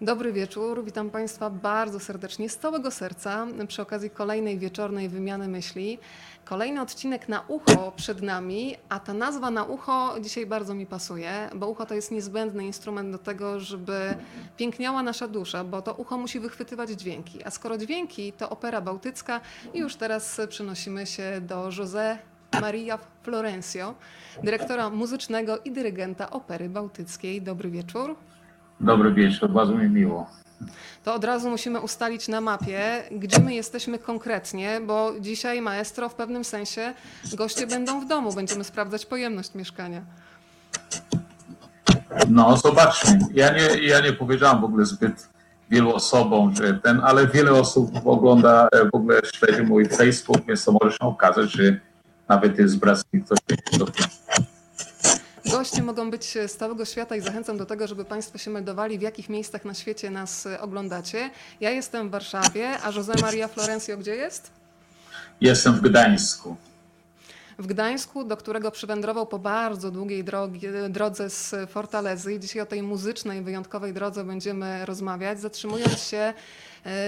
Dobry wieczór, witam Państwa bardzo serdecznie z całego serca przy okazji kolejnej wieczornej wymiany myśli. Kolejny odcinek na ucho przed nami, a ta nazwa na ucho dzisiaj bardzo mi pasuje, bo ucho to jest niezbędny instrument do tego, żeby piękniała nasza dusza, bo to ucho musi wychwytywać dźwięki, a skoro dźwięki to opera bałtycka i już teraz przenosimy się do José Maria Florencio, dyrektora muzycznego i dyrygenta Opery Bałtyckiej. Dobry wieczór. Dobry wieczór, bardzo mi miło. To od razu musimy ustalić na mapie, gdzie my jesteśmy konkretnie, bo dzisiaj maestro w pewnym sensie goście będą w domu, będziemy sprawdzać pojemność mieszkania. No, zobaczmy. Ja nie, ja nie powiedziałam w ogóle zbyt wielu osobom, że ten, ale wiele osób ogląda, w ogóle śledzi mój Facebook, więc to może się okazać, że nawet jest z Brazylii ktoś do Goście mogą być z całego świata i zachęcam do tego, żeby Państwo się meldowali, w jakich miejscach na świecie nas oglądacie. Ja jestem w Warszawie, a José Maria Florencio gdzie jest? Jestem w Gdańsku. W Gdańsku, do którego przywędrował po bardzo długiej drogi, drodze z Fortalezy. I dzisiaj o tej muzycznej, wyjątkowej drodze będziemy rozmawiać, zatrzymując się e,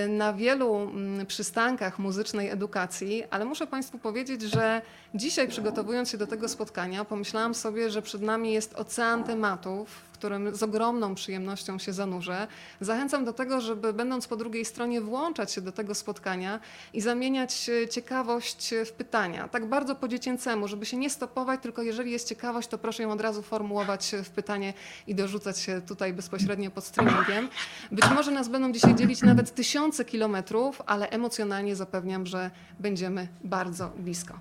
na wielu mm, przystankach muzycznej edukacji, ale muszę Państwu powiedzieć, że dzisiaj przygotowując się do tego spotkania, pomyślałam sobie, że przed nami jest ocean tematów, którym z ogromną przyjemnością się zanurzę. Zachęcam do tego, żeby będąc po drugiej stronie włączać się do tego spotkania i zamieniać e, ciekawość w pytania. Tak bardzo po dziecięcemu, żeby się nie stopować, tylko jeżeli jest ciekawość, to proszę ją od razu formułować w pytanie i dorzucać się tutaj bezpośrednio pod streamingiem. Być może nas będą dzisiaj dzielić nawet tysiące kilometrów, ale emocjonalnie zapewniam, że będziemy bardzo blisko.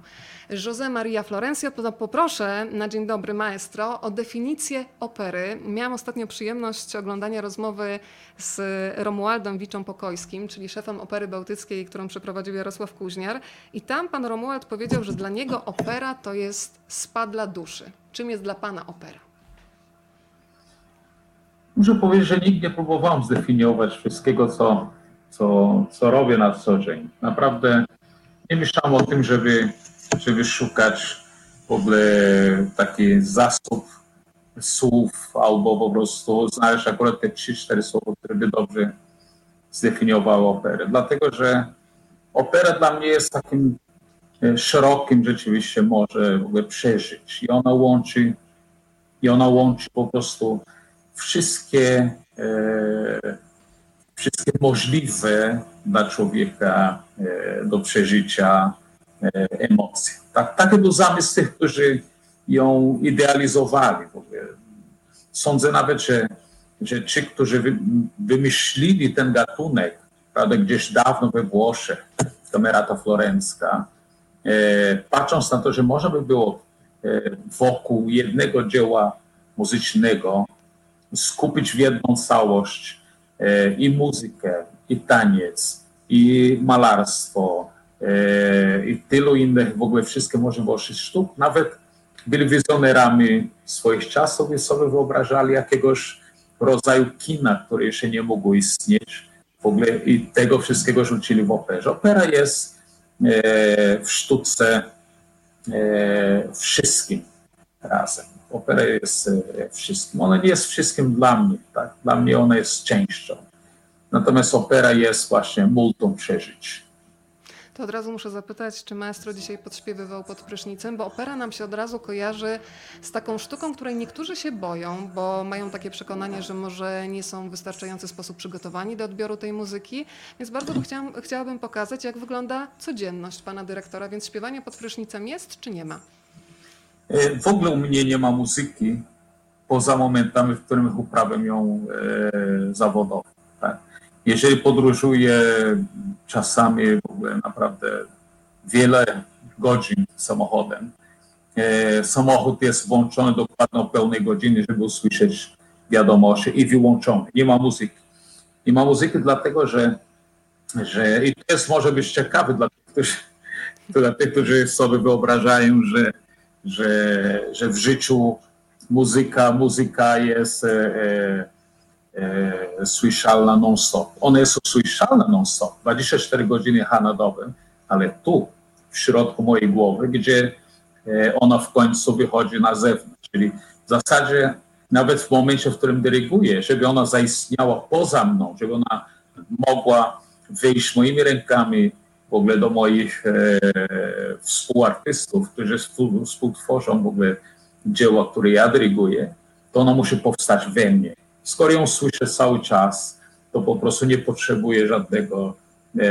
José Maria Florencio, poproszę na dzień dobry maestro o definicję opery. Miałam ostatnio przyjemność oglądania rozmowy z Romualdem Wiczą Pokojskim, czyli szefem Opery Bałtyckiej, którą przeprowadził Jarosław Kuźniar. I tam pan Romuald powiedział, że dla niego opera to jest spa dla duszy. Czym jest dla pana opera? Muszę powiedzieć, że nigdy nie próbowałem zdefiniować wszystkiego, co, co, co robię na co dzień. Naprawdę nie myślałem o tym, żeby, żeby szukać w ogóle taki zasób słów albo po prostu znaleźć akurat te 3-4 słowa, które by dobrze zdefiniowały operę. Dlatego, że opera dla mnie jest takim e, szerokim rzeczywiście może w ogóle przeżyć i ona łączy i ona łączy po prostu wszystkie e, wszystkie możliwe dla człowieka e, do przeżycia emocje. Tak, taki był zamysł tych, którzy ją idealizowali. Sądzę nawet, że, że ci, którzy wy, wymyślili ten gatunek, prawda, gdzieś dawno we Włoszech, kamerata florencka, e, patrząc na to, że można by było e, wokół jednego dzieła muzycznego skupić w jedną całość e, i muzykę, i taniec, i malarstwo, e, i tylu innych w ogóle wszystkie możliwości sztuk, nawet byli wizjonerami swoich czasów i sobie wyobrażali jakiegoś rodzaju kina, które jeszcze nie mogło istnieć. W ogóle i tego wszystkiego rzucili w operze. Opera jest e, w sztuce e, wszystkim razem. Opera jest e, wszystkim. Ona nie jest wszystkim dla mnie. Tak? Dla mnie ona jest częścią. Natomiast opera jest właśnie multum przeżyć. To od razu muszę zapytać, czy maestro dzisiaj podśpiewywał pod prysznicem, bo opera nam się od razu kojarzy z taką sztuką, której niektórzy się boją, bo mają takie przekonanie, że może nie są w wystarczający sposób przygotowani do odbioru tej muzyki. Więc bardzo chciałam, chciałabym pokazać, jak wygląda codzienność pana dyrektora. Więc śpiewanie pod prysznicem jest, czy nie ma? E, w ogóle u mnie nie ma muzyki poza momentami, w których uprawiam ją e, zawodowo. Jeżeli podróżuję czasami w ogóle naprawdę wiele godzin samochodem, e, samochód jest włączony dokładnie o pełnej godziny, żeby usłyszeć wiadomości i wyłączony. Nie ma muzyki. Nie ma muzyki dlatego, że, że i to jest może być ciekawe dla tych, którzy, dla tych, którzy sobie wyobrażają, że, że, że w życiu muzyka, muzyka jest e, e, słyszalna non-stop. Ona jest słyszalna non-stop, 24 godziny na dobę, ale tu, w środku mojej głowy, gdzie e, ona w końcu wychodzi na zewnątrz. Czyli w zasadzie nawet w momencie, w którym dyryguję, żeby ona zaistniała poza mną, żeby ona mogła wyjść moimi rękami w ogóle do moich e, współartystów, którzy współ, współtworzą w ogóle dzieła, które ja dyryguję, to ona musi powstać we mnie. Skoro ją słyszę cały czas, to po prostu nie potrzebuję żadnego, e,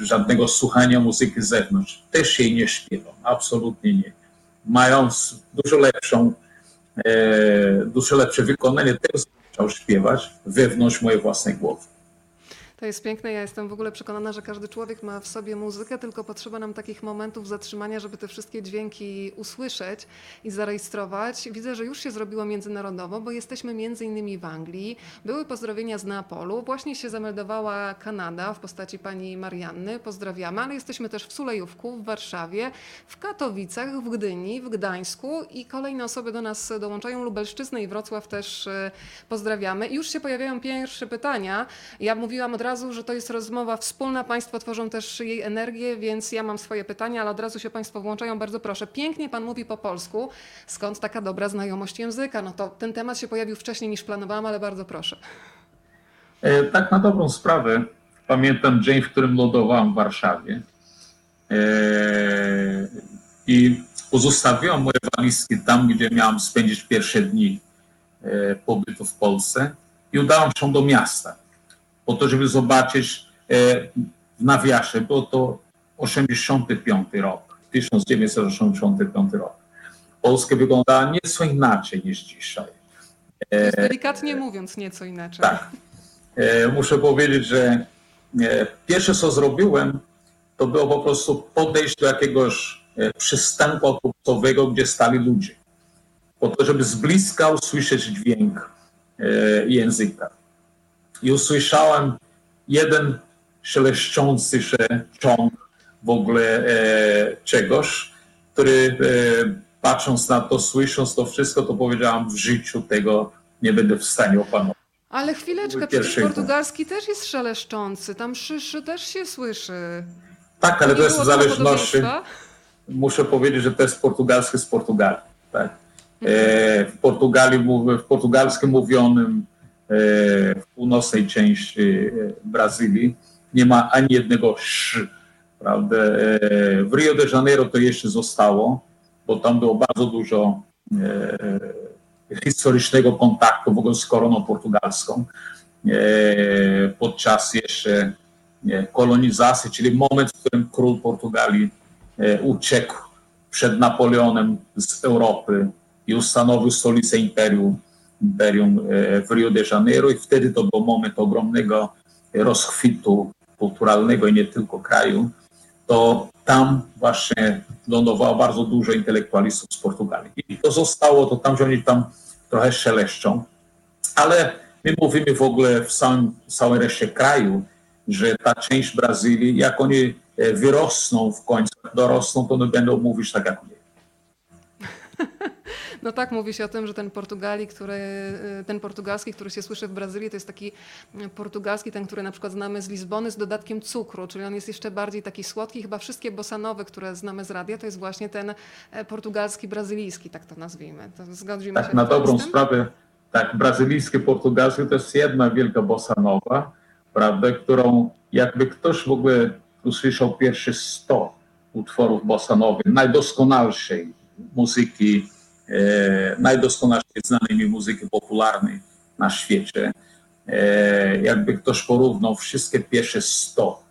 żadnego słuchania muzyki z zewnątrz. Też jej nie śpiewam, absolutnie nie. Mając dużo lepszą, e, dużo lepsze wykonanie co chciał śpiewać wewnątrz mojej własnej głowy. To jest piękne. Ja jestem w ogóle przekonana, że każdy człowiek ma w sobie muzykę, tylko potrzeba nam takich momentów zatrzymania, żeby te wszystkie dźwięki usłyszeć i zarejestrować. Widzę, że już się zrobiło międzynarodowo, bo jesteśmy między innymi w Anglii. Były pozdrowienia z Neapolu. Właśnie się zameldowała Kanada w postaci pani Marianny. Pozdrawiamy, ale jesteśmy też w Sulejówku, w Warszawie, w Katowicach, w Gdyni, w Gdańsku i kolejne osoby do nas dołączają. Lubelszczyznę i Wrocław też e, pozdrawiamy. Już się pojawiają pierwsze pytania. Ja mówiłam od razu, że to jest rozmowa wspólna. Państwo tworzą też jej energię, więc ja mam swoje pytania, ale od razu się Państwo włączają. Bardzo proszę. Pięknie Pan mówi po polsku. Skąd taka dobra znajomość języka? No to ten temat się pojawił wcześniej niż planowałam, ale bardzo proszę. E, tak na dobrą sprawę. Pamiętam dzień, w którym lądowałem w Warszawie e, i pozostawiłem moje walizki tam, gdzie miałem spędzić pierwsze dni e, pobytu w Polsce i udałem się do miasta po to, żeby zobaczyć w nawiasie, było to 85 rok, 1985 rok. Polska wyglądała nieco inaczej niż dzisiaj. Delikatnie mówiąc, nieco inaczej. Tak. Muszę powiedzieć, że pierwsze co zrobiłem, to było po prostu podejść do jakiegoś przystanku autobusowego, gdzie stali ludzie. Po to, żeby z bliska usłyszeć dźwięk języka i usłyszałem jeden szeleszczący się ciąg w ogóle e, czegoś, który e, patrząc na to, słysząc to wszystko, to powiedziałam w życiu tego nie będę w stanie opanować. Ale chwileczkę, przecież portugalski też jest szeleszczący, tam szyszy też się słyszy. Tak, ale to jest w zależności, muszę powiedzieć, że to jest portugalski z Portugalii. Tak? E, w, Portugalii, w portugalskim mówionym w północnej części Brazylii. Nie ma ani jednego sz, prawda? W Rio de Janeiro to jeszcze zostało, bo tam było bardzo dużo historycznego kontaktu w ogóle z koroną portugalską. Podczas jeszcze kolonizacji, czyli moment, w którym król Portugalii uciekł przed Napoleonem z Europy i ustanowił stolicę imperium imperium w Rio de Janeiro i wtedy to był moment ogromnego rozkwitu kulturalnego i nie tylko kraju, to tam właśnie lądowało bardzo dużo intelektualistów z Portugalii. I to zostało, to tam, że oni tam trochę szeleszczą, ale my mówimy w ogóle w całym, całej reszcie kraju, że ta część Brazylii, jak oni wyrosną w końcu, dorosną, to one będą mówić tak jak my. No tak, mówi się o tym, że ten Portugalii, który, ten portugalski, który się słyszy w Brazylii, to jest taki portugalski, ten, który na przykład znamy z Lizbony z dodatkiem cukru, czyli on jest jeszcze bardziej taki słodki. Chyba wszystkie bosanowe, które znamy z radia, to jest właśnie ten portugalski, brazylijski, tak to nazwijmy. To zgodzimy tak, się na dobrą sprawę, tak, brazylijski, portugalski to jest jedna wielka bosanowa, prawda, którą jakby ktoś w ogóle usłyszał pierwszy 100 utworów bosanowych, najdoskonalszej muzyki, e, najdoskonalszej znanej mi muzyki popularnej na świecie. E, jakby ktoś porównał wszystkie pierwsze 100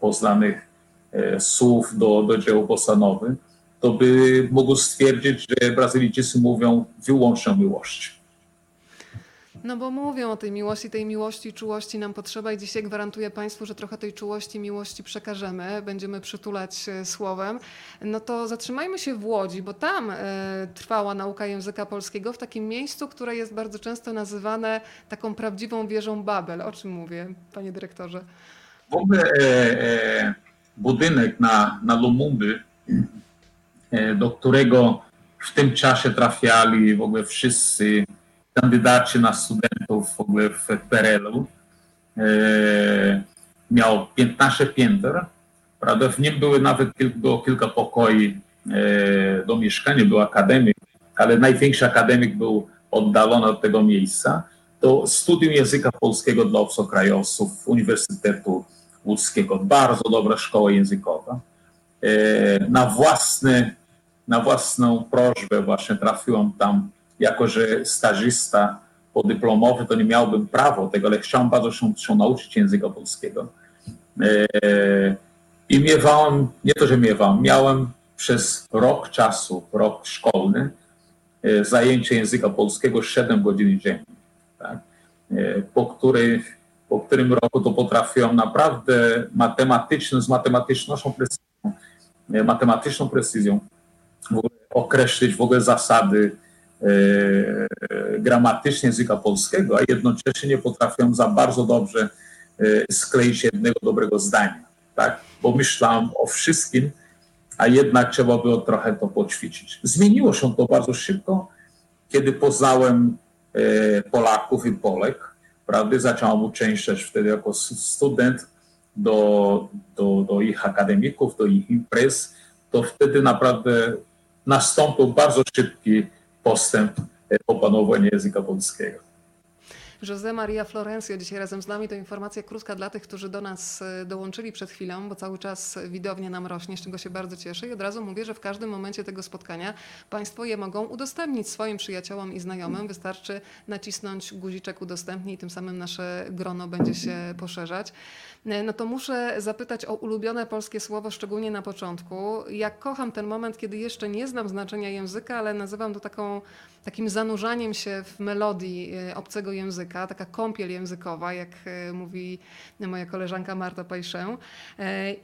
poznanych e, słów do, do dzieł bossanowych, to by mógł stwierdzić, że Brazylijczycy mówią wyłącznie o miłości. No bo mówią o tej miłości, tej miłości, czułości nam potrzeba i dzisiaj gwarantuję Państwu, że trochę tej czułości, miłości przekażemy, będziemy przytulać słowem. No to zatrzymajmy się w Łodzi, bo tam e, trwała nauka języka polskiego w takim miejscu, które jest bardzo często nazywane taką prawdziwą wieżą Babel. O czym mówię, panie dyrektorze? W ogóle e, e, budynek na, na Lumumby, do którego w tym czasie trafiali w ogóle wszyscy kandydaci na studentów w ogóle w PRL-u. E, miał 15 pięter, prawda? W nim były nawet było kilka pokoi e, do mieszkania, była akademia ale największy akademik był oddalony od tego miejsca, to studium języka polskiego dla obcokrajowców Uniwersytetu Łódzkiego. Bardzo dobra szkoła językowa. E, na, własny, na własną prośbę właśnie trafiłem tam, jako że stażysta podyplomowy, to nie miałbym prawa tego, ale chciałem bardzo się, się nauczyć języka polskiego. E, I miewałem, nie to, że miewałem, miałem przez rok czasu, rok szkolny, e, zajęcie języka polskiego 7 godzin dziennie. Tak? Po, których, po którym roku to potrafiłem naprawdę matematyczną, z matematycznością precyzją, matematyczną precyzją określić w ogóle zasady E, gramatycznie języka polskiego, a jednocześnie nie potrafią za bardzo dobrze e, skleić jednego dobrego zdania, tak? Bo myślałem o wszystkim, a jednak trzeba było trochę to poćwiczyć. Zmieniło się to bardzo szybko, kiedy poznałem e, Polaków i Polek, prawda? Zacząłem uczęszczać wtedy jako student do, do, do ich akademików, do ich imprez, to wtedy naprawdę nastąpił bardzo szybki postęp opanowania języka polskiego. José Maria Florencio dzisiaj razem z nami. To informacja krótka dla tych, którzy do nas e, dołączyli przed chwilą, bo cały czas widownie nam rośnie, z czego się bardzo cieszę. I od razu mówię, że w każdym momencie tego spotkania Państwo je mogą udostępnić swoim przyjaciołom i znajomym. Wystarczy nacisnąć guziczek udostępnij i tym samym nasze grono będzie się poszerzać. E, no to muszę zapytać o ulubione polskie słowo, szczególnie na początku. Jak kocham ten moment, kiedy jeszcze nie znam znaczenia języka, ale nazywam to taką, takim zanurzaniem się w melodii e, obcego języka, taka kąpiel językowa, jak e, mówi moja koleżanka Marta Pajszę.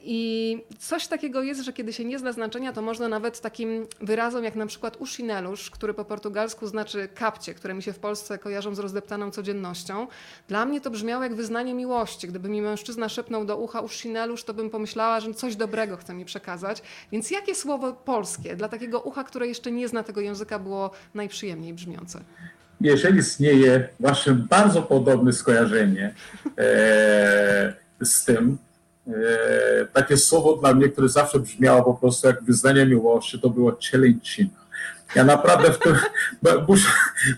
I coś takiego jest, że kiedy się nie zna znaczenia, to można nawet takim wyrazom jak na przykład ushinelusz, który po portugalsku znaczy kapcie, które mi się w Polsce kojarzą z rozdeptaną codziennością. Dla mnie to brzmiało jak wyznanie miłości. Gdyby mi mężczyzna szepnął do ucha Ushinelusz, to bym pomyślała, że coś dobrego chce mi przekazać. Więc jakie słowo polskie dla takiego ucha, które jeszcze nie zna tego języka, było najprzyjemniej brzmiące? Jeżeli istnieje właśnie bardzo podobne skojarzenie e, z tym, e, takie słowo dla mnie, które zawsze brzmiało po prostu jak wyznanie miłości, to było cielęcina. Ja naprawdę w muszę,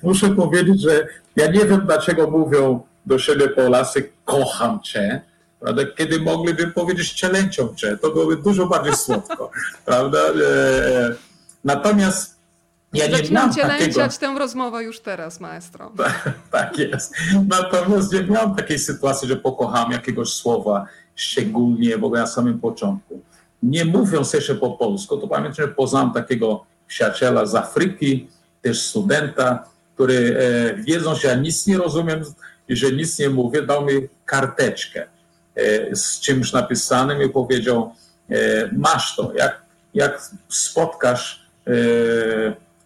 muszę powiedzieć, że ja nie wiem, dlaczego mówią do siebie Polacy kocham cię, prawda? kiedy mogliby powiedzieć cielęcią cię, to byłoby dużo bardziej słodko, prawda? E, natomiast ja nie cielęciać takiego... tę rozmowę już teraz, maestro. Tak, tak jest. Natomiast nie miałem takiej sytuacji, że pokocham jakiegoś słowa, szczególnie w ogóle na samym początku. Nie mówiąc jeszcze po polsku, to pamiętam, że poznałem takiego przyjaciela z Afryki, też studenta, który e, wiedząc, że ja nic nie rozumiem i że nic nie mówię, dał mi karteczkę E, z czymś napisanym i powiedział, e, masz to, jak, jak spotkasz e,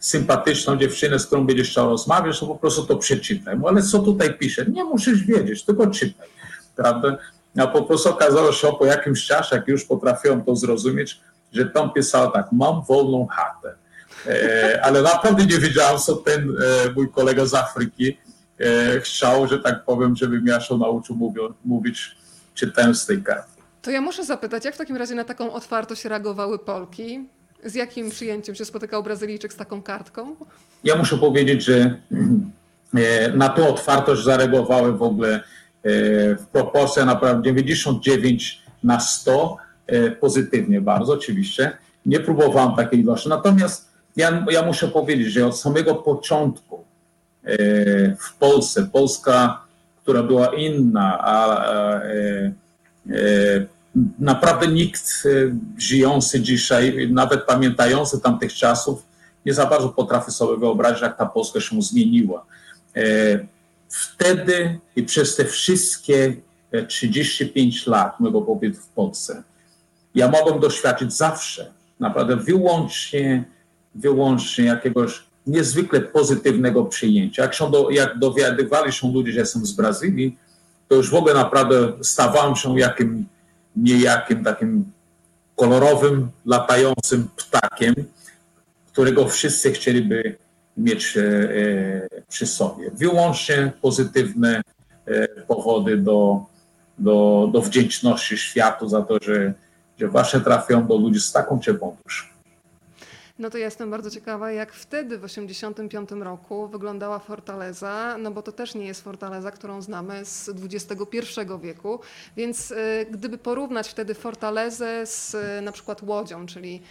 sympatyczną dziewczynę, z którą będziesz chciał rozmawiać, to po prostu to przeczytaj. Ale co tutaj pisze? Nie musisz wiedzieć, tylko czytaj. Prawda? A po prostu okazało się po jakimś czasie, jak już potrafiłem to zrozumieć, że tam pisało tak, mam wolną chatę. ale naprawdę nie wiedziałem, co ten mój kolega z Afryki chciał, że tak powiem, żebym ja się nauczył mówić czytając z tej karty. To ja muszę zapytać, jak w takim razie na taką otwartość reagowały Polki? Z jakim przyjęciem się spotykał Brazylijczyk z taką kartką? Ja muszę powiedzieć, że e, na tą otwartość zareagowały w ogóle e, w proporcji naprawdę 99 na 100 e, pozytywnie bardzo oczywiście. Nie próbowałem takiej ilości. Natomiast ja, ja muszę powiedzieć, że od samego początku w Polsce, Polska która była inna, a naprawdę nikt e, żyjący dzisiaj, nawet pamiętający tamtych czasów, nie za bardzo potrafi sobie wyobrazić, jak ta Polska się zmieniła. Wtedy i przez te wszystkie 35 lat mojego pobytu w Polsce, ja mogłem doświadczyć zawsze, naprawdę wyłącznie, wyłącznie jakiegoś niezwykle pozytywnego przyjęcia. Jak, się do, jak dowiadywali się ludzie, że jestem z Brazylii, to już w ogóle naprawdę stawałem się jakim niejakim takim kolorowym, latającym ptakiem, którego wszyscy chcieliby mieć e, e, przy sobie. Wyłącznie pozytywne e, powody do, do, do wdzięczności światu za to, że, że właśnie trafią do ludzi z taką ciepłą duszą. No to ja jestem bardzo ciekawa, jak wtedy w 1985 roku wyglądała Fortaleza, no bo to też nie jest Fortaleza, którą znamy z XXI wieku, więc y, gdyby porównać wtedy Fortalezę z y, na przykład Łodzią, czyli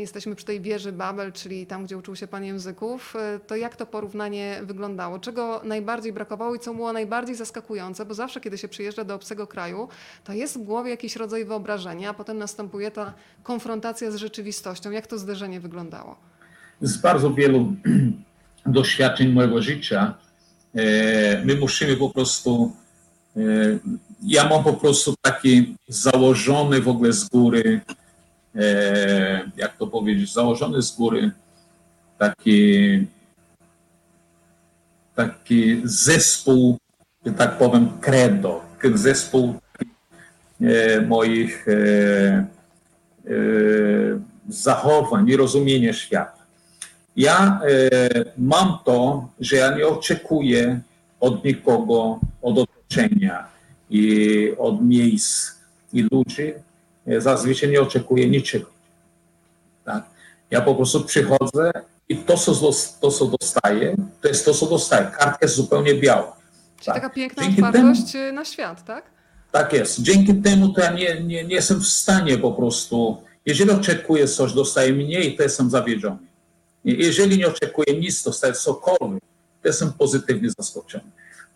jesteśmy przy tej wieży Babel, czyli tam, gdzie uczył się Pan języków, y, to jak to porównanie wyglądało? Czego najbardziej brakowało i co było najbardziej zaskakujące? Bo zawsze, kiedy się przyjeżdża do obcego kraju, to jest w głowie jakiś rodzaj wyobrażenia, a potem następuje ta konfrontacja z rzeczywistością. Jak to zderzenie wyglądało? Z bardzo wielu doświadczeń mojego życia e, my musimy po prostu. e, Ja mam po prostu taki założony w ogóle z góry, e, jak to powiedzieć, założony z góry taki, taki zespół, tak powiem, credo, zespół e, moich e, e, zachowań i rozumienia świata. Ja e, mam to, że ja nie oczekuję od nikogo, od otoczenia i od miejsc i ludzi. Zazwyczaj nie oczekuję niczego. Tak? Ja po prostu przychodzę i to co, to, co dostaję, to jest to, co dostaję. Kartka jest zupełnie biała. Czyli Tak. taka piękna Dzięki otwartość y, na świat, tak? Tak jest. Dzięki temu to ja nie, nie, nie jestem w stanie po prostu, jeżeli oczekuję coś, dostaję mniej, to jestem zawiedziony. Jeżeli nie oczekuję nic, dostaję cokolwiek, to jestem pozytywnie zaskoczony.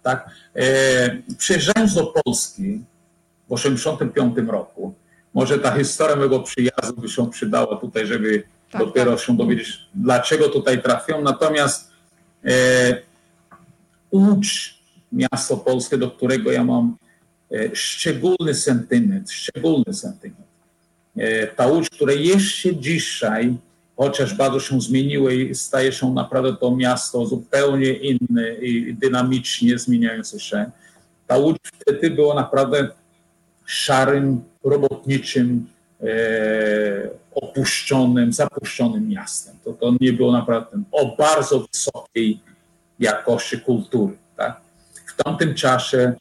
Tak? E, przyjeżdżając do Polski w 1985 roku, może ta historia mojego przyjazdu by się przydała tutaj, żeby Tak, dopiero tak. się dowiedzieć, dlaczego tutaj trafiłem. Natomiast e, Łódź, miasto polskie, do którego ja mam e, szczególny sentyment, szczególny sentyment. E, Ta Łódź, która jeszcze dzisiaj, chociaż bardzo się zmieniło i staje się naprawdę to miasto zupełnie inne i dynamicznie zmieniające się, ta Łódź wtedy była naprawdę szarym, robotniczym, e, opuszczonym, zapuszczonym miastem. To, to nie było naprawdę o bardzo wysokiej jakości kultury. Tak? W tamtym czasie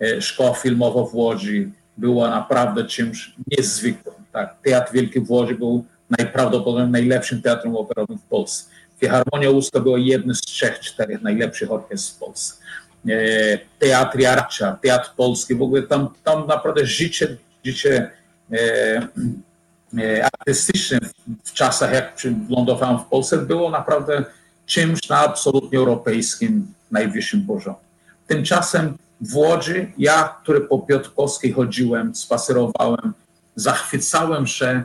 e, szkoła filmowa w Łodzi była naprawdę czymś niezwykłym. Tak? Teatr Wielki w Łodzi był najprawdopodobniej najlepszym teatrem operowym w Polsce. Filharmonia Łódzka była jednym z trzech, czterech najlepszych orkiestr w Polsce. E, Teatr Jarcza, Teatr Polski, w ogóle tam, tam naprawdę życie, życie e, artystyczne w, czasach, jak lądowałem w Polsce, było naprawdę czymś na absolutnie europejskim, najwyższym poziomie. Tymczasem w Łodzi, ja, który po Piotrkowskiej chodziłem, spacerowałem, zachwycałem się e,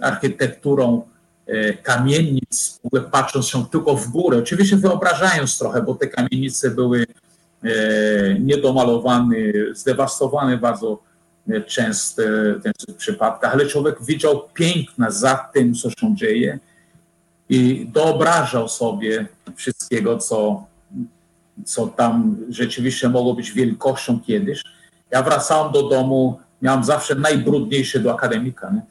architekturą e, kamienic, w ogóle patrząc się tylko w górę, oczywiście wyobrażając trochę, bo te kamienice były niedomalowane, zdewastowane bardzo często w przypadkach, ale człowiek widział piękno za tym, co się dzieje i wyobrażał sobie wszystkiego, co, co tam rzeczywiście mogło być wielkością kiedyś. Ja wracałem do domu, miałem zawsze najbrudniejsze do akademika. Nie?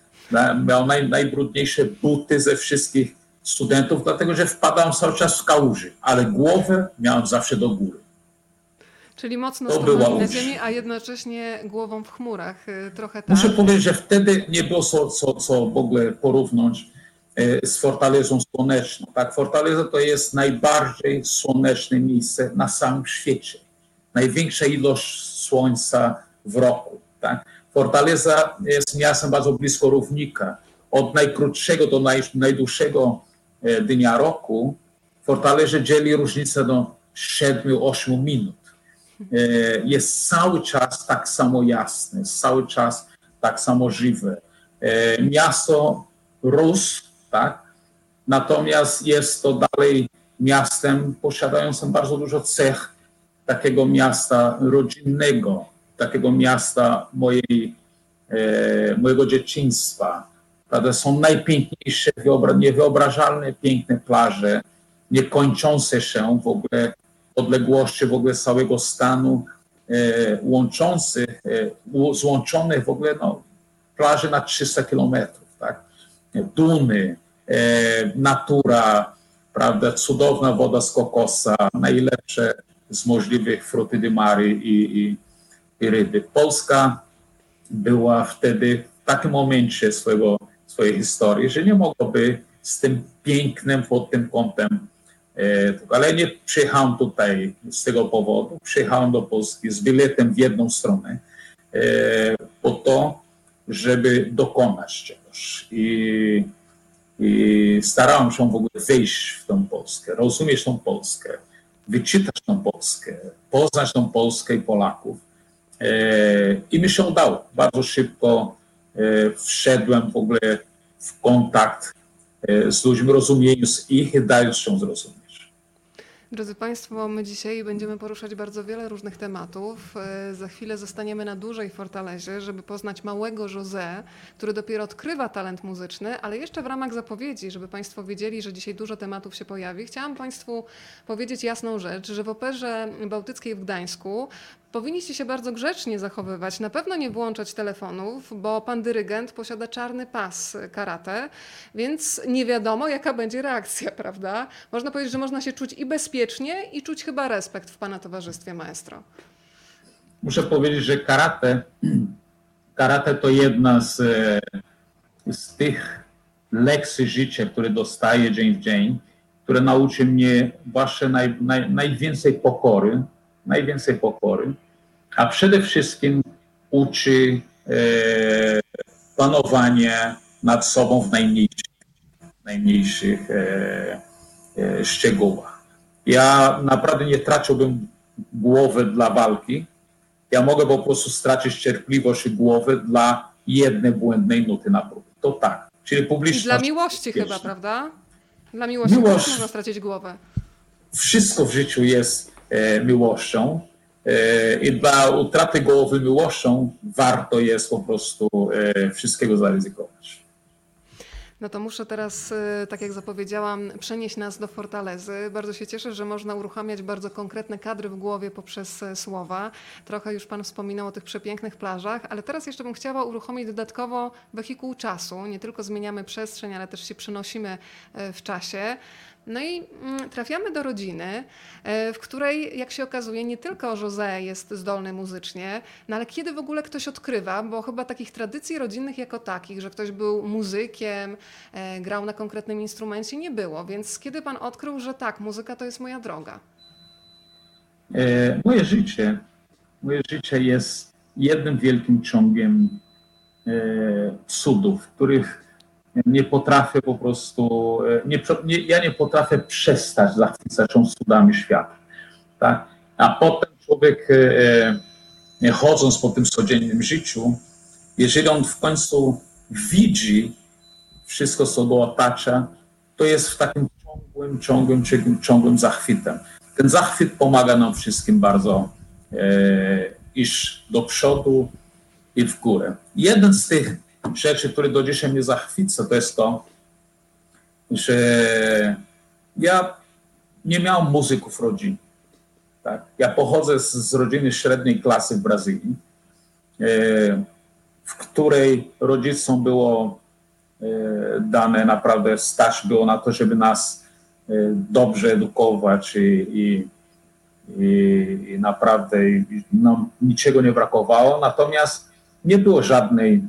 Miałem naj, najbrudniejsze buty ze wszystkich studentów, dlatego że wpadałem cały czas w kałuży, ale głowę miałem zawsze do góry. Czyli mocno To stopami była na ziemi, a jednocześnie głową w chmurach. y, Trochę tak. Muszę powiedzieć, że wtedy nie było co, co, co w ogóle porównać e, z Fortalezą Słoneczną. Tak, Fortaleza to jest najbardziej słoneczne miejsce na całym świecie. Największa ilość słońca w roku. Tak? Fortaleza jest miastem bardzo blisko równika. Od najkrótszego do naj, najdłuższego e, dnia roku Fortalezę dzieli różnica do 7-8 minut jest cały czas tak samo jasne, jest cały czas tak samo żywe. E, Miasto rósł, tak? Natomiast jest to dalej miastem posiadającym bardzo dużo cech takiego miasta rodzinnego, takiego miasta mojej, e, mojego dzieciństwa. Prawda? Są najpiękniejsze, wyobra- niewyobrażalne piękne plaże, niekończące się w ogóle odległości w ogóle całego stanu, e, łączących, e, złączonych w ogóle no, plaży na 300 kilometrów, tak? Duny, e, natura, prawda, cudowna woda z kokosa, najlepsze z możliwych fruty di mare i, i, i ryby. Polska była wtedy w takim momencie swojego, swojej historii, że nie mogłaby z tym pięknem pod tym kątem. Ale nie przyjechałem tutaj z tego powodu. Przyjechałem do Polski z biletem w jedną stronę po to, żeby dokonać czegoś. I, i starałem się w ogóle wejść w tą Polskę, rozumieć tą Polskę, wyczytać tą Polskę, poznać tą Polskę i Polaków. E, I mi się udało. Bardzo szybko e, wszedłem w ogóle w kontakt e, z ludźmi, rozumiejąc ich i dając się zrozumieć. Drodzy Państwo, my dzisiaj będziemy poruszać bardzo wiele różnych tematów. E, za chwilę zostaniemy na dużej Fortalezie, żeby poznać małego José, który dopiero odkrywa talent muzyczny, ale jeszcze w ramach zapowiedzi, żeby Państwo wiedzieli, że dzisiaj dużo tematów się pojawi, chciałam Państwu powiedzieć jasną rzecz, że w Operze Bałtyckiej w Gdańsku Powinniście się bardzo grzecznie zachowywać, na pewno nie włączać telefonów, bo pan dyrygent posiada czarny pas karate, więc nie wiadomo, jaka będzie reakcja, prawda? Można powiedzieć, że można się czuć i bezpiecznie, i czuć chyba respekt w pana towarzystwie, maestro. Muszę powiedzieć, że karate, karate to jedna z, z tych lekcji życia, które dostaję dzień w dzień, które nauczy mnie właśnie naj, naj, najwięcej pokory, najwięcej pokory, a przede wszystkim uczy e, panowania nad sobą w najmniejszych, najmniejszych e, e, szczegółach. Ja naprawdę nie traciłbym głowy dla walki. Ja mogę po prostu stracić cierpliwość i głowę dla jednej błędnej nuty na próbę. To tak. Czyli publiczność. Dla miłości chyba, prawda? Dla miłości Miłość. można stracić głowę. Wszystko w życiu jest miłością. E, I dla utraty głowy miłością warto jest po prostu e, wszystkiego zaryzykować. No to muszę teraz, tak jak zapowiedziałam, przenieść nas do Fortalezy. Bardzo się cieszę, że można uruchamiać bardzo konkretne kadry w głowie poprzez słowa. Trochę już Pan wspominał o tych przepięknych plażach, ale teraz jeszcze bym chciała uruchomić dodatkowo wehikuł czasu. Nie tylko zmieniamy przestrzeń, ale też się przenosimy w czasie. No i mm, trafiamy do rodziny, e, w której, jak się okazuje, nie tylko José jest zdolny muzycznie, no ale kiedy w ogóle ktoś odkrywa, bo chyba takich tradycji rodzinnych jako takich, że ktoś był muzykiem, e, grał na konkretnym instrumencie, nie było. Więc kiedy pan odkrył, że tak, muzyka to jest moja droga? E, moje życie, moje życie jest jednym wielkim ciągiem cudów, których nie potrafię po prostu, e, nie, nie, ja nie potrafię przestać zachwycać się cudami świata. Tak? A potem człowiek, e, e, chodząc po tym codziennym życiu, jeżeli on w końcu widzi wszystko, co go otacza, to jest w takim ciągłym, ciągłym, ciągłym, ciągłym zachwytem. Ten zachwyt pomaga nam wszystkim bardzo e, iść do przodu i w górę. Jeden z tych rzeczy, które do dzisiaj mnie zachwyca, to jest to, że ja nie miałem muzyków w rodzinie. Tak? Ja pochodzę z, z rodziny średniej klasy w Brazylii, e, w której rodzicom było e, dane naprawdę stać było na to, żeby nas e, dobrze edukować i, i, i, i naprawdę nam niczego nie brakowało. Natomiast nie było żadnej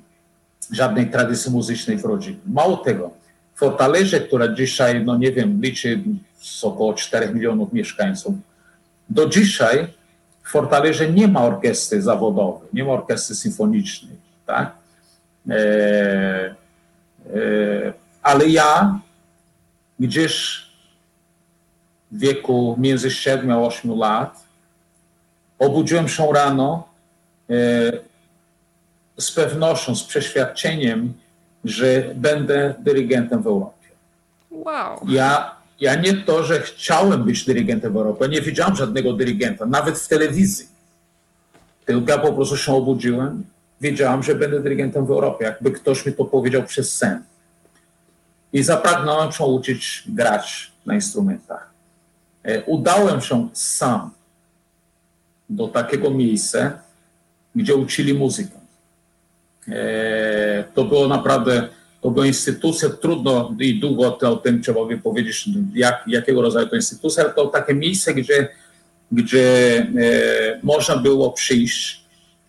żadnej tradycji muzycznej w rodzinie. Mało tego, Fortaleza, która dzisiaj, no nie wiem, liczy około 4 milionów mieszkańców, do dzisiaj w Fortalezie nie ma orkiestry zawodowej, nie ma orkiestry symfonicznej, tak? E, e, ale ja gdzieś w wieku między 7 a 8 lat obudziłem się rano, e, z pewnością, z przeświadczeniem, że będę dyrygentem w Europie. Wow. Ja, ja nie to, że chciałem być dyrygentem w Europie, nie widziałem żadnego dyrygenta, nawet w telewizji. Tylko ja po prostu się obudziłem, wiedziałem, że będę dyrygentem w Europie, jakby ktoś mi to powiedział przez sen. I zapragnąłem się uczyć grać na instrumentach. E, udałem się sam do takiego miejsca, gdzie uczyli muzykę. E, to było naprawdę, to była instytucja, trudno i długo o tym trzeba by powiedzieć, jak, jakiego rodzaju to instytucja, ale to takie miejsce, gdzie, gdzie e, można było przyjść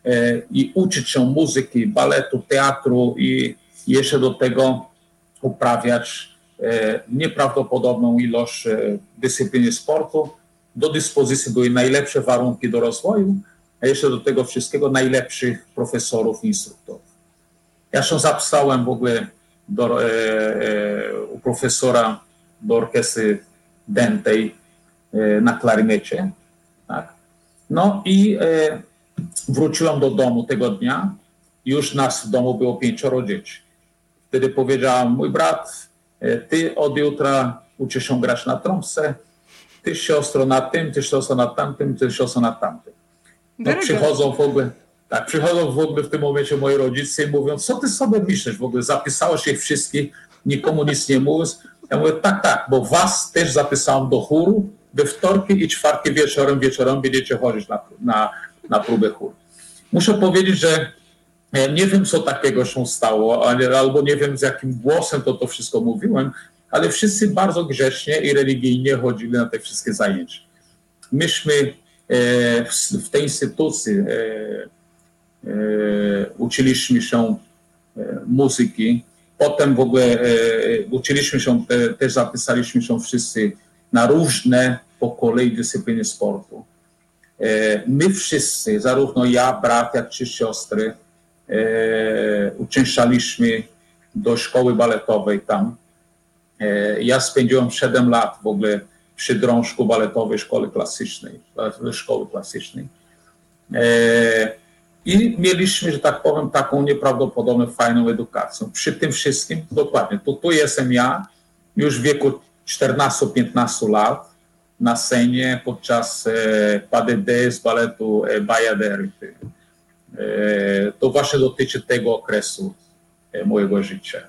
e, i uczyć się muzyki, baletu, teatru i jeszcze do tego uprawiać nieprawdopodobną ilość dyscypliny sportu. Do dyspozycji były najlepsze warunki do rozwoju, a jeszcze do tego wszystkiego najlepszych profesorów i instruktorów. Ja się zapisałem w ogóle do, e, e, u profesora do orkiestry dętej e, na klarynecie. Tak. No i e, wróciłem do domu tego dnia. Już nas w domu było pięcioro dzieci. Wtedy powiedziałam, mój brat, e, ty od jutra uczysz się grać na trąbce, ty siostro na tym, ty siostro na tamtym, ty siostro na tamtym. No przychodzą w ogóle, tak, przychodzą w ogóle w tym momencie moi rodzice i mówią, co ty sobie myślisz w ogóle, zapisałeś ich wszystkich, nikomu nic nie mówiąc. Ja mówię, tak, tak, bo was też zapisałem do chóru, we wtorki i czwartki wieczorem, wieczorem będziecie chodzić na, na, na próbę chóru. Muszę powiedzieć, że e, nie wiem, co takiego się stało, albo nie wiem, z jakim głosem to to wszystko mówiłem, ale wszyscy bardzo grzecznie i religijnie chodzili na te wszystkie zajęcia. Myśmy e, w, tej instytucji e, uczyliśmy się e, muzyki, potem w ogóle e, uczyliśmy się, te, też zapisaliśmy się wszyscy na różne po kolei dyscypliny sportu. E, My wszyscy, zarówno ja, brat, jak trzy siostry, e, uczęszczaliśmy do szkoły baletowej tam. E, Ja spędziłem 7 lat w ogóle przy drążku baletowej szkoły klasycznej, e, szkoły klasycznej. I mieliśmy, że tak powiem, taką nieprawdopodobnie fajną edukację. Przy tym wszystkim, dokładnie, tu, tu jestem ja, już w wieku 14-15 lat, na scenie podczas e, deux z baletu e. E, to właśnie dotyczy tego okresu e, mojego życia.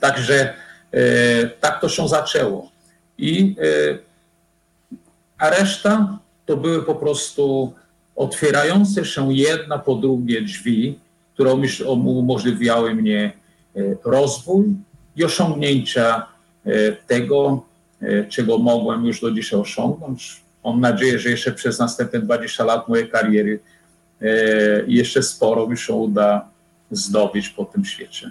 Także e, tak to się zaczęło. I, e, a reszta to były po prostu otwierające się jedna po drugie drzwi, które umożliwiały mnie e, rozwój i osiągnięcia e, tego, e, czego mogłem już do dzisiaj osiągnąć. Mam nadzieję, że jeszcze przez następne 20 lat mojej kariery jeszcze sporo mi się uda zdobyć po tym świecie.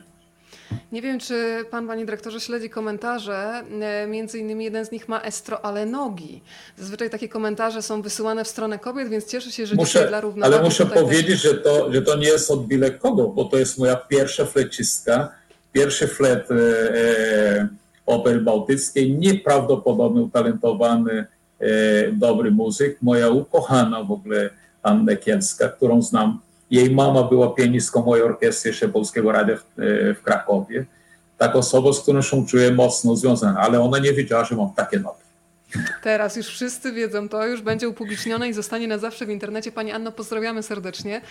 Nie wiem, czy pan, panie dyrektorze, śledzi komentarze. E, Między innymi jeden z nich ma estro, ale nogi. Zazwyczaj takie komentarze są wysyłane w stronę kobiet, więc cieszę się, że dzisiaj Muszę, dla równowagi ale muszę tutaj też- powiedzieć, że to, że to nie jest od byle kogo, bo to jest moja pierwsza flecistka, pierwszy flet e, e, opery bałtyckiej, nieprawdopodobnie utalentowany, e, dobry muzyk, moja ukochana w ogóle Anna Kielska, którą znam. Jej mama była pianistką mojej orkiestry jeszcze Polskiego Radia w, e, w Krakowie. Tak osoba, z którą się czuję mocno związana, ale ona nie wiedziała, że mam takie noty. Teraz już wszyscy wiedzą to, już będzie upublicznione i zostanie na zawsze w internecie. Pani Anno, pozdrawiamy serdecznie.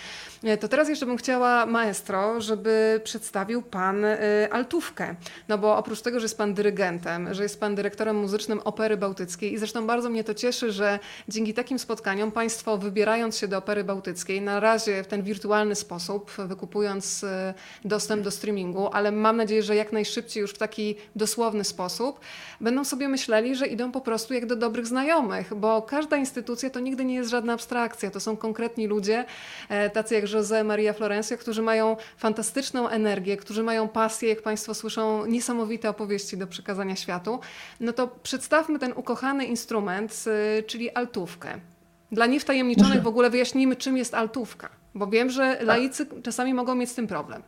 E, To teraz jeszcze bym chciała maestro, żeby przedstawił pan y, altówkę. No bo oprócz tego, że jest pan dyrygentem, że jest pan dyrektorem muzycznym Opery Bałtyckiej i zresztą bardzo mnie to cieszy, że dzięki takim spotkaniom państwo wybierając się do Opery Bałtyckiej, na razie w ten wirtualny sposób, wykupując y, dostęp do streamingu, ale mam nadzieję, że jak najszybciej już w taki dosłowny sposób, będą sobie myśleli, że idą po prostu jak do dobrych znajomych, bo każda instytucja to nigdy nie jest żadna abstrakcja. To są konkretni ludzie, e, tacy jak José Maria Florencio, którzy mają fantastyczną energię, którzy mają pasję, jak Państwo słyszą, niesamowite opowieści do przekazania światu. No to przedstawmy ten ukochany instrument, y, czyli altówkę. Dla niewtajemniczonych w ogóle wyjaśnijmy, czym jest altówka, bo wiem, że laicy czasami mogą mieć z tym problem.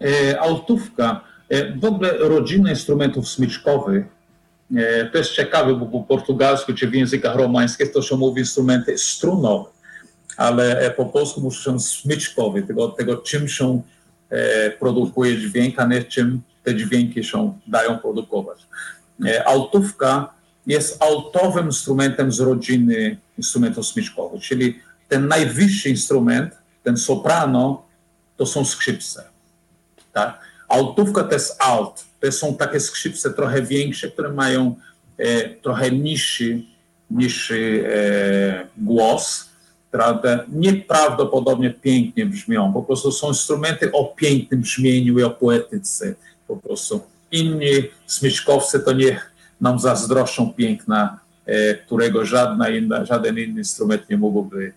E, altówka, e, w ogóle rodzina instrumentów smyczkowych, e, to jest ciekawe, bo po portugalsku czy w językach romańskich to się mówi instrumenty strunowe, ale e, po polsku muszą smyczkowe, tego, tego czym się e, produkuje dźwięk, a nie czym te dźwięki się dają produkować. E, Altówka jest altowym instrumentem z rodziny instrumentów smyczkowych, czyli ten najwyższy instrument, ten soprano, to są skrzypce tak? Altówka to jest alt. Są takie skrzypce trochę większe, które mają e, trochę niższy, niższy e, głos, prawda? Nieprawdopodobnie pięknie brzmią. Po prostu są instrumenty o pięknym brzmieniu i o poetyce. Po prostu inni smyczkowcy to nie nam zazdroszczą piękna, e, którego żadna inna, żaden inny instrument nie mógłby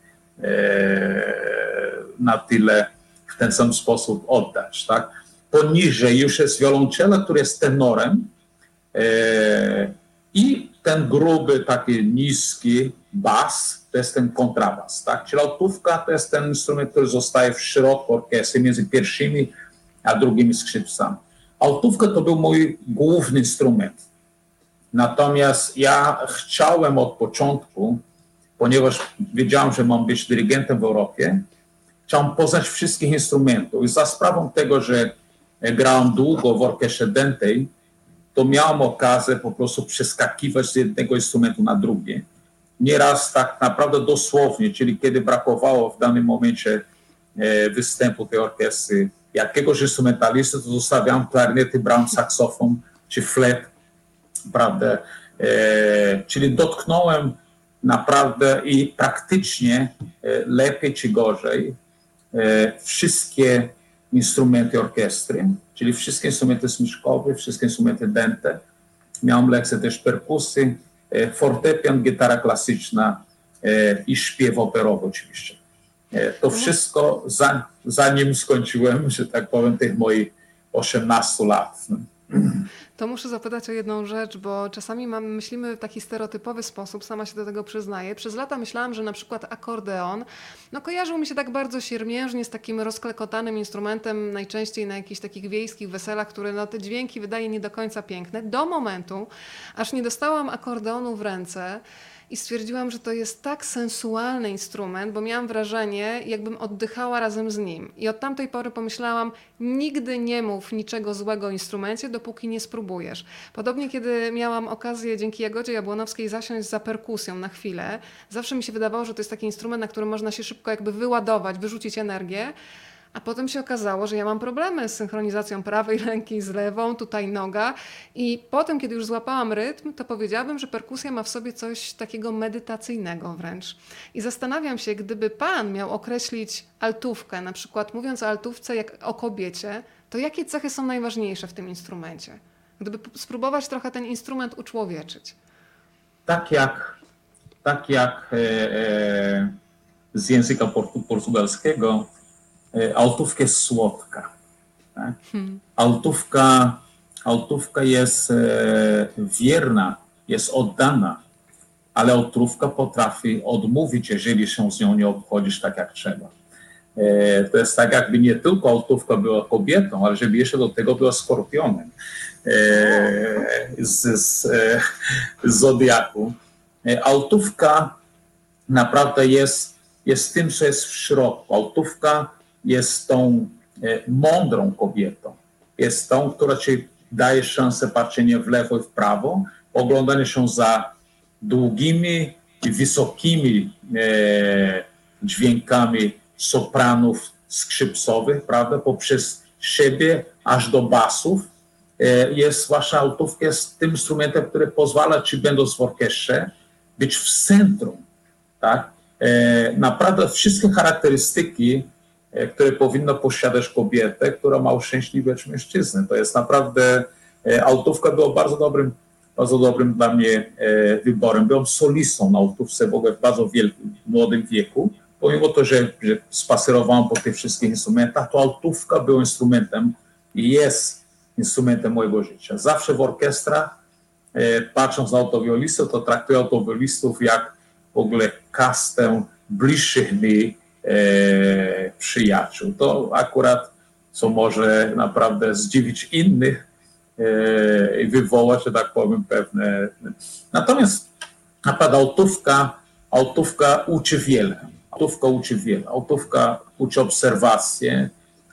na tyle w ten sam sposób oddać, tak? Poniżej już jest wiolonczela, który jest tenorem, E, I ten gruby, taki niski bas, to jest ten kontrabas, tak? Czyli altówka to jest ten instrument, który zostaje w środku orkiestry między pierwszymi a drugimi skrzypcami. Altówka to był mój główny instrument. Natomiast ja chciałem od początku, ponieważ wiedziałem, że mam być dyrygentem w Europie, chciałem poznać wszystkich instrumentów. I za sprawą tego, że grałem długo w orkiestrze dętej, to miałem okazję po prostu przeskakiwać z jednego instrumentu na drugi. Nieraz tak naprawdę dosłownie, czyli kiedy brakowało w danym momencie e, występu tej orkiestry jakiegoś instrumentalisty, to zostawiałem klarnety, brałem saksofon czy flet, prawda? E, czyli dotknąłem naprawdę i praktycznie e, lepiej czy gorzej wszystkie instrumenty orkiestry, czyli wszystkie instrumenty smyczkowe, wszystkie instrumenty dęte. Miałem lekcje też perkusy, e, fortepian, gitara klasyczna e, i śpiew operowy oczywiście. E, to wszystko zanim skończyłem, że tak powiem, tych moich 18 lat. To muszę zapytać o jedną rzecz, bo czasami mamy, myślimy w taki stereotypowy sposób, sama się do tego przyznaję. Przez lata myślałam, że na przykład akordeon no kojarzył mi się tak bardzo siermiężnie z takim rozklekotanym instrumentem, najczęściej na jakichś takich wiejskich weselach, które no, te dźwięki wydaje nie do końca piękne, do momentu, aż nie dostałam akordeonu w ręce i stwierdziłam, że to jest tak sensualny instrument, bo miałam wrażenie, jakbym oddychała razem z nim. I od tamtej pory pomyślałam, nigdy nie mów niczego złego o instrumencie, dopóki nie spróbujesz. Podobnie, kiedy miałam okazję dzięki Jagodzie Jabłonowskiej zasiąść za perkusją na chwilę, zawsze mi się wydawało, że to jest taki instrument, na którym można się szybko jakby wyładować, wyrzucić energię. A potem się okazało, że ja mam problemy z synchronizacją prawej ręki z lewą, tutaj noga. I potem, kiedy już złapałam rytm, to powiedziałabym, że perkusja ma w sobie coś takiego medytacyjnego wręcz. I zastanawiam się, gdyby pan miał określić altówkę, na przykład mówiąc o altówce jak o kobiecie, to jakie cechy są najważniejsze w tym instrumencie? Gdyby spróbować trochę ten instrument uczłowieczyć. Tak jak, tak jak e, e, z języka portugalskiego E, altówka jest słodka. Tak? Hmm. Altówka, altówka jest e, wierna, jest oddana, ale altówka potrafi odmówić, jeżeli się z nią nie obchodzisz tak jak trzeba. E, to jest tak, jakby nie tylko altówka była kobietą, ale żeby jeszcze do tego była skorpionem z, z, z zodiaku. Altówka naprawdę jest, jest tym, co jest w środku. Altówka jest tą e, mądrą kobietą. Jest tą, która ci daje szansę patrzenia w lewo i w prawo, oglądanie się za długimi i wysokimi e, dźwiękami sopranów skrzypcowych, prawda, poprzez siebie aż do basów. E, jest wasza altówka jest tym instrumentem, który pozwala ci, będąc w orkiestrze, być w centrum, tak? E, naprawdę wszystkie charakterystyki które powinno posiadać kobietę, która ma uszczęśliwiać mężczyznę. To jest naprawdę, e, autówka była bardzo dobrym, bardzo dobrym dla mnie e, wyborem. Byłem solistą na autówce w ogóle w bardzo wielkim, młodym wieku. Pomimo to, że, że spacerowałem po tych wszystkich instrumentach, to altówka była instrumentem i jest instrumentem mojego życia. Zawsze w orkiestrach, patrząc na autowiolistów, to traktuję autowiolistów jak w ogóle kastę bliższych mi e, przyjaciół. To akurat, co może naprawdę zdziwić innych e, i wywołać, że tak powiem, pewne. Natomiast naprawdę autówka, autówka uczy wiele. Autówka uczy wiele. Autówka uczy obserwacji,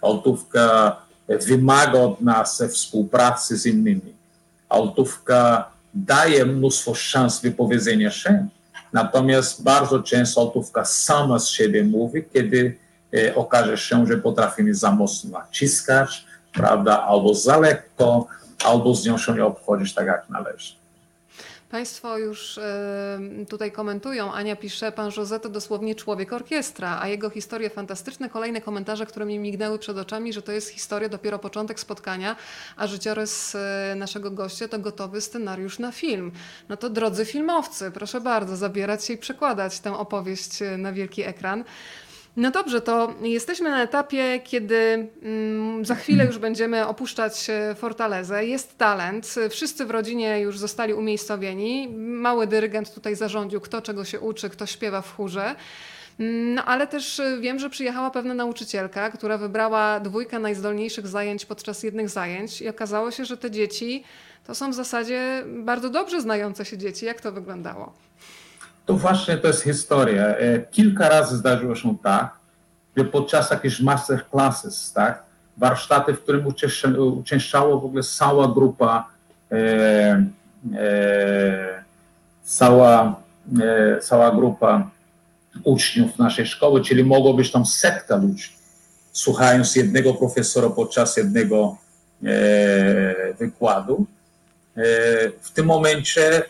autówka wymaga od nas współpracy z innymi. Autówka daje mnóstwo szans wypowiedzenia się, Natomiast bardzo często altówka sama z siebie mówi, kiedy e, okaże się, że potrafimy za mocno naciskać, prawda, albo za lekko, albo z nią się nie obchodzić tak, jak należy. Państwo już tutaj komentują. Ania pisze, pan José to dosłownie człowiek orkiestra, a jego historie fantastyczne. Kolejne komentarze, które mi mignęły przed oczami, że to jest historia, dopiero początek spotkania, a życiorys e, naszego gościa to gotowy scenariusz na film. No to drodzy filmowcy, proszę bardzo, zabierać się i przekładać tę opowieść e, na wielki ekran. No dobrze, to jesteśmy na etapie, kiedy mm, za chwilę już będziemy opuszczać e, Fortalezę. Jest talent, wszyscy w rodzinie już zostali umiejscowieni. Mały dyrygent tutaj zarządził, kto czego się uczy, kto śpiewa w chórze. Mm, No ale też e, wiem, że przyjechała pewna nauczycielka, która wybrała dwójkę najzdolniejszych zajęć podczas jednych zajęć i okazało się, że te dzieci to są w zasadzie bardzo dobrze znające się dzieci. Jak to wyglądało? To właśnie to jest historia. E, Kilka razy zdarzyło się tak, że podczas jakichś master classes, tak, warsztaty, w którym uczęszcza- uczęszczała w ogóle cała grupa, e, e, cała, e, cała grupa uczniów naszej szkoły, czyli mogło być tam setka ludzi, słuchając jednego profesora podczas jednego e, wykładu. E, w tym momencie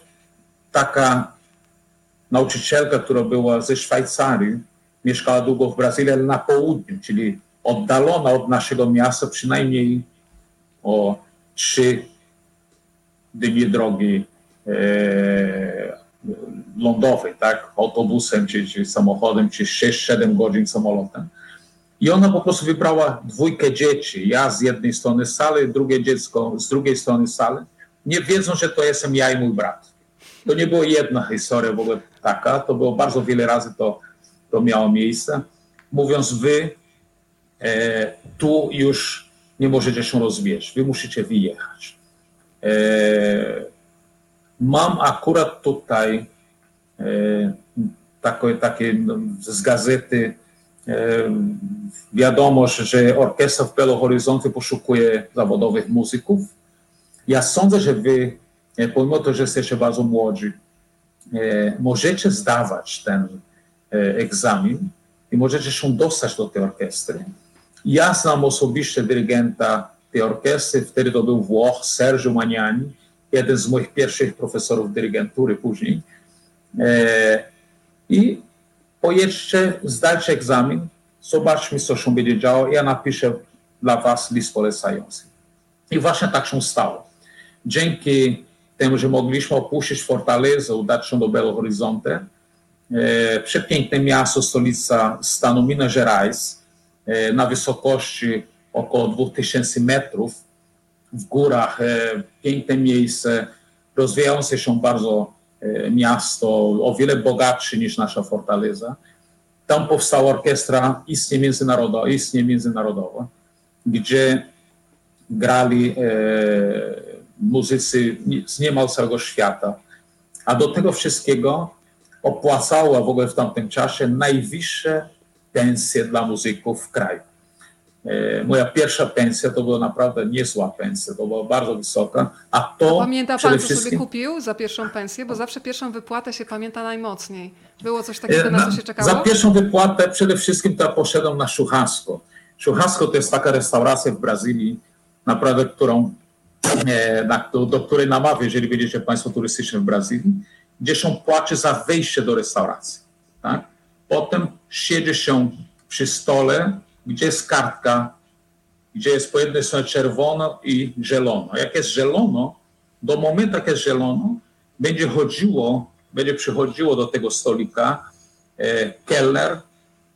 taka nauczycielka, która była ze Szwajcarii, mieszkała długo w Brazylii, ale na południu, czyli oddalona od naszego miasta przynajmniej o trzy dni drogi e, lądowej, tak, autobusem, czy, czy samochodem, czy 6-7 godzin samolotem. I ona po prostu wybrała dwójkę dzieci, ja z jednej strony sali, drugie dziecko z drugiej strony sali, nie wiedząc, że to jestem ja i mój brat. To nie była jedna historia w ogóle taka, to było bardzo wiele razy to, to miało miejsce. Mówiąc wy, e, tu już nie możecie się rozwijać, wy musicie wyjechać. E, mam akurat tutaj e, takie, takie no, z gazety e, wiadomość, że orkiestra w Belo Horyzonte poszukuje zawodowych muzyków. Ja sądzę, że wy, pomimo to, że jesteście bardzo młodzi, e, możecie zdawać ten e, egzamin i możecie się dostać do tej orkiestry. Ja znam osobiście dyrygenta tej orkiestry, wtedy to był Włoch, Sergio Maniani, jeden z moich pierwszych profesorów dyrygentury później. E, I pojedźcie, zdajcie egzamin, zobaczmy, co się będzie działo. Ja napiszę dla was list polecający. I właśnie tak się stało. Dzięki temu, że mogliśmy opuścić Fortalezę, udać się do Belo Horizonte, e, przepiękne miasto, stolica stanu Minas Gerais, e, na wysokości około 2000 metrów, w górach, e, piękne miejsce, rozwijające się bardzo miasto, o wiele bogatsze niż nasza Fortaleza. Tam powstała orkiestra istnie międzynarodowa, istnie międzynarodowa gdzie grali e, muzycy z niemal całego świata. A do tego wszystkiego opłacała w ogóle w tamtym czasie najwyższe pensje dla muzyków w kraju. E, moja pierwsza pensja to była naprawdę niezła pensja, to była bardzo wysoka, a to Pamięta przede pan, co sobie wszystkim... kupił za pierwszą pensję? Bo zawsze pierwszą wypłatę się pamięta najmocniej. Było coś takiego, E, na co się czekało? Za pierwszą wypłatę przede wszystkim to ja poszedłem na Szuchasko. Szuchasko to jest taka restauracja w Brazylii, naprawdę, którą, na, do, do której namawiam, jeżeli będziecie Państwo turystyczni w Brazylii, gdzie się płaci za wejście do restauracji. Tak? Potem siedzi się przy stole, gdzie jest kartka, gdzie jest po jednej stronie czerwono i zielono. Jak jest zielono, do momentu, jak jest zielono, będzie chodziło, będzie przychodziło do tego stolika e, kelner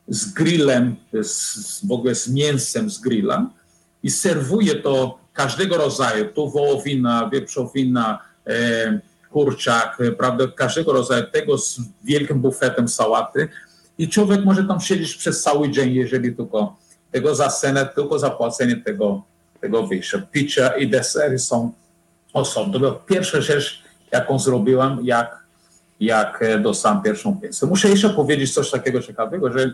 z grillem, z, w ogóle z mięsem z grilla i serwuje to każdego rodzaju, tu wołowina, wieprzowina, e, kurczak, e, prawda, każdego rodzaju tego z wielkim bufetem sałaty i człowiek może tam siedzieć przez cały dzień, jeżeli tylko tego za cenę, tylko zapłacenie tego, tego wyjścia. Picia i desery są była pierwsza rzecz, jaką zrobiłam, jak, jak e, dostałem pierwszą pensję. Muszę jeszcze powiedzieć coś takiego ciekawego, że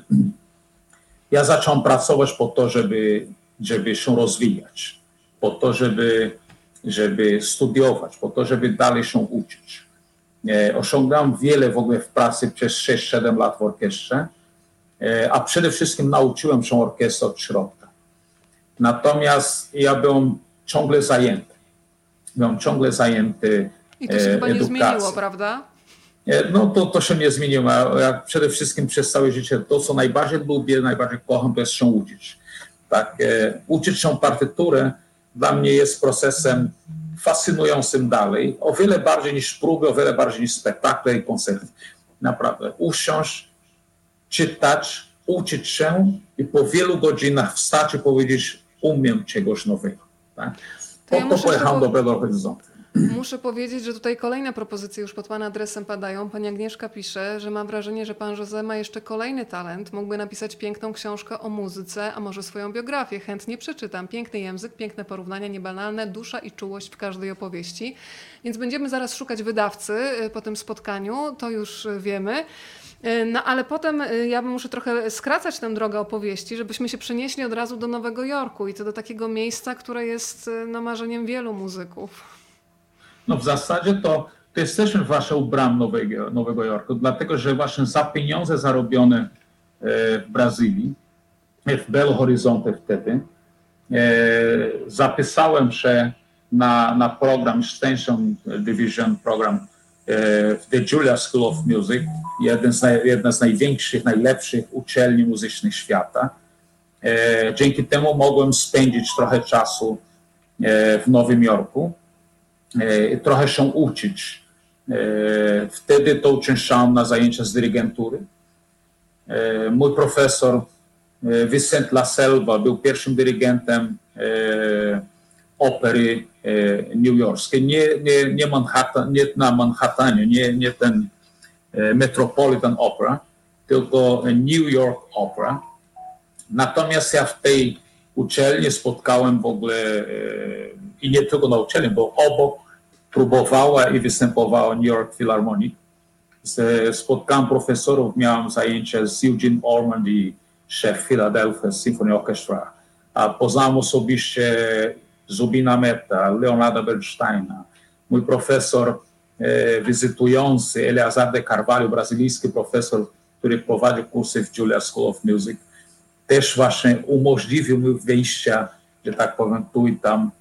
ja zacząłem pracować po to, żeby, żeby się rozwijać, po to, żeby, żeby studiować, po to, żeby dalej się uczyć. E, osiągnąłem wiele w ogóle w pracy przez 6-7 lat w orkiestrze, e, a przede wszystkim nauczyłem się orkiestry od środka. Natomiast ja byłem ciągle zajęty. Byłem ciągle zajęty I to się e, chyba nie edukacją. zmieniło, prawda? No to, to się nie zmieniło. Ja przede wszystkim przez całe życie to, co najbardziej lubię, najbardziej kocham, to jest się uczyć. Tak, e, uczyć się partyturę dla mnie jest procesem fascynującym dalej, o wiele bardziej niż próby, o wiele bardziej niż spektakle i koncerty. Naprawdę. Usiąść, czytać, uczyć się i po wielu godzinach wstać i powiedzieć, umiem czegoś nowego. Tak? To Po ja to pojechałem do Belo Horizonte. Muszę powiedzieć, że tutaj kolejne propozycje już pod Pana adresem padają. Pani Agnieszka pisze, że ma wrażenie, że Pan José ma jeszcze kolejny talent. Mógłby napisać piękną książkę o muzyce, a może swoją biografię. Chętnie przeczytam. Piękny język, piękne porównania, niebanalne, dusza i czułość w każdej opowieści. Więc będziemy zaraz szukać wydawcy y, po tym spotkaniu, to już y, wiemy. Y, No ale potem ja muszę trochę skracać tę drogę opowieści, żebyśmy się przenieśli od razu do Nowego Jorku i to do takiego miejsca, które jest no, marzeniem wielu muzyków. No w zasadzie to, to jesteśmy właśnie u bram Nowego, Nowego Jorku, dlatego że właśnie za pieniądze zarobione e, w Brazylii, e, w Belo Horizonte wtedy, e, zapisałem się na, na program Extension Division program w The Julia School of Music, jeden z jedna z największych, najlepszych uczelni muzycznych świata. Dzięki temu mogłem spędzić trochę czasu w Nowym Jorku trochę się uczyć. E, Wtedy to uczęszczałem na zajęcia z dyrygentury. E, Mój profesor e, Vicent La Selva był pierwszym dyrygentem e, opery e, newyorskiej. Nie, nie, nie, Manhattan, nie na Manhattanie, nie, nie ten e, Metropolitan Opera, tylko New York Opera. Natomiast ja w tej uczelni spotkałem w ogóle e, i nie tylko na uczelni, bo obok próbowała i występowała New York Philharmonic. Spotkałem profesorów, miałem zajęcia z Eugene Ormond i szef Philadelphia Symphony Orchestra. A poznałem osobiście Zubina Meta, Leonarda Bernsteina. Mój profesor e, wizytujący, Eleazar de Carvalho, brazylijski profesor, który prowadził kursy w Julia School of Music, też właśnie umożliwił mi wyjścia, że tak powiem, tu i tam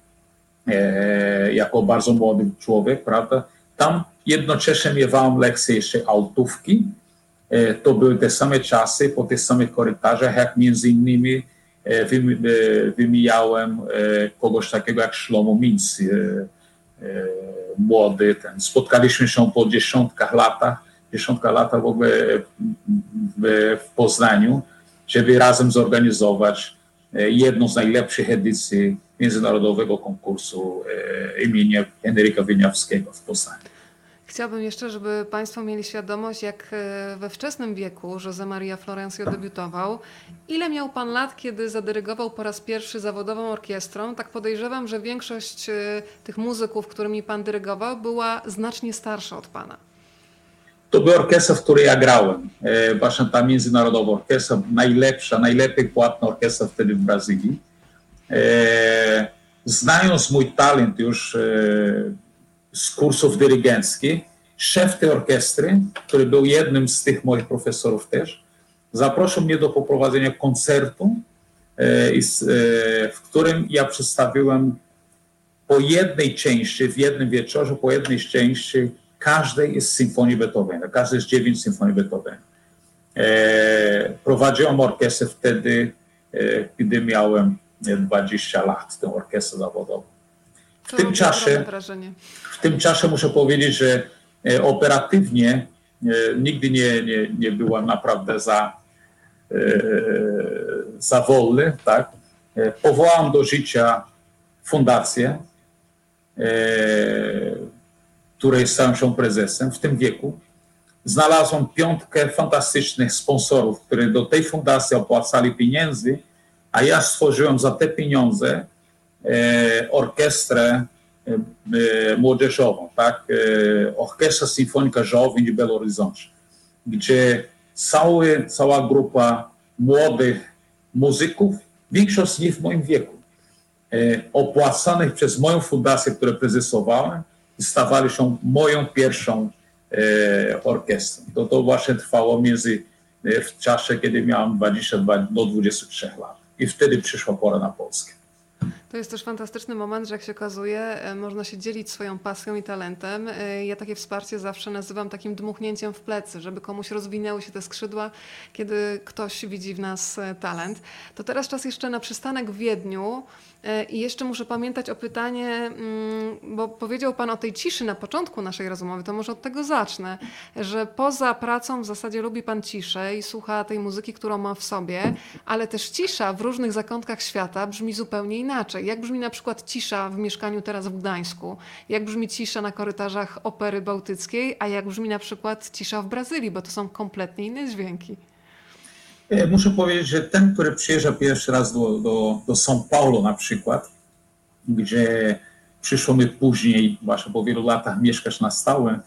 jako bardzo młody człowiek, prawda? Tam jednocześnie miewałem lekcje jeszcze altówki. E, to były te same czasy, po tych samych korytarzach, jak między innymi e, wymi, e, wymijałem e, kogoś takiego jak Szlomo Minc, e, e, młody. Ten. Spotkaliśmy się po dziesiątkach latach, dziesiątka lata w ogóle w, Poznaniu, żeby razem zorganizować e, jedną z najlepszych edycji międzynarodowego konkursu e, imienia Henryka Wieniawskiego w Poznaniu. Chciałabym jeszcze, żeby Państwo mieli świadomość, jak e, we wczesnym wieku José Maria Florencio debiutował. Ile miał Pan lat, kiedy zadyrygował po raz pierwszy zawodową orkiestrą? Tak podejrzewam, że większość e, tych muzyków, którymi Pan dyrygował, była znacznie starsza od Pana. To była orkiestra, w której ja grałem. E, Właśnie ta międzynarodowa orkiestra, najlepsza, najlepiej płatna orkiestra wtedy w Brazylii. E, Znając mój talent już e, z kursów dyrygenckich, szef tej orkiestry, który był jednym z tych moich profesorów też, zaprosił mnie do poprowadzenia koncertu, w którym ja przedstawiłem po jednej części, w jednym wieczorze, po jednej części każdej z symfonii Beethovena, każdej z dziewięć symfonii Beethovena. E, prowadziłem orkiestrę wtedy, e, gdy miałem e, 20 lat, tę orkiestrę zawodową. W To tym czasie w tym czasie muszę powiedzieć, że e, operatywnie e, nigdy nie, nie, nie byłem naprawdę za, e, za wolny. Tak? E, Powołałem do życia fundację, której stałem się prezesem w tym wieku. Znalazłem piątkę fantastycznych sponsorów, którzy do tej fundacji opłacali pieniędzy, a ja stworzyłem za te pieniądze e, orkiestrę e, e, młodzieżową, tak? E, Orkiestra Symfonika Jovem de Belo Horizonte, gdzie cały, cała grupa młodych muzyków, większość z nich w moim wieku, e, opłacanych przez moją fundację, którą prezesowałem, stawali się moją pierwszą e, orkiestrą. To, to właśnie trwało między e, w czasie, kiedy miałem 22 do 23 lat. I wtedy przyszła pora na Polskę. To jest też fantastyczny moment, że jak się okazuje, e, można się dzielić swoją pasją i talentem. E, Ja takie wsparcie zawsze nazywam takim dmuchnięciem w plecy, żeby komuś rozwinęły się te skrzydła, kiedy ktoś widzi w nas e, talent. To teraz czas jeszcze na przystanek w Wiedniu. I jeszcze muszę pamiętać o pytanie, mm, bo powiedział Pan o tej ciszy na początku naszej rozmowy, to może od tego zacznę, że poza pracą w zasadzie lubi Pan ciszę i słucha tej muzyki, którą ma w sobie, ale też cisza w różnych zakątkach świata brzmi zupełnie inaczej. Jak brzmi na przykład cisza w mieszkaniu teraz w Gdańsku, jak brzmi cisza na korytarzach Opery Bałtyckiej, a jak brzmi na przykład cisza w Brazylii, bo to są kompletnie inne dźwięki. E, Muszę powiedzieć, że ten, który przyjeżdża pierwszy raz do, do, do São Paulo na przykład, gdzie przyszło mi później, właśnie po wielu latach mieszkasz na stałe,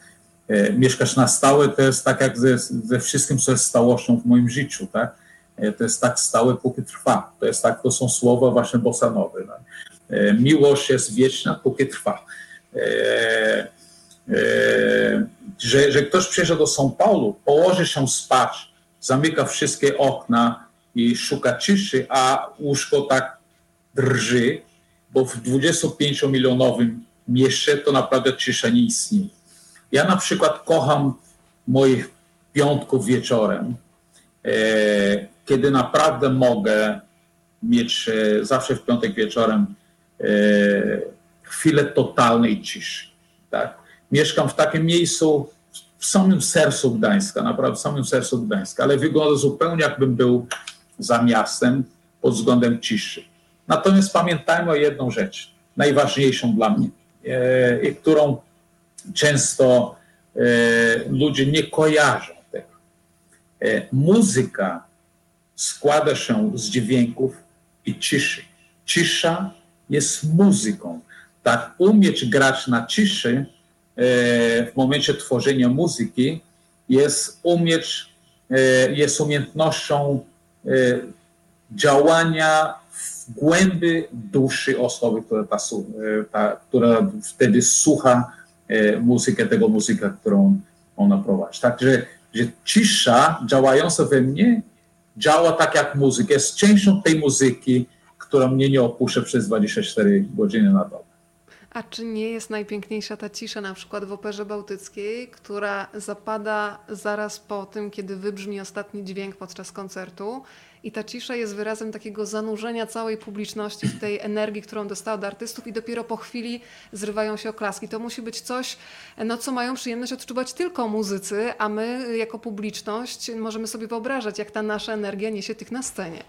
e, mieszkasz na stałe to jest tak jak ze, ze wszystkim, co jest stałością w moim życiu, tak? E, To jest tak stałe, póki trwa. To jest tak, to są słowa właśnie bosanowe. No. E, Miłość jest wieczna, póki trwa. E, e, że, że ktoś przyjeżdża do São Paulo, położy się spać, zamyka wszystkie okna i szuka ciszy, a łóżko tak drży, bo w 25-milionowym mieście to naprawdę cisza nie istnieje. Ja na przykład kocham moich piątków wieczorem, e, kiedy naprawdę mogę mieć e, zawsze w piątek wieczorem e, chwilę totalnej ciszy. Tak? Mieszkam w takim miejscu w samym sercu Gdańska, naprawdę w samym sercu Gdańska, ale wygląda zupełnie jakbym był za miastem pod względem ciszy. Natomiast pamiętajmy o jedną rzecz, najważniejszą dla mnie, e, którą często e, ludzie nie kojarzą tego. E, muzyka składa się z dźwięków i ciszy. Cisza jest muzyką. Tak, umieć grać na ciszy e, w momencie tworzenia muzyki jest umieć, e, jest umiejętnością e, działania w głębi duszy osoby, która, ta, ta, która wtedy słucha muzykę tego muzyka, którą ona prowadzi. Także że cisza działająca we mnie działa tak jak muzyka, jest częścią tej muzyki, która mnie nie opuszcza przez 24 godziny na dobę. A czy nie jest najpiękniejsza ta cisza na przykład w Operze Bałtyckiej, która zapada zaraz po tym, kiedy wybrzmi ostatni dźwięk podczas koncertu i ta cisza jest wyrazem takiego zanurzenia całej publiczności w tej energii, którą dostała od artystów i dopiero po chwili zrywają się oklaski. To musi być coś, no, co mają przyjemność odczuwać tylko muzycy, a my jako publiczność możemy sobie wyobrażać, jak ta nasza energia niesie tych na scenie.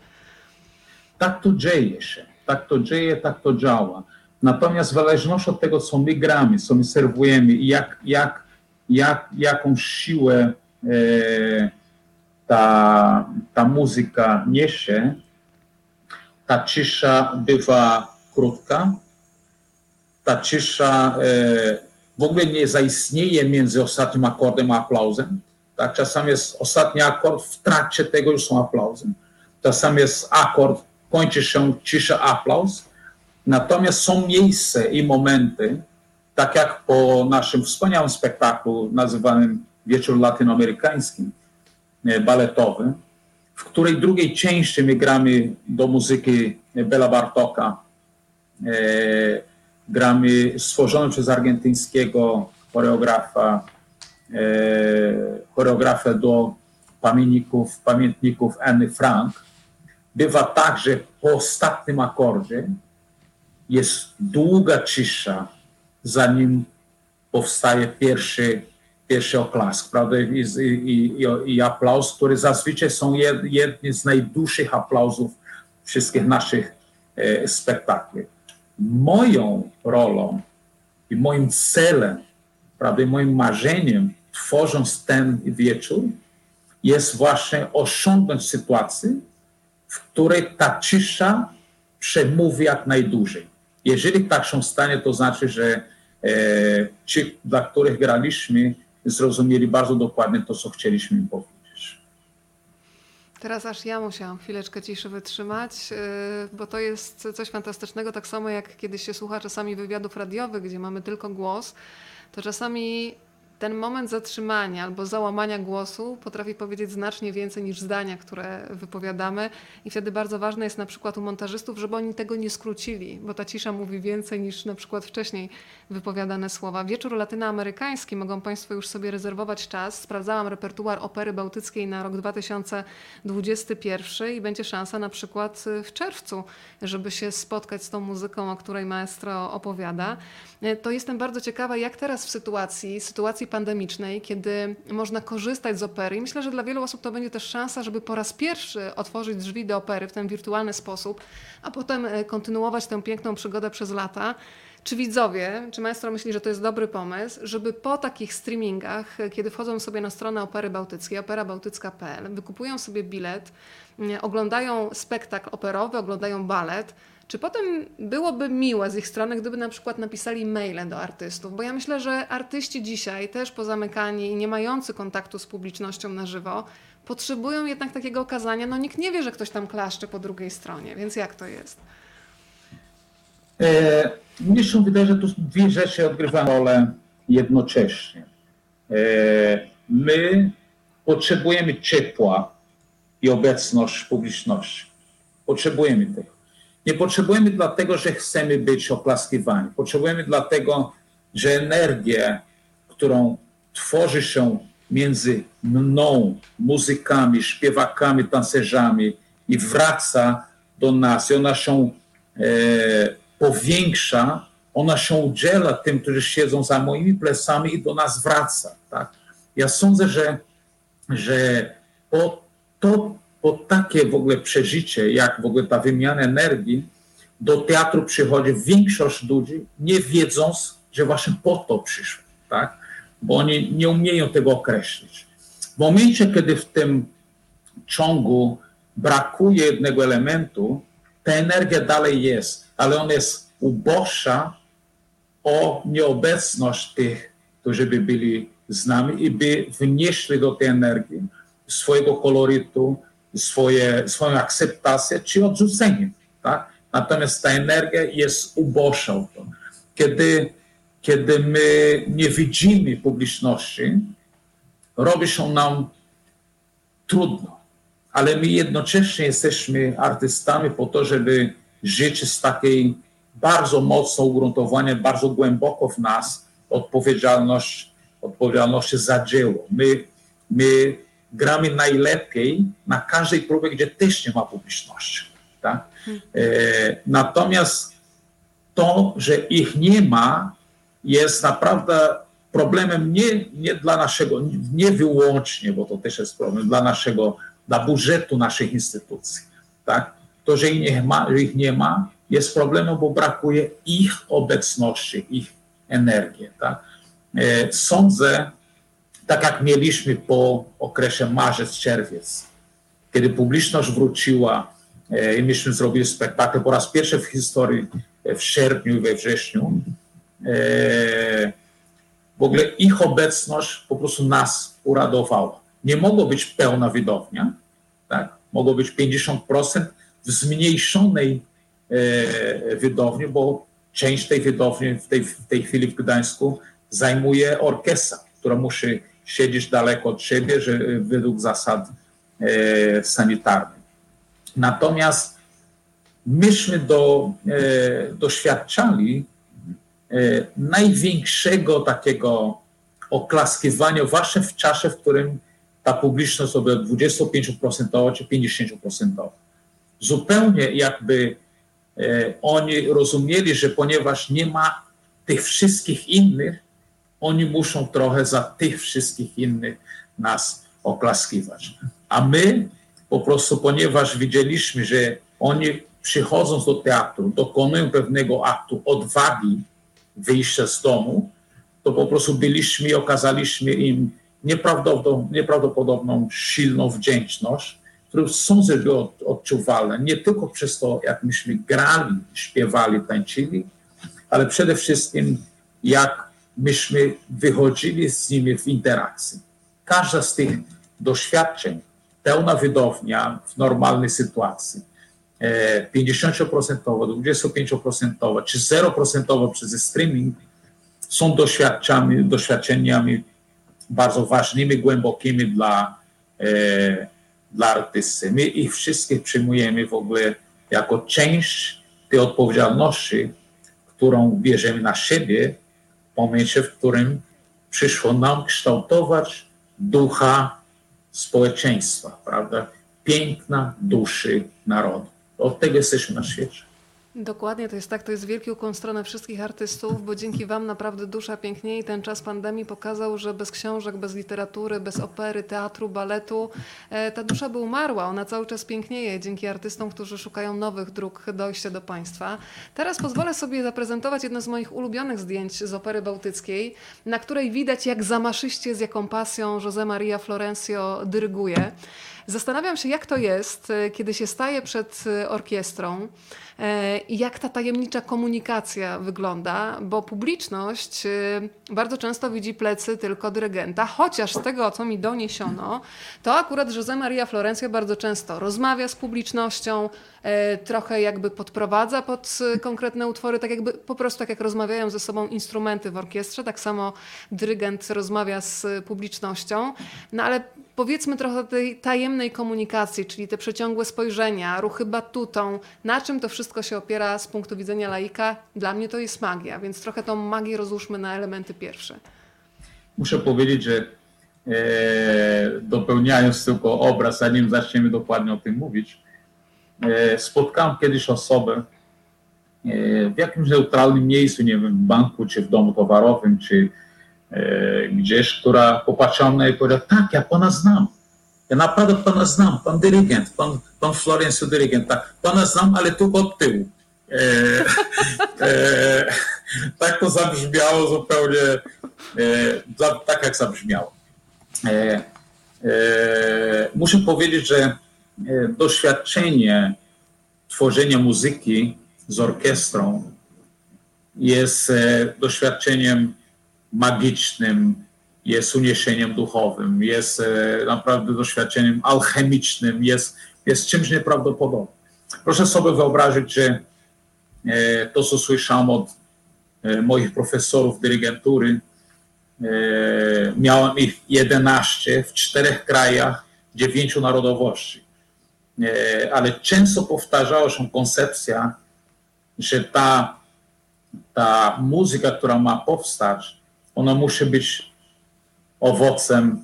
Tak to dzieje się, tak to dzieje, tak to działa. Natomiast w zależności od tego, co my gramy, co my serwujemy i jak, jak, jak, jaką siłę e, ta, ta muzyka niesie, ta cisza bywa krótka, ta cisza e, w ogóle nie zaistnieje między ostatnim akordem a aplauzem. Tak? Czasami jest ostatni akord, w trakcie tego już są aplauzy. Czasami jest akord, kończy się cisza, aplauz. Natomiast są miejsca i momenty, tak jak po naszym wspaniałym spektaklu nazywanym Wieczór Latynoamerykańskim, baletowym, w której drugiej części my gramy do muzyki Bela Bartoka, e, gramy stworzone przez argentyńskiego choreografa, e, choreografę do pamiętników, pamiętników Anny Frank. Bywa tak, że po ostatnim akordzie jest długa cisza, zanim powstaje pierwszy, pierwszy oklask, prawda? I, i, i, aplauz, który zazwyczaj są jed, jedni z najdłuższych aplauzów wszystkich naszych e, spektakli. Moją rolą i moim celem, prawda, i moim marzeniem, tworząc ten wieczór, jest właśnie osiągnąć sytuację, w której ta cisza przemówi jak najdłużej. Jeżeli tak się stanie, to znaczy, że e, ci, dla których graliśmy, zrozumieli bardzo dokładnie to, co chcieliśmy im powiedzieć. Teraz aż ja musiałam chwileczkę ciszy wytrzymać, yy, bo to jest coś fantastycznego, tak samo jak kiedy się słucha czasami wywiadów radiowych, gdzie mamy tylko głos, to czasami ten moment zatrzymania albo załamania głosu potrafi powiedzieć znacznie więcej niż zdania, które wypowiadamy. I wtedy bardzo ważne jest na przykład u montażystów, żeby oni tego nie skrócili, bo ta cisza mówi więcej niż na przykład wcześniej wypowiadane słowa. Wieczór latynoamerykański mogą Państwo już sobie rezerwować czas. Sprawdzałam repertuar opery bałtyckiej na rok 2021 i będzie szansa na przykład w czerwcu, żeby się spotkać z tą muzyką, o której maestro opowiada. To jestem bardzo ciekawa, jak teraz w sytuacji, sytuacji pandemicznej, kiedy można korzystać z opery. I myślę, że dla wielu osób to będzie też szansa, żeby po raz pierwszy otworzyć drzwi do opery w ten wirtualny sposób, a potem e, kontynuować tę piękną przygodę przez lata. Czy widzowie, czy maestro myśli, że to jest dobry pomysł, żeby po takich streamingach, e, kiedy wchodzą sobie na stronę Opery Bałtyckiej, operabałtycka.pl, wykupują sobie bilet, oglądają spektakl operowy, oglądają balet, czy potem byłoby miłe z ich strony, gdyby na przykład napisali maile do artystów? Bo ja myślę, że artyści dzisiaj, też pozamykani i nie mający kontaktu z publicznością na żywo, potrzebują jednak takiego okazania. No nikt nie wie, że ktoś tam klaszcze po drugiej stronie, więc jak to jest? E, mnie się wydaje, że tu dwie rzeczy odgrywają rolę jednocześnie. E, my potrzebujemy ciepła i obecność publiczności. Potrzebujemy tego. Nie potrzebujemy dlatego, że chcemy być oklaskiwani. Potrzebujemy dlatego, że energię, którą tworzy się między mną, muzykami, śpiewakami, tancerzami i wraca do nas, i ona się e, powiększa, ona się udziela tym, którzy siedzą za moimi plecami i do nas wraca. Tak? Ja sądzę, że, że po to po takie w ogóle przeżycie, jak w ogóle ta wymiana energii, do teatru przychodzi większość ludzi, nie wiedząc, że właśnie po to przyszło, tak? Bo oni nie umieją tego określić. W momencie, kiedy w tym ciągu brakuje jednego elementu, ta energia dalej jest, ale ona jest uboższa o nieobecność tych, którzy by byli z nami i by wnieśli do tej energii swojego kolorytu, swoje, swoją akceptację czy odrzucenie. Tak? Natomiast ta energia jest uboższa. Kiedy, kiedy my nie widzimy publiczności, robi się nam trudno. Ale my jednocześnie jesteśmy artystami po to, żeby żyć z takiej bardzo mocno ugruntowania, bardzo głęboko w nas odpowiedzialność, odpowiedzialności za dzieło. My, my gramy najlepiej na każdej próbie, gdzie też nie ma publiczności. Tak? E, natomiast to, że ich nie ma, jest naprawdę problemem nie, nie dla naszego, nie wyłącznie, bo to też jest problem, dla naszego, dla budżetu naszych instytucji. Tak? To, że ich nie ma, ich nie ma jest problemem, bo brakuje ich obecności, ich energii. Tak? E, sądzę, tak jak mieliśmy po okresie marzec-czerwiec, kiedy publiczność wróciła e, i myśmy zrobili spektakl po raz pierwszy w historii e, w sierpniu i we wrześniu. E, w ogóle ich obecność po prostu nas uradowała. Nie mogło być pełna widownia, tak? mogło być 50% w zmniejszonej widowni, bo część tej widowni w tej, w tej chwili w Gdańsku zajmuje orkiestra, która musi siedzisz daleko od siebie, że według zasad e, sanitarnych. Natomiast myśmy do, e, doświadczali e, największego takiego oklaskiwania właśnie w czasie, w którym ta publiczność sobie 25% czy 50%. Zupełnie jakby oni rozumieli, że ponieważ nie ma tych wszystkich innych, oni muszą trochę za tych wszystkich innych nas oklaskiwać. A my po prostu, ponieważ widzieliśmy, że oni przychodząc do teatru, dokonują pewnego aktu odwagi wyjścia z domu, to po prostu byliśmy i okazaliśmy im nieprawdopodobną, nieprawdopodobną silną wdzięczność, którą sądzę było odczuwalne, nie tylko przez to, jak myśmy grali, śpiewali, tańczyli, ale przede wszystkim jak myśmy wychodzili z nimi w interakcji. Każda z tych doświadczeń, pełna wydownia w normalnej sytuacji, 50%, 25% czy 0% przez streaming są doświadczeniami, doświadczeniami bardzo ważnymi, głębokimi dla, e, dla artysty. My ich wszystkich przyjmujemy w ogóle jako część tej odpowiedzialności, którą bierzemy na siebie momencie, w którym przyszło nam kształtować ducha społeczeństwa, prawda? Piękna duszy narodu. Od tego jesteśmy na świecie. Dokładnie, to jest tak, to jest wielki ukłon w stronę wszystkich artystów, bo dzięki Wam naprawdę dusza pięknieje i ten czas pandemii pokazał, że bez książek, bez literatury, bez opery, teatru, baletu e, ta dusza by umarła. Ona cały czas pięknieje dzięki artystom, którzy szukają nowych dróg dojścia do państwa. Teraz pozwolę sobie zaprezentować jedno z moich ulubionych zdjęć z opery bałtyckiej, na której widać jak zamaszyście, z jaką pasją José Maria Florencio dyryguje. Zastanawiam się, jak to jest, e, kiedy się staje przed e, orkiestrą e, i jak ta tajemnicza komunikacja wygląda, bo publiczność bardzo często widzi plecy tylko dyrygenta, chociaż z tego, co mi doniesiono, to akurat José Maria Florencio bardzo często rozmawia z publicznością, trochę jakby podprowadza pod konkretne utwory, tak jakby po prostu tak jak rozmawiają ze sobą instrumenty w orkiestrze, tak samo dyrygent rozmawia z publicznością, no ale powiedzmy trochę tej tajemnej komunikacji, czyli te przeciągłe spojrzenia, ruchy batutą, na czym to wszystko się opiera z punktu widzenia laika, dla mnie to jest magia, więc trochę tą magię rozłóżmy na elementy pierwsze. Muszę powiedzieć, że e, dopełniając tylko obraz, zanim zaczniemy dokładnie o tym mówić, e, spotkałem kiedyś osobę e, w jakimś neutralnym miejscu, nie wiem, w banku, czy w domu towarowym, czy gdzieś, która popatrzyła mnie i powiedziała, tak, ja pana znam. Ja naprawdę pana znam, pan dyrygent, pan, pan Florencio dyrygent, tak, pana znam, ale tylko od tyłu. E, e, tak to zabrzmiało zupełnie, e, tak jak zabrzmiało. E, e, muszę powiedzieć, że doświadczenie tworzenia muzyki z orkiestrą jest doświadczeniem magicznym, jest uniesieniem duchowym, jest e, naprawdę doświadczeniem alchemicznym, jest, jest czymś nieprawdopodobnym. Proszę sobie wyobrazić, że e, to, co słyszałem od e, moich profesorów dyrygentury, miałem ich 11 w czterech krajach, dziewięciu narodowości. Ale często powtarzała się koncepcja, że ta, ta muzyka, która ma powstać, ona musi być owocem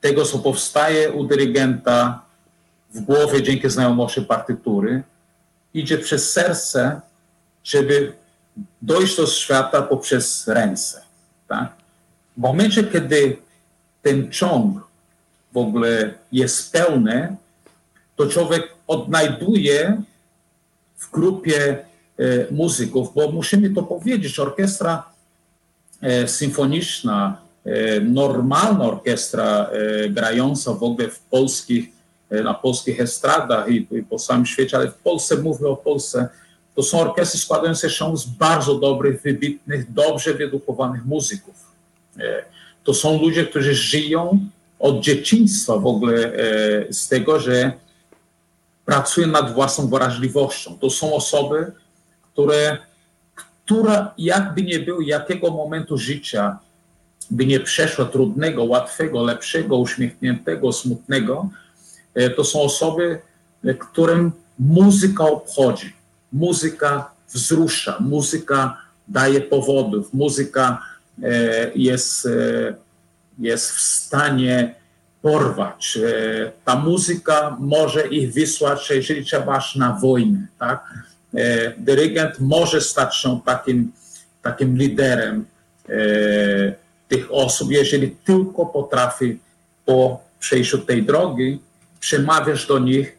tego, co powstaje u dyrygenta w głowie dzięki znajomości partytury, idzie przez serce, żeby dojść do świata poprzez ręce. Tak? W momencie, kiedy ten ciąg w ogóle jest pełny, to człowiek odnajduje w grupie e, muzyków, bo musimy to powiedzieć, orkiestra symfoniczna, e, normalna orkiestra e, grająca w ogóle w polskich, na polskich estradach i, i po całym świecie, ale w Polsce, mówię o Polsce, to są orkiestry składające się z bardzo dobrych, wybitnych, dobrze wyedukowanych muzyków. To są ludzie, którzy żyją od dzieciństwa w ogóle z tego, że pracują nad własną wrażliwością. To są osoby, które która jakby nie było, jakiego momentu życia by nie przeszła trudnego, łatwego, lepszego, uśmiechniętego, smutnego, e, to są osoby, e, którym muzyka obchodzi, muzyka wzrusza, muzyka daje powodów, muzyka e, jest, jest w stanie porwać. Ta muzyka może ich wysłać, jeżeli trzeba aż na wojnę, tak? E, dyrygent może stać się takim, takim liderem e, tych osób, jeżeli tylko potrafi po przejściu tej drogi przemawiać do nich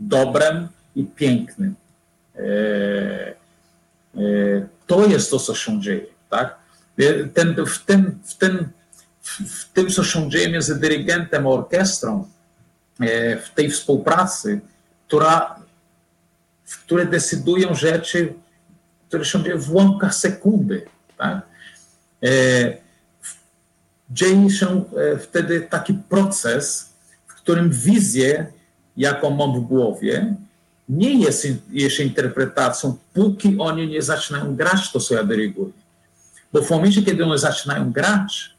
dobrem i pięknym. E, to jest to, co się dzieje. Tak? Ten, w, tym, w, tym, w tym, co się dzieje między dyrygentem a orkiestrą, w tej współpracy, która które decydują rzeczy, które się dzieją w łamkach sekundy. Tak? E, dzieje się e, wtedy taki proces, w którym wizję, jaką mam w głowie, nie jest jeszcze interpretacją, póki oni nie zaczynają grać to, co ja dyryguję. Bo w momencie, kiedy one zaczynają grać,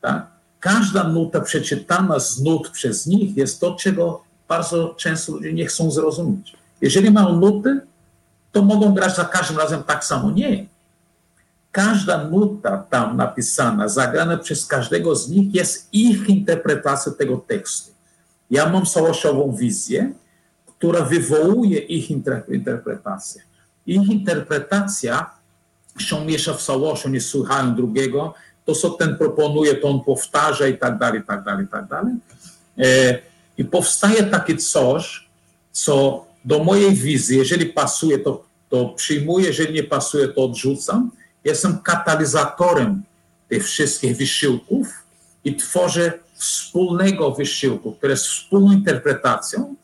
tak, każda nuta przeczytana z nut przez nich jest to, czego bardzo często ludzie nie chcą zrozumieć. Jeżeli mają nuty, to mogą grać za każdym razem tak samo. Nie. Każda nuta tam napisana, zagrana przez każdego z nich jest ich interpretacja tego tekstu. Ja mam całościową wizję, która wywołuje ich interpretację. Ich interpretacja się miesza w całości, nie słuchają drugiego, to co ten proponuje, to on powtarza i tak dalej, i tak dalej, i tak dalej. E, I powstaje takie coś, co do mojej wizji, jeżeli pasuje, to, to przyjmuję, jeżeli nie pasuje, to odrzucam. Jestem katalizatorem tych wszystkich wysiłków i tworzę wspólnego wysiłku, który jest wspólną interpretacją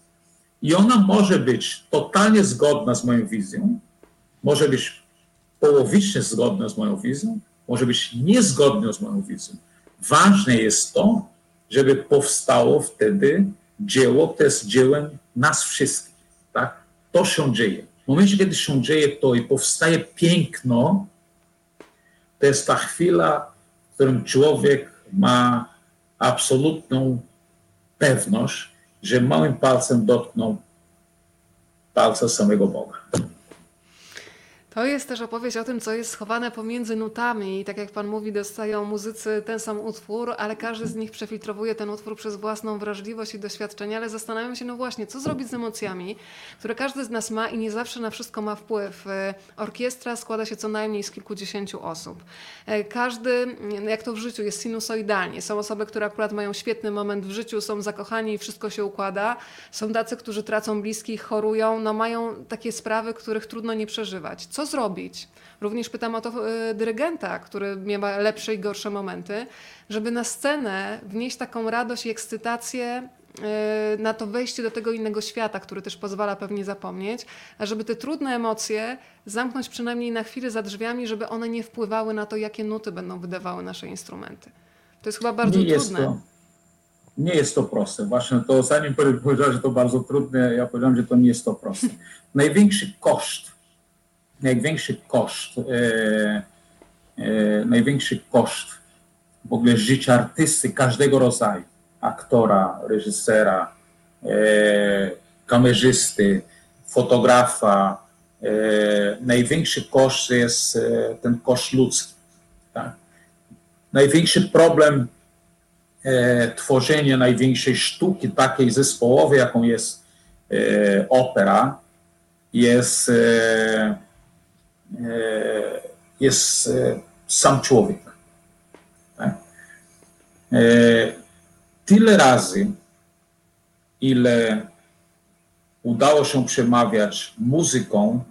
i ona może być totalnie zgodna z moją wizją, może być połowicznie zgodna z moją wizją, może być niezgodna z moją wizją. Ważne jest to, żeby powstało wtedy dzieło, które jest dziełem nas wszystkich. Tak? To się dzieje. W momencie, kiedy się dzieje to i powstaje piękno, to jest ta chwila, w którym człowiek ma absolutną pewność, że małym palcem dotknął palca samego Boga. To jest też opowieść o tym, co jest schowane pomiędzy nutami. I tak jak Pan mówi, dostają muzycy ten sam utwór, ale każdy z nich przefiltrowuje ten utwór przez własną wrażliwość i doświadczenie. Ale zastanawiam się, no właśnie, co zrobić z emocjami, które każdy z nas ma i nie zawsze na wszystko ma wpływ. E, orkiestra składa się co najmniej z kilkudziesięciu osób. E, każdy, jak to w życiu, jest sinusoidalnie. Są osoby, które akurat mają świetny moment w życiu, są zakochani i wszystko się układa. Są tacy, którzy tracą bliskich, chorują, no mają takie sprawy, których trudno nie przeżywać. Co zrobić? Również pytam o to y, dyrygenta, który miewa lepsze i gorsze momenty, żeby na scenę wnieść taką radość i ekscytację y, na to wejście do tego innego świata, który też pozwala pewnie zapomnieć, a żeby te trudne emocje zamknąć przynajmniej na chwilę za drzwiami, żeby one nie wpływały na to, jakie nuty będą wydawały nasze instrumenty. To jest chyba bardzo nie trudne. To, nie jest to proste. Właśnie to zanim powiedziałem, że to bardzo trudne, ja powiedziałem, że to nie jest to proste. Największy koszt największy koszt, e, e, największy koszt w ogóle życia artysty każdego rodzaju, aktora, reżysera, e, kamerzysty, fotografa, największy koszt jest ten koszt ludzki. Tak? Największy problem tworzenia największej sztuki takiej zespołowej, jaką jest opera, jest jest e, sam człowiek. Tak? E, tyle razy, ile udało się przemawiać muzyką,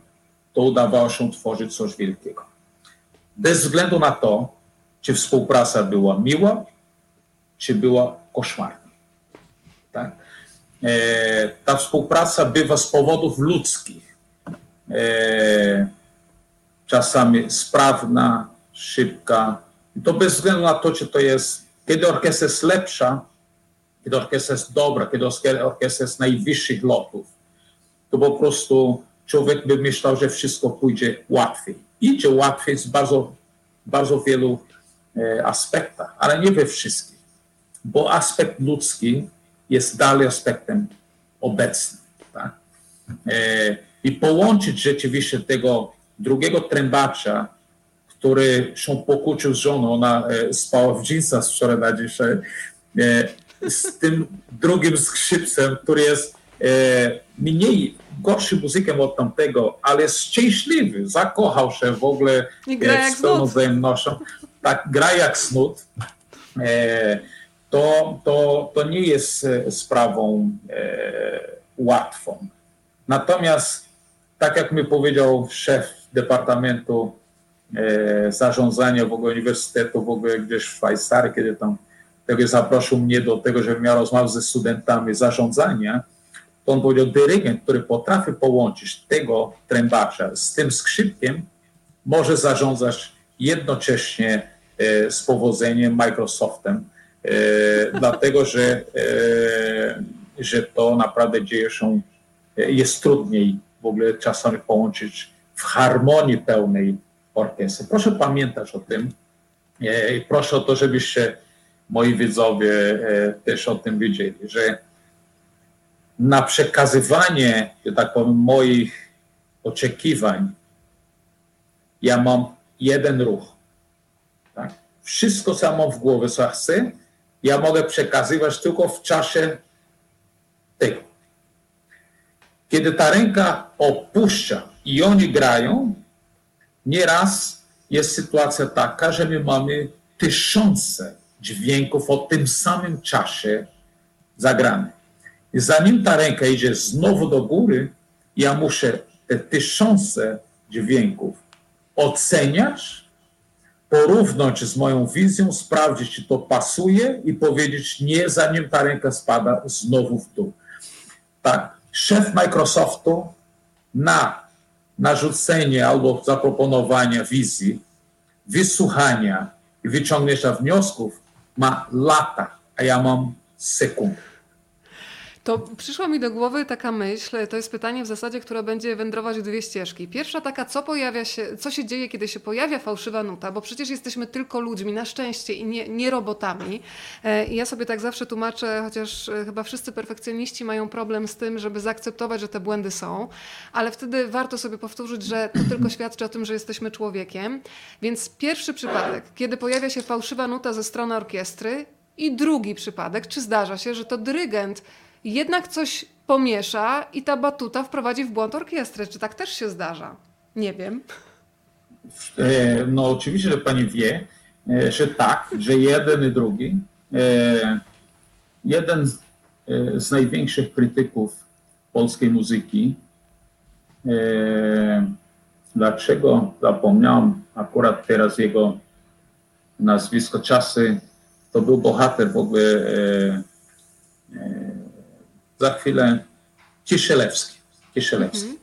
to udawało się tworzyć coś wielkiego. Bez względu na to, czy współpraca była miła, czy była koszmarna. Tak? Ta współpraca bywa z powodów ludzkich czasami sprawna, szybka. I to bez względu na to, czy to jest, kiedy orkiestra jest lepsza, kiedy orkiestra jest dobra, kiedy orkiestra jest najwyższych lotów, to po prostu człowiek by myślał, że wszystko pójdzie łatwiej. Idzie łatwiej z bardzo, bardzo wielu e, aspektach, ale nie we wszystkich, bo aspekt ludzki jest dalej aspektem obecnym. Tak? E, I połączyć rzeczywiście tego drugiego trębacza, który się pokłócił z żoną, ona e, spała w dżinsach z wczoraj na dzisiaj, e, z tym drugim skrzypcem, który jest e, mniej gorszy muzykiem od tamtego, ale jest szczęśliwy, zakochał się w ogóle z pełną wzajemnością. Tak, gra jak snut. To, to, to nie jest sprawą łatwą. Natomiast, tak jak mi powiedział szef Departamentu e, Zarządzania w ogóle Uniwersytetu w ogóle gdzieś w Szwajcarii, kiedy tam tego zaprosił mnie do tego, żebym miał rozmawiać ze studentami zarządzania, to on powiedział, dyrygent, który potrafi połączyć tego trębacza z tym skrzypkiem, może zarządzać jednocześnie e, z powodzeniem Microsoftem, e, dlatego że, że to naprawdę dzieje się, jest trudniej w ogóle czasami połączyć w harmonii pełnej orkiestry. Proszę pamiętać o tym. Proszę o to, żebyście moi widzowie e, też o tym wiedzieli, że na przekazywanie, że tak powiem, moich oczekiwań, ja mam jeden ruch. Tak? Wszystko, mam w głowie, co chcę, ja mogę przekazywać tylko w czasie tego. Kiedy ta ręka opuszcza i oni grają, nieraz jest sytuacja taka, że my mamy tysiące dźwięków o tym samym czasie zagrane. I zanim ta ręka idzie znowu do góry, ja muszę te tysiące dźwięków oceniać, porównać z moją wizją, sprawdzić, czy to pasuje i powiedzieć nie, zanim ta ręka spada znowu w dół. Tak, szef Microsoftu na narzucenie albo zaproponowanie wizji, wysłuchania i wyciągnięcia wniosków ma lata, a ja mam sekundy. To przyszła mi do głowy taka myśl, to jest pytanie w zasadzie, które będzie wędrować w dwie ścieżki. Pierwsza taka, co pojawia się, co się dzieje, kiedy się pojawia fałszywa nuta, bo przecież jesteśmy tylko ludźmi, na szczęście i nie, nie robotami. E, I ja sobie tak zawsze tłumaczę, chociaż e, chyba wszyscy perfekcjoniści mają problem z tym, żeby zaakceptować, że te błędy są, ale wtedy warto sobie powtórzyć, że to tylko świadczy o tym, że jesteśmy człowiekiem. Więc pierwszy przypadek, kiedy pojawia się fałszywa nuta ze strony orkiestry, i drugi przypadek, czy zdarza się, że to dyrygent jednak coś pomiesza i ta batuta wprowadzi w błąd orkiestrę. Czy tak też się zdarza? Nie wiem. E, no oczywiście, że pani wie, e, że tak, że jeden i drugi. E, jeden z największych krytyków polskiej muzyki, dlaczego zapomniałem akurat teraz jego nazwisko, czasy, to był bohater w ogóle za chwilę Kisielewski. Kisielewski. Mhm.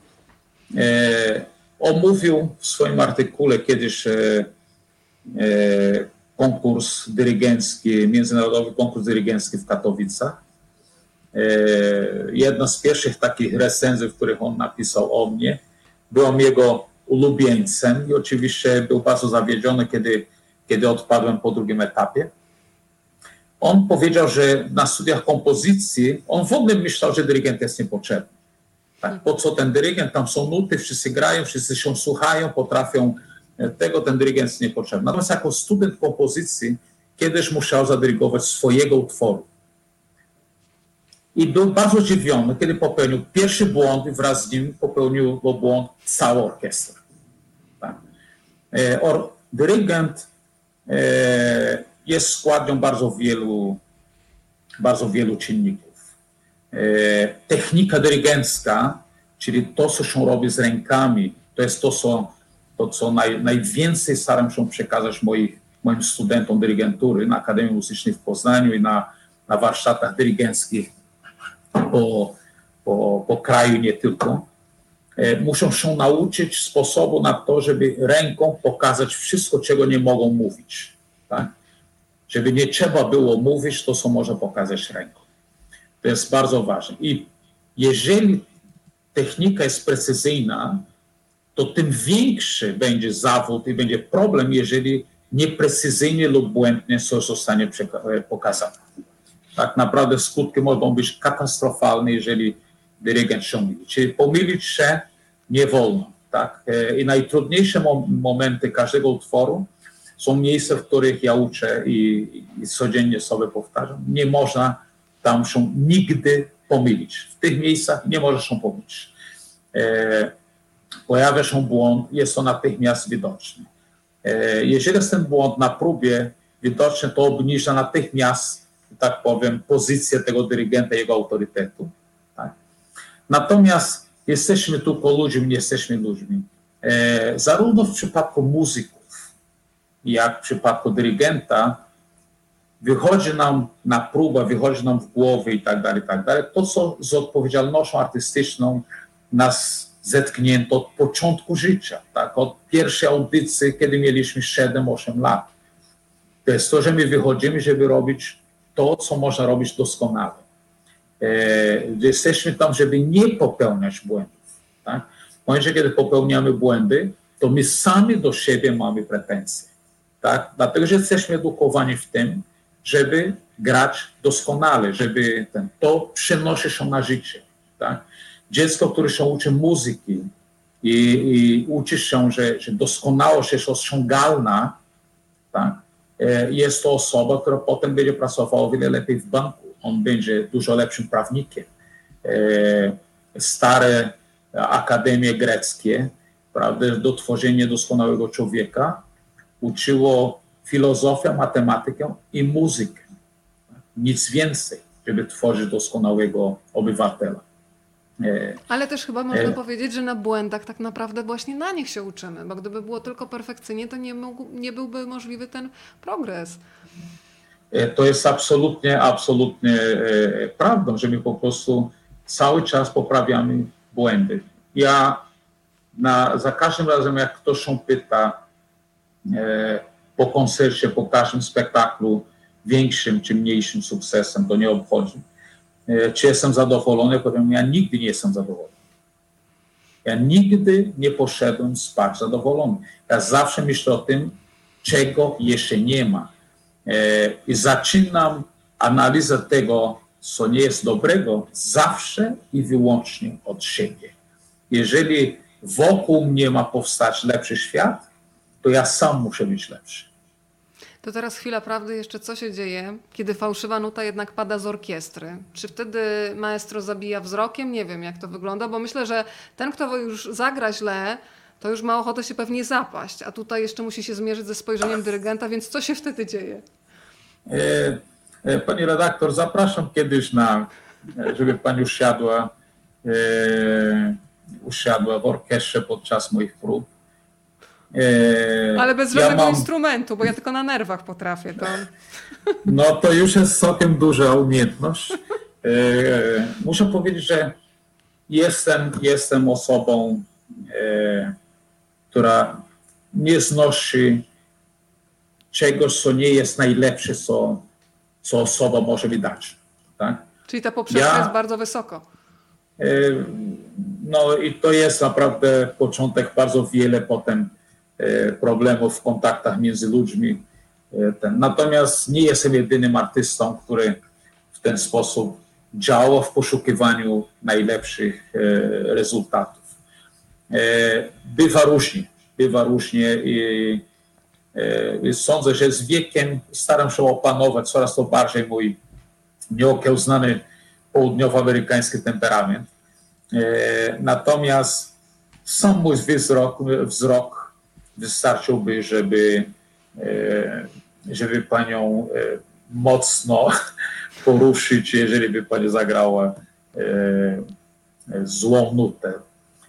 E, omówił w swoim artykule kiedyś e, e, konkurs dyrygencki, międzynarodowy konkurs dyrygencki w Katowicach. E, jedna z pierwszych takich recenzji, w których on napisał o mnie, byłem jego ulubieńcem i oczywiście był bardzo zawiedziony, kiedy, kiedy odpadłem po drugim etapie on powiedział, że na studiach kompozycji on w ogóle myślał, że dyrygent jest niepotrzebny. Tak, po co ten dyrygent? Tam są nuty, wszyscy grają, wszyscy się słuchają, potrafią e, tego, ten dyrygent jest niepotrzebny. Natomiast jako student kompozycji kiedyś musiał zadyrygować swojego utworu. I był bardzo zdziwiony, kiedy popełnił pierwszy błąd i wraz z nim popełnił błąd cała orkiestra. Tak. E, or, dyrygent e, jest składnią bardzo wielu, bardzo wielu czynników. E, technika dyrygencka, czyli to, co się robi z rękami, to jest to, co, to, co naj, najwięcej staram się przekazać moich, moim studentom dyrygentury na Akademii Muzycznej w Poznaniu i na, na warsztatach dyrygenckich po, po, po kraju, nie tylko. E, muszą się nauczyć sposobu na to, żeby ręką pokazać wszystko, czego nie mogą mówić. Tak? Żeby nie trzeba było mówić to, co może pokazać ręką. To jest bardzo ważne. I jeżeli technika jest precyzyjna, to tym większy będzie zawód i będzie problem, jeżeli nieprecyzyjnie lub błędnie coś zostanie pokazane. Tak naprawdę skutki mogą być katastrofalne, jeżeli dyrygent się myli. Czyli pomylić się nie wolno. Tak? E, I najtrudniejsze momenty każdego utworu są miejsca, w których ja uczę i, i codziennie sobie powtarzam. Nie można tam się nigdy pomylić. W tych miejscach nie możesz się pomylić. E, pojawia się błąd, jest to natychmiast widoczny. E, jeżeli jest ten błąd na próbie widoczny, to obniża natychmiast, tak powiem, pozycję tego dyrygenta, jego autorytetu. Tak? Natomiast jesteśmy tylko ludźmi, nie jesteśmy ludźmi. E, zarówno w przypadku muzyków, jak w przypadku dyrygenta, wychodzi nam na próbę, wychodzi nam w głowie i tak dalej, i tak dalej. To, co z odpowiedzialnością artystyczną nas zetknięto od początku życia, tak? od pierwszej audycji, kiedy mieliśmy 7-8 lat. To jest to, że my wychodzimy, żeby robić to, co można robić doskonale. E, jesteśmy tam, żeby nie popełniać błędów. Tak? W momencie, kiedy popełniamy błędy, to my sami do siebie mamy pretensje tak? Dlatego, że jesteśmy edukowani w tym, żeby grać doskonale, żeby ten, to przenosi się na życie. Tak? Dziecko, które się uczy muzyki i, i uczy się, że, że doskonałość jest osiągalna, tak? E, jest to osoba, która potem będzie pracowała o wiele lepiej w banku. On będzie dużo lepszym prawnikiem. E, stare akademie greckie, prawda, do tworzenia doskonałego człowieka uczyło filozofię, matematykę i muzykę. Nic więcej, żeby tworzyć doskonałego obywatela. E, Ale też chyba można e, powiedzieć, że na błędach tak naprawdę właśnie na nich się uczymy, bo gdyby było tylko perfekcyjnie, to nie, mógł, nie byłby możliwy ten progres. E, to jest absolutnie, absolutnie prawdą, że my po prostu cały czas poprawiamy błędy. Ja na, za każdym razem, jak ktoś się pyta po koncercie, po każdym spektaklu, większym czy mniejszym sukcesem, to nie obchodzi, e, czy jestem zadowolony, powiem, ja nigdy nie jestem zadowolony. Ja nigdy nie poszedłem spać zadowolony. Ja zawsze myślę o tym, czego jeszcze nie ma. E, I zaczynam analizę tego, co nie jest dobrego, zawsze i wyłącznie od siebie. Jeżeli wokół mnie ma powstać lepszy świat, to ja sam muszę być lepszy. To teraz chwila prawdy, jeszcze co się dzieje, kiedy fałszywa nuta jednak pada z orkiestry? Czy wtedy maestro zabija wzrokiem? Nie wiem, jak to wygląda, bo myślę, że ten, kto już zagra źle, to już ma ochotę się pewnie zapaść, a tutaj jeszcze musi się zmierzyć ze spojrzeniem dyrygenta, więc co się wtedy dzieje? E, e, pani redaktor, zapraszam kiedyś na, e, żeby pani usiadła, usiadła w orkiestrze podczas moich prób. Ale bez żadnego ja mam... instrumentu, bo ja tylko na nerwach potrafię. To... No to już jest całkiem duża umiejętność. Muszę powiedzieć, że jestem, jestem osobą, która nie znosi czegoś, co nie jest najlepsze, co, co osoba może mi dać. Tak? Czyli ta poprzeczka ja, jest bardzo wysoko. No i to jest naprawdę początek bardzo wiele potem problemów w kontaktach między ludźmi. E. Natomiast nie jestem jedynym artystą, który w ten sposób działa w poszukiwaniu najlepszych rezultatów. Bywa różnie, bywa różnie i E, sądzę, że z wiekiem staram się opanować coraz to bardziej mój nieokiełznany południowoamerykański temperament. E, natomiast sam mój wzrok, wzrok wystarczyłby, żeby, e, żeby panią mocno poruszyć, jeżeli by pani zagrała złą nutę.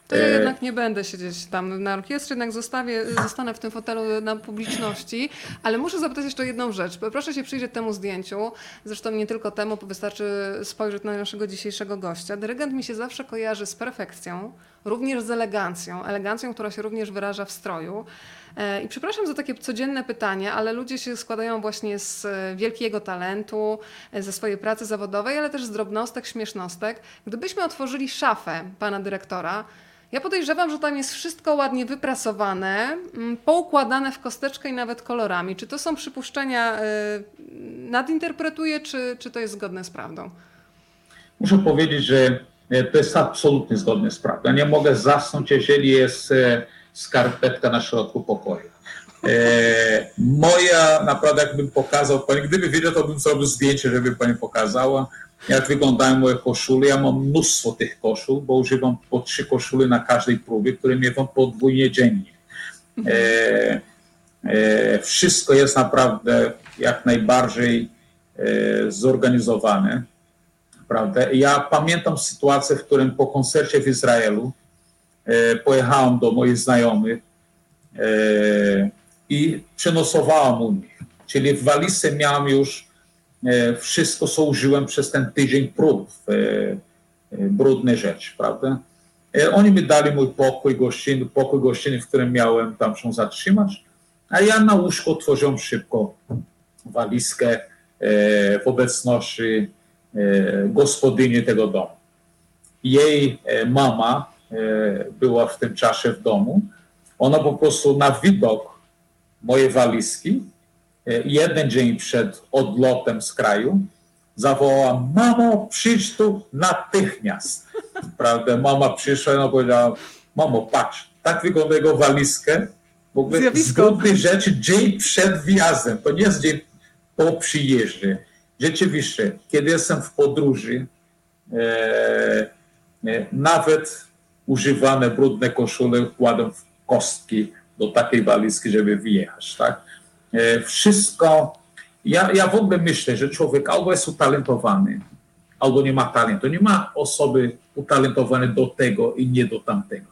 To ja jednak nie będę siedzieć tam na orkiestrze, jednak zostawię, zostanę w tym fotelu na publiczności, ale muszę zapytać jeszcze jedną rzecz. Proszę się przyjrzeć temu zdjęciu, zresztą nie tylko temu, wystarczy spojrzeć na naszego dzisiejszego gościa. Dyrygent mi się zawsze kojarzy z perfekcją, również z elegancją, elegancją, która się również wyraża w stroju. E, I przepraszam za takie codzienne pytanie, ale ludzie się składają właśnie z wielkiego talentu, e, ze swojej pracy zawodowej, ale też z drobnostek, śmiesznostek. Gdybyśmy otworzyli szafę pana dyrektora, ja podejrzewam, że tam jest wszystko ładnie wyprasowane, mm, poukładane w kosteczkę i nawet kolorami. Czy to są przypuszczenia, yy, nadinterpretuję, czy, czy to jest zgodne z prawdą? Muszę powiedzieć, że e, to jest absolutnie zgodne z prawdą. Nie mogę zasnąć, jeżeli jest e, skarpetka na środku pokoju. E, moja, naprawdę jakbym pokazał pani, gdyby wiedział, to bym zrobił zdjęcie, żeby pani pokazała jak wyglądają moje koszule. Ja mam mnóstwo tych koszul, bo używam po trzy koszule na każdej próbie, które miewam podwójnie dziennie. E, e, wszystko jest naprawdę jak najbardziej e, zorganizowane. Prawda? Ja pamiętam sytuację, w którym po koncercie w Izraelu e, pojechałem do moich znajomych e, i przenosowałem u nich. Czyli w walizce miałem już wszystko, co użyłem przez ten tydzień prób, e, e, brudne rzeczy, prawda? Oni mi dali mój pokój gościnny, pokój gościnny, w którym miałem tam się zatrzymać, a ja na łóżko otworzyłem szybko walizkę w obecności gospodyni tego domu. Jej mama była w tym czasie w domu. Ona po prostu na widok mojej walizki e, jeden dzień przed odlotem z kraju zawołała, mamo, przyjdź tu natychmiast. Prawda? Mama przyszła i ona powiedziała, mamo, patrz, tak wygląda jego walizkę. W ogóle Zjawisko. rzeczy dzień przed wjazdem. To nie jest dzień po przyjeździe. Rzeczywiście, kiedy jestem w podróży, e, e, nawet używane brudne koszule kładę w kostki do takiej walizki, żeby wyjechać. Tak? E, wszystko. Ja, ja w ogóle myślę, że człowiek albo jest utalentowany, albo nie ma talentu. Nie ma osoby utalentowanej do tego i nie do tamtego.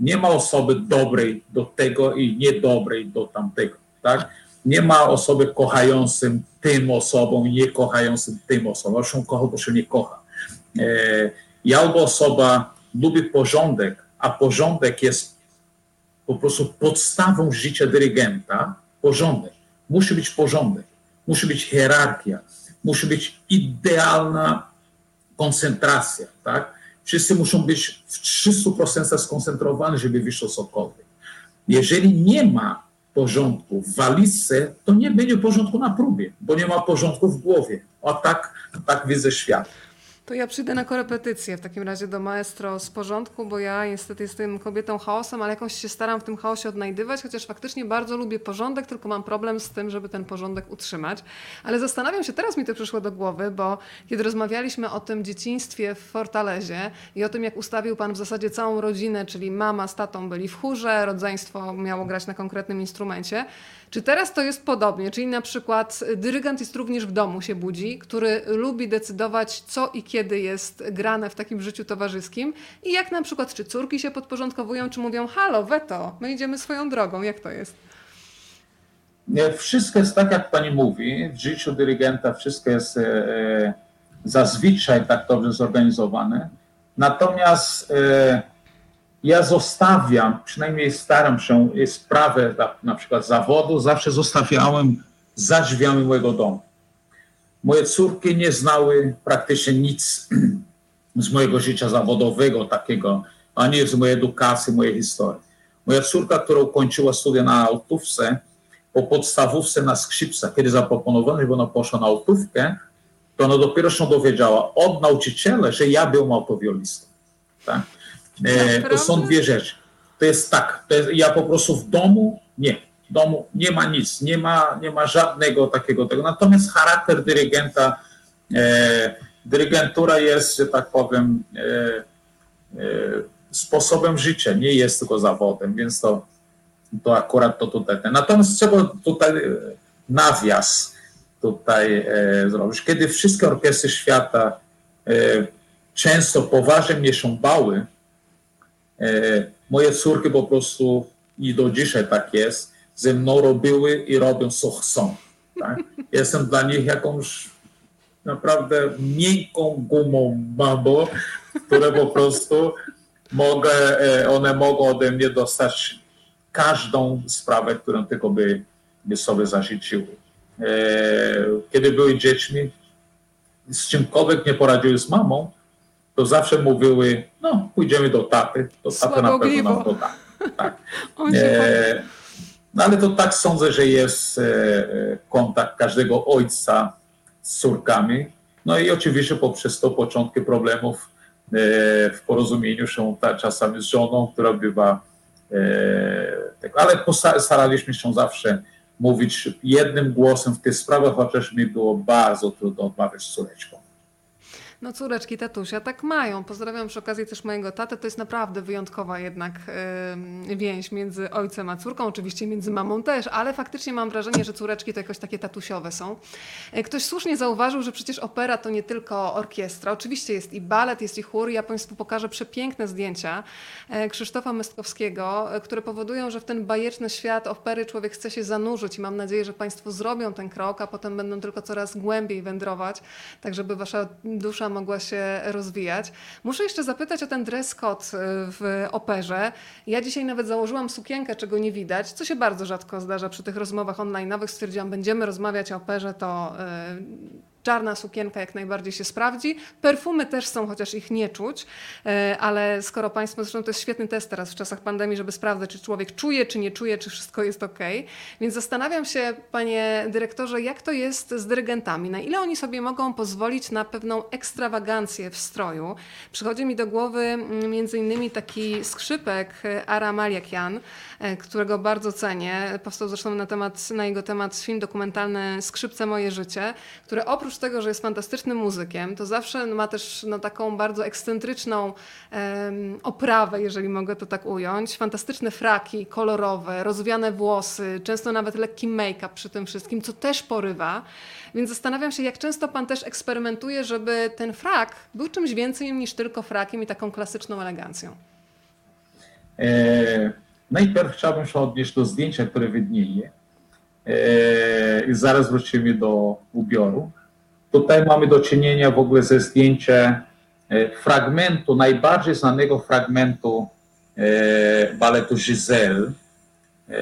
Nie ma osoby dobrej do tego i niedobrej do tamtego. Tak? Nie ma osoby kochającym tym osobom i nie kochającym tym osobom. Się kocha, bo się nie kocha. E, I albo osoba lubi porządek, a porządek jest po prostu podstawą życia dyrygenta. Porządek. Musi być porządek. Musi być hierarchia. Musi być idealna koncentracja. Tak? Wszyscy muszą być w 300% skoncentrowani, żeby wyszło cokolwiek. Jeżeli nie ma porządku w walizce, to nie będzie porządku na próbie, bo nie ma porządku w głowie. A tak, tak widzę świat. To ja przyjdę na korepetycję w takim razie do maestro z porządku, bo ja niestety jestem kobietą chaosem, ale jakoś się staram w tym chaosie odnajdywać, chociaż faktycznie bardzo lubię porządek, tylko mam problem z tym, żeby ten porządek utrzymać. Ale zastanawiam się, teraz mi to przyszło do głowy, bo kiedy rozmawialiśmy o tym dzieciństwie w Fortalezie i o tym, jak ustawił pan w zasadzie całą rodzinę, czyli mama z tatą byli w chórze, rodzeństwo miało grać na konkretnym instrumencie, czy teraz to jest podobnie? Czyli na przykład dyrygent jest również w domu, się budzi, który lubi decydować, co i kiedy jest grane w takim życiu towarzyskim. I jak na przykład, czy córki się podporządkowują, czy mówią, halo, weto, my idziemy swoją drogą. Jak to jest? Nie, Wszystko jest tak, jak pani mówi. W życiu dyrygenta wszystko jest e, e, zazwyczaj tak dobrze zorganizowane. Natomiast e, ja zostawiam, przynajmniej staram się, sprawę na, przykład zawodu, zawsze zostawiałem za drzwiami mojego domu. Moje córki nie znały praktycznie nic z mojego życia zawodowego, takiego, ani z mojej edukacji, mojej historii. Moja córka, która ukończyła studia na altówce, po podstawówce na skrzypcach, kiedy zaproponowano, żeby ona poszła na altówkę, to ona dopiero się dowiedziała od nauczyciela, że ja byłem autowiolistą. Tak? E, to są dwie rzeczy. To jest tak, to jest, ja po prostu w domu nie. W domu nie ma nic, nie ma, nie ma żadnego takiego tego. Natomiast charakter dyrygenta, e, dyrygentura jest, że tak powiem, e, e, sposobem życia, nie jest tylko zawodem, więc to, to akurat to tutaj. Natomiast trzeba tutaj e, nawias tutaj e, zrobić. Kiedy wszystkie orkiestry świata e, często poważnie mnie bały, moje córki po prostu i do dzisiaj tak jest, ze mną robiły i robią co chcą. Tak? Jestem dla nich jakąś naprawdę miękką gumą babą, które po prostu mogę, e, one mogą ode mnie dostać każdą sprawę, którą tylko by, by sobie zażyczyły. E, Kiedy były dziećmi, z czymkolwiek nie poradziły z mamą, to zawsze mówiły, no pójdziemy do taty, to tata na pewno nam to da. Tak. E, no ale to tak sądzę, że jest e, kontakt każdego ojca z córkami. No i oczywiście poprzez to początki problemów e, w porozumieniu się ta, czasami z żoną, która bywa e, tego, ale staraliśmy się zawsze mówić jednym głosem w tych sprawach, chociaż mi było bardzo trudno odmawiać z córeczką. No córeczki, tatusia tak mają. Pozdrawiam przy okazji też mojego tatę. To jest naprawdę wyjątkowa jednak y, więź między ojcem a córką, oczywiście między mamą też, ale faktycznie mam wrażenie, że córeczki to jakoś takie tatusiowe są. E, Ktoś słusznie zauważył, że przecież opera to nie tylko orkiestra. Oczywiście jest i balet, jest i chór. Ja Państwu pokażę przepiękne zdjęcia e, Krzysztofa Mystkowskiego, e, które powodują, że w ten bajeczny świat opery człowiek chce się zanurzyć i mam nadzieję, że Państwo zrobią ten krok, a potem będą tylko coraz głębiej wędrować, tak żeby Wasza dusza mogła się rozwijać. Muszę jeszcze zapytać o ten dress code y, w operze. Ja dzisiaj nawet założyłam sukienkę, czego nie widać, co się bardzo rzadko zdarza przy tych rozmowach online'owych. Stwierdziłam, będziemy rozmawiać o operze, to y, czarna sukienka jak najbardziej się sprawdzi. Perfumy też są, chociaż ich nie czuć, e, ale skoro Państwo, zresztą to jest świetny test teraz w czasach pandemii, żeby sprawdzać, czy człowiek czuje, czy nie czuje, czy wszystko jest ok. Więc zastanawiam się, Panie Dyrektorze, jak to jest z dyrygentami? Na ile oni sobie mogą pozwolić na pewną ekstrawagancję w stroju? Przychodzi mi do głowy mm, między innymi taki skrzypek e, Ara Maliakian, e, którego bardzo cenię. Powstał zresztą na, temat, na jego temat film dokumentalny Skrzypce Moje Życie, który oprócz tego, że jest fantastycznym muzykiem, to zawsze ma też no, taką bardzo ekscentryczną oprawę, jeżeli mogę to tak ująć. Fantastyczne fraki, kolorowe, rozwiane włosy, często nawet lekki make-up przy tym wszystkim, co też porywa. Więc zastanawiam się, jak często pan też eksperymentuje, żeby ten frak był czymś więcej niż tylko frakiem i taką klasyczną elegancją. E, najpierw chciałbym się odnieść do zdjęcia, które widnieje. I zaraz wrócimy do ubioru. Tutaj mamy do czynienia w ogóle ze zdjęciem e, fragmentu, najbardziej znanego fragmentu e, baletu Giselle. E,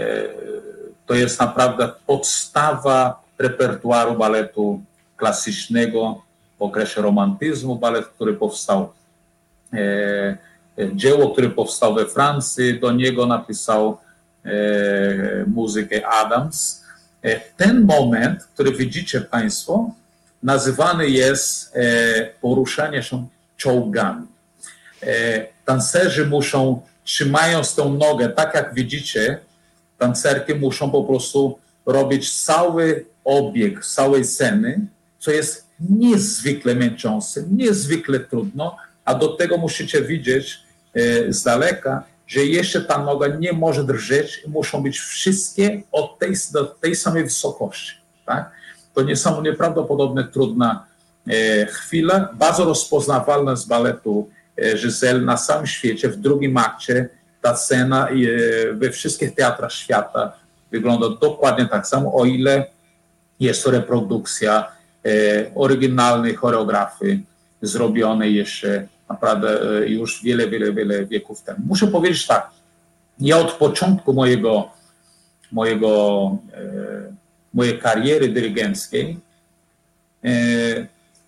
To jest naprawdę podstawa repertuaru baletu klasycznego w okresie romantyzmu, balet, który powstał, dzieło, które powstało we Francji, do niego napisał muzykę Adams. Ten moment, który widzicie Państwo, nazywany jest e, poruszanie się czołgami. E, Tancerzy muszą, trzymając tą nogę, tak jak widzicie, tancerki muszą po prostu robić cały obieg całej sceny, co jest niezwykle męczące, niezwykle trudno, a do tego musicie widzieć e, z daleka, że jeszcze ta noga nie może drżeć i muszą być wszystkie od tej, do tej samej wysokości. Tak? To nie są nieprawdopodobnie trudna e, chwila, bardzo rozpoznawalna z baletu e, Giselle na całym świecie. W drugim akcie ta scena e, we wszystkich teatrach świata wygląda dokładnie tak samo, o ile jest to reprodukcja oryginalnej choreografii zrobionej jeszcze naprawdę już wiele, wiele, wiele wieków temu. Muszę powiedzieć tak, ja od początku mojego, mojego, mojej kariery dyrygenckiej e,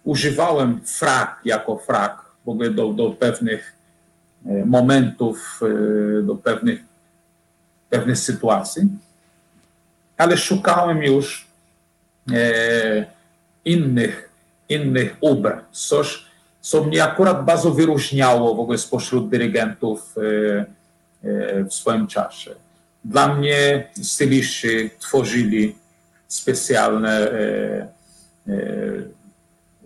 używałem frak jako frak w ogóle do, do pewnych e, momentów, e, do pewnych, pewnych sytuacji, ale szukałem już e, innych, innych ubrań. Coś, co mnie akurat bardzo wyróżniało w ogóle spośród dyrygentów e, e, w swoim czasie. Dla mnie styliści tworzyli specjalne e, e,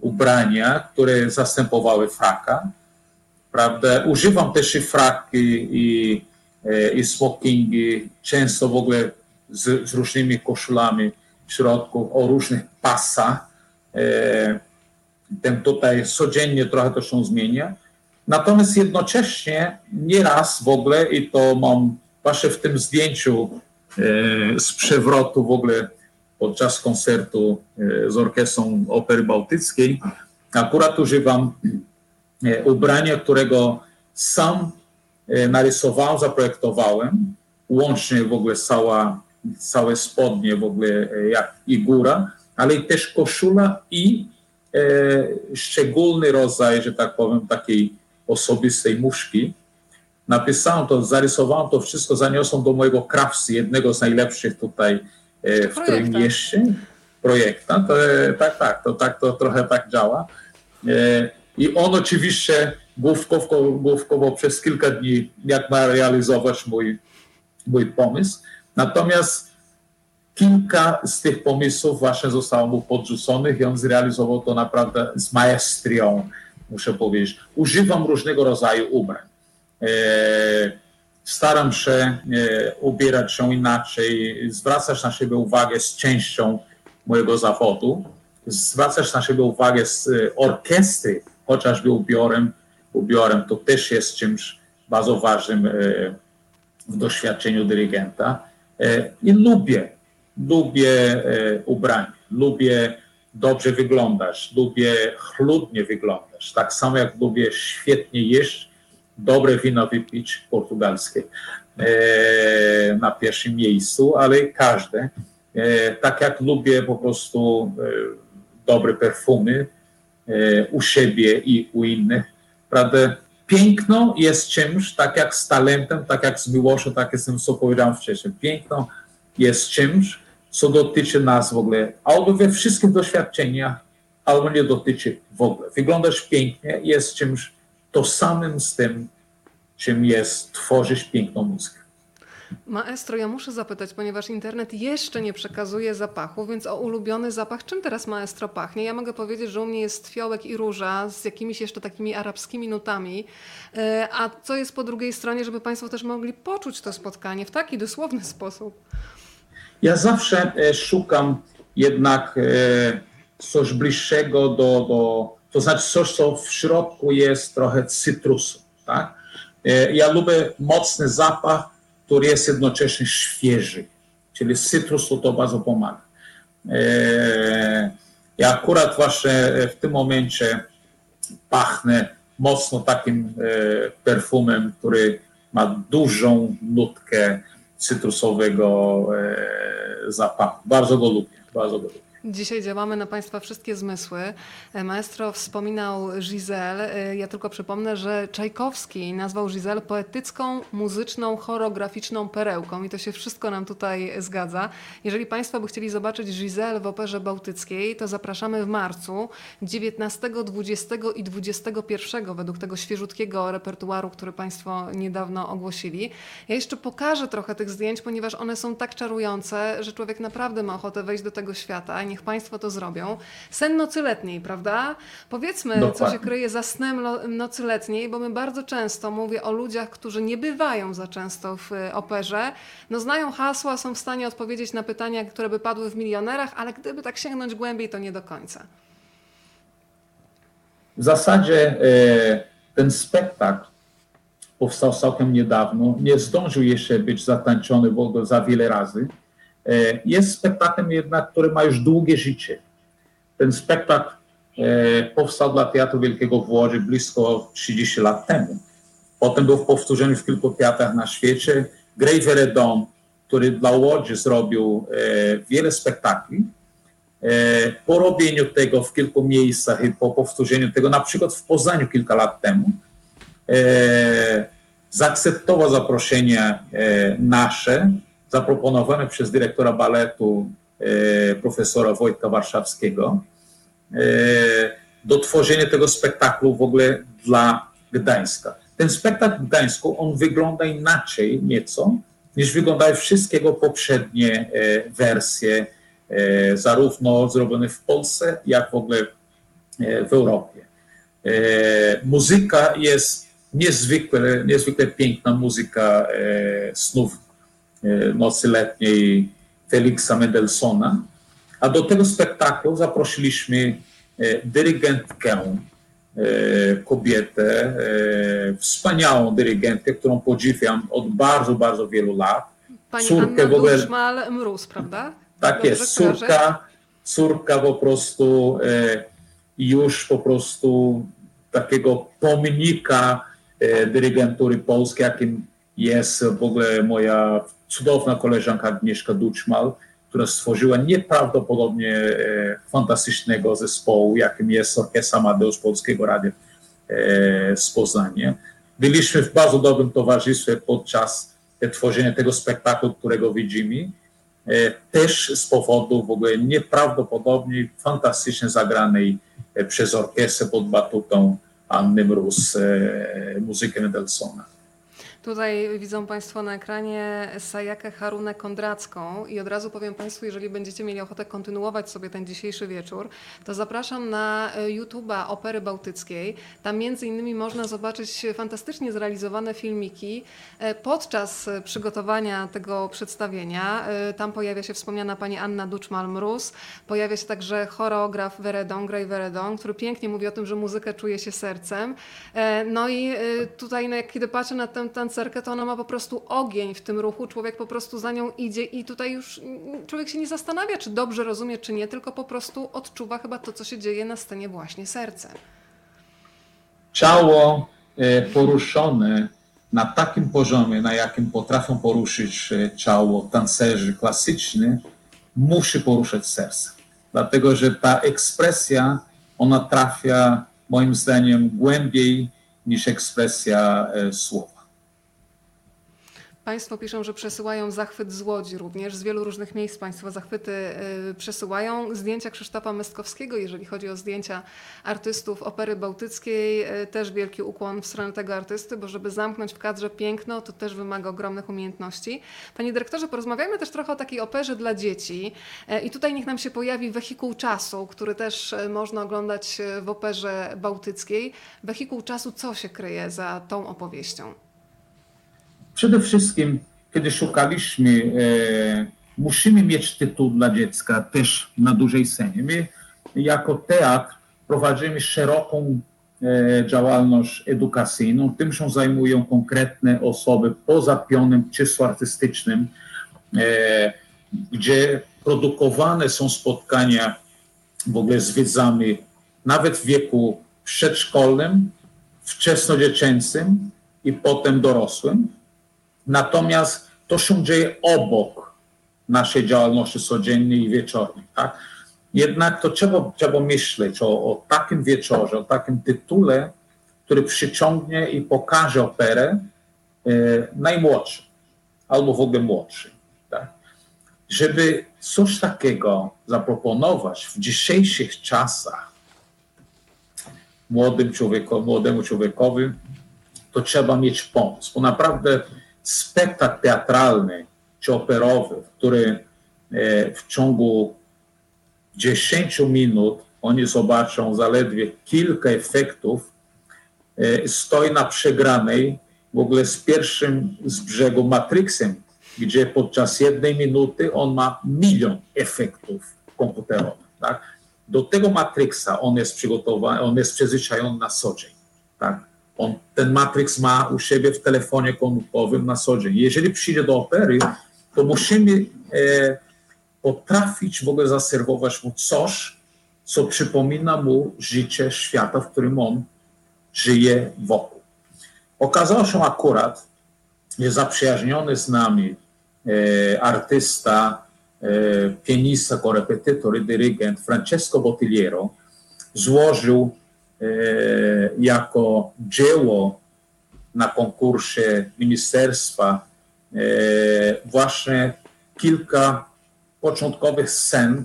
ubrania, które zastępowały fraka. Prawda? Używam też i fraki i, e, i smokingi, często w ogóle z, z różnymi koszulami w środku, o różnych pasach. Ten tutaj codziennie trochę to się zmienia. Natomiast jednocześnie nieraz w ogóle, i to mam właśnie w tym zdjęciu z przewrotu w ogóle podczas koncertu e, z Orkiestrą Opery Bałtyckiej, akurat używam e, ubrania, którego sam e, narysowałem, zaprojektowałem, łącznie w ogóle cała, całe spodnie w ogóle jak i góra, ale też koszula i e, szczególny rodzaj, że tak powiem, takiej osobistej muszki. Napisałem to, zarysowałem to wszystko, zaniosłem do mojego krawcy, jednego z najlepszych tutaj w tym mieście, projekta. To, e, tak, tak, to, tak, to trochę tak działa. E, I on oczywiście główkowo, główkowo przez kilka dni, jak ma realizować mój, mój pomysł. Natomiast kilka z tych pomysłów właśnie zostało mu podrzuconych i on zrealizował to naprawdę z maestrią, muszę powiedzieć. Używam różnego rodzaju ubrań. E, staram się e, ubierać się inaczej, zwracać na siebie uwagę z częścią mojego zawodu, zwracać na siebie uwagę z e, orkiestry, chociażby ubiorem, ubiorem to też jest czymś bardzo ważnym e, w doświadczeniu dyrygenta. I lubię, lubię ubranie, lubię dobrze wyglądać, lubię chludnie wyglądać, tak samo jak lubię świetnie jeść, dobre wino wypić portugalskie e, na pierwszym miejscu, ale każde. E, tak jak lubię po prostu e, dobre perfumy u siebie i u innych. Prawda? Piękno jest czymś, tak jak z talentem, tak jak z miłością, tak jak co powiedziałem wcześniej. Piękno jest czymś, co dotyczy nas w ogóle, albo we wszystkich doświadczeniach, albo nie dotyczy w ogóle. Wyglądasz pięknie, jest czymś tożsamym z tym, czym jest tworzyć piękną muzykę. Maestro, ja muszę zapytać, ponieważ internet jeszcze nie przekazuje zapachu, więc o ulubiony zapach, czym teraz maestro pachnie? Ja mogę powiedzieć, że u mnie jest fiołek i róża z jakimiś jeszcze takimi arabskimi nutami. E, A co jest po drugiej stronie, żeby Państwo też mogli poczuć to spotkanie w taki dosłowny sposób? Ja zawsze e, szukam jednak e, coś bliższego do, do, to znaczy coś, co w środku jest trochę cytrusu, tak? E, Ja lubię mocny zapach, który jest jednocześnie świeży, czyli cytrusu to bardzo pomaga. E, Ja akurat właśnie w tym momencie pachnę mocno takim e, perfumem, który ma dużą nutkę cytrusowego zapachu. Bardzo go lubię, bardzo go lubię. Dzisiaj działamy na Państwa wszystkie zmysły. E, Maestro wspominał Giselle. E, Ja tylko przypomnę, że Czajkowski nazwał Giselle poetycką, muzyczną, choreograficzną perełką i to się wszystko nam tutaj zgadza. Jeżeli Państwo by chcieli zobaczyć Giselle w Operze Bałtyckiej, to zapraszamy w marcu 19, 20 i 21 według tego świeżutkiego repertuaru, który Państwo niedawno ogłosili. Ja jeszcze pokażę trochę tych zdjęć, ponieważ one są tak czarujące, że człowiek naprawdę ma ochotę wejść do tego świata. Niech Państwo to zrobią. Sen nocy letniej, prawda? Powiedzmy, co Dokładnie. się kryje za snem nocy letniej, bo my bardzo często mówię o ludziach, którzy nie bywają za często w y, operze. No znają hasła, są w stanie odpowiedzieć na pytania, które by padły w milionerach, ale gdyby tak sięgnąć głębiej, to nie do końca. W zasadzie e, ten spektakl powstał całkiem niedawno, nie zdążył jeszcze być zatańczony w ogóle za wiele razy. E, Jest spektaklem jednak, który ma już długie życie. Ten spektakl e, powstał dla Teatru Wielkiego w Łodzi blisko 30 lat temu. Potem był w powtórzeniu w kilku teatrach na świecie. Grey Veredon, który dla Łodzi zrobił e, wiele spektakli, po robieniu tego w kilku miejscach i po powtórzeniu tego, na przykład w Poznaniu kilka lat temu, e, zaakceptował zaproszenie nasze, zaproponowane przez dyrektora baletu e, profesora Wojtka Warszawskiego, e, do tworzenia tego spektaklu w ogóle dla Gdańska. Ten spektakl w Gdańsku, on wygląda inaczej nieco, niż wyglądały wszystkie jego poprzednie e, wersje, zarówno zrobione w Polsce, jak w ogóle w Europie. Muzyka jest niezwykle, niezwykle piękna muzyka snów nocy letniej Felixa Mendelssohna, a do tego spektaklu zaprosiliśmy e, dyrygentkę, e, kobietę, e, wspaniałą dyrygentkę, którą podziwiam od bardzo, bardzo wielu lat. Pani Córkę Anna w ogóle- Duszmal-Mróz, prawda? Tak Dobrze jest, kojarzę? córka, córka po prostu e, już po prostu takiego pomnika e, dyrygentury polskiej, jakim jest w ogóle moja cudowna koleżanka Agnieszka Duczmal, która stworzyła nieprawdopodobnie e, fantastycznego zespołu, jakim jest Orkiestra Amadeus Polskiego Radia e, z Poznania. Byliśmy w bardzo dobrym towarzystwie podczas tworzenia tego spektaklu, którego widzimy. E, też z powodu w ogóle nieprawdopodobnie fantastycznie zagranej przez orkiestrę pod batutą Anny Mróz muzykę Mendelssohna. Tutaj widzą Państwo na ekranie Sajakę Harunę Kondracką i od razu powiem Państwu, jeżeli będziecie mieli ochotę kontynuować sobie ten dzisiejszy wieczór, to zapraszam na e, YouTube'a Opery Bałtyckiej. Tam między innymi można zobaczyć fantastycznie zrealizowane filmiki e, podczas e, przygotowania tego przedstawienia. Tam pojawia się wspomniana pani Anna Duczmal-Mróz, pojawia się także choreograf Veredon, Gray Veredon, który pięknie mówi o tym, że muzykę czuje się sercem. No i tutaj, no, jak kiedy patrzę na tę tancerkę, to ona ma po prostu ogień w tym ruchu, człowiek po prostu za nią idzie i tutaj już człowiek się nie zastanawia, czy dobrze rozumie, czy nie, tylko po prostu odczuwa chyba to, co się dzieje na scenie właśnie sercem. Ciało e, poruszone na takim poziomie, na jakim potrafią poruszyć e, ciało tancerzy klasyczni, musi poruszać serce. dlatego że ta ekspresja, ona trafia moim zdaniem głębiej niż ekspresja e, słowa. Państwo piszą, że przesyłają zachwyt z Łodzi również. Z wielu różnych miejsc Państwo zachwyty y, przesyłają. Zdjęcia Krzysztofa Mestkowskiego, jeżeli chodzi o zdjęcia artystów Opery Bałtyckiej, y, też wielki ukłon w stronę tego artysty, bo żeby zamknąć w kadrze piękno, to też wymaga ogromnych umiejętności. Panie dyrektorze, porozmawiajmy też trochę o takiej operze dla dzieci. Y, I tutaj niech nam się pojawi wehikuł czasu, który też można oglądać w Operze Bałtyckiej. Wehikuł czasu, co się kryje za tą opowieścią? Przede wszystkim, kiedy szukaliśmy, e, musimy mieć tytuł dla dziecka też na dużej scenie. My jako teatr prowadzimy szeroką e, działalność edukacyjną. Tym się zajmują konkretne osoby poza pionem czysto artystycznym, e, gdzie produkowane są spotkania w ogóle z widzami nawet w wieku przedszkolnym, wczesnodziecięcym i potem dorosłym. Natomiast to się dzieje obok naszej działalności codziennej i wieczornej. Tak? Jednak to trzeba, trzeba myśleć o, o takim wieczorze, o takim tytule, który przyciągnie i pokaże operę e, najmłodszym albo w ogóle młodszym. Tak? Żeby coś takiego zaproponować w dzisiejszych czasach młodym człowiekowi, młodemu człowiekowi, to trzeba mieć pomysł, bo naprawdę spektakl teatralny czy operowy, który e, w ciągu 10 minut oni zobaczą zaledwie kilka efektów, e, stoi na przegranej w ogóle z pierwszym z brzegu Matrixem, gdzie podczas jednej minuty on ma milion efektów komputerowych. Tak? Do tego Matrixa on jest przygotowany, on jest przyzwyczajony na co dzień. Tak? On, ten Matrix ma u siebie w telefonie komórkowym na co dzień. Jeżeli przyjdzie do opery, to musimy e, potrafić w ogóle zaserwować mu coś, co przypomina mu życie świata, w którym on żyje wokół. Okazało się akurat, że zaprzyjaźniony z nami e, artysta, e, pianista, korepetytor i dyrygent Francesco Bottigliero złożył jako dzieło na konkursie ministerstwa e, właśnie kilka początkowych scen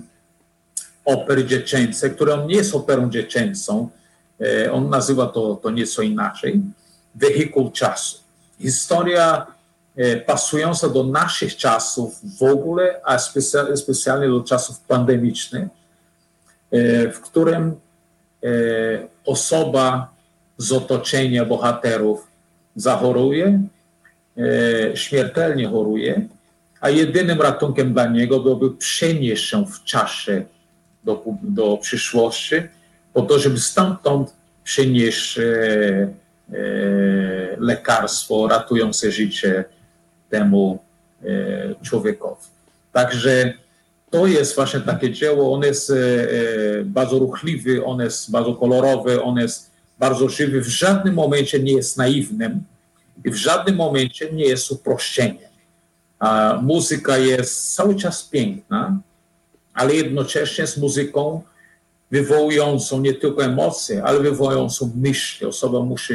opery dziecięcej, które on nie jest operą dziecięcą, e, on nazywa to, to nieco inaczej, wehikuł czasu. Historia e, pasująca do naszych czasów w ogóle, a specja- specjalnie do czasów pandemicznych, e, w którym e, osoba z otoczenia bohaterów zachoruje, e, śmiertelnie choruje, a jedynym ratunkiem dla niego byłoby przenieść się w czasie do, do przyszłości, po to, żeby stamtąd przynieść e, e, lekarstwo ratujące życie temu e, człowiekowi. Także to jest właśnie takie dzieło, on jest e, e, bardzo ruchliwy, on jest bardzo kolorowy, on jest bardzo żywy, w żadnym momencie nie jest naiwnym i w żadnym momencie nie jest uproszczeniem. A muzyka jest cały czas piękna, ale jednocześnie z muzyką wywołującą nie tylko emocje, ale wywołującą myśli. Osoba musi,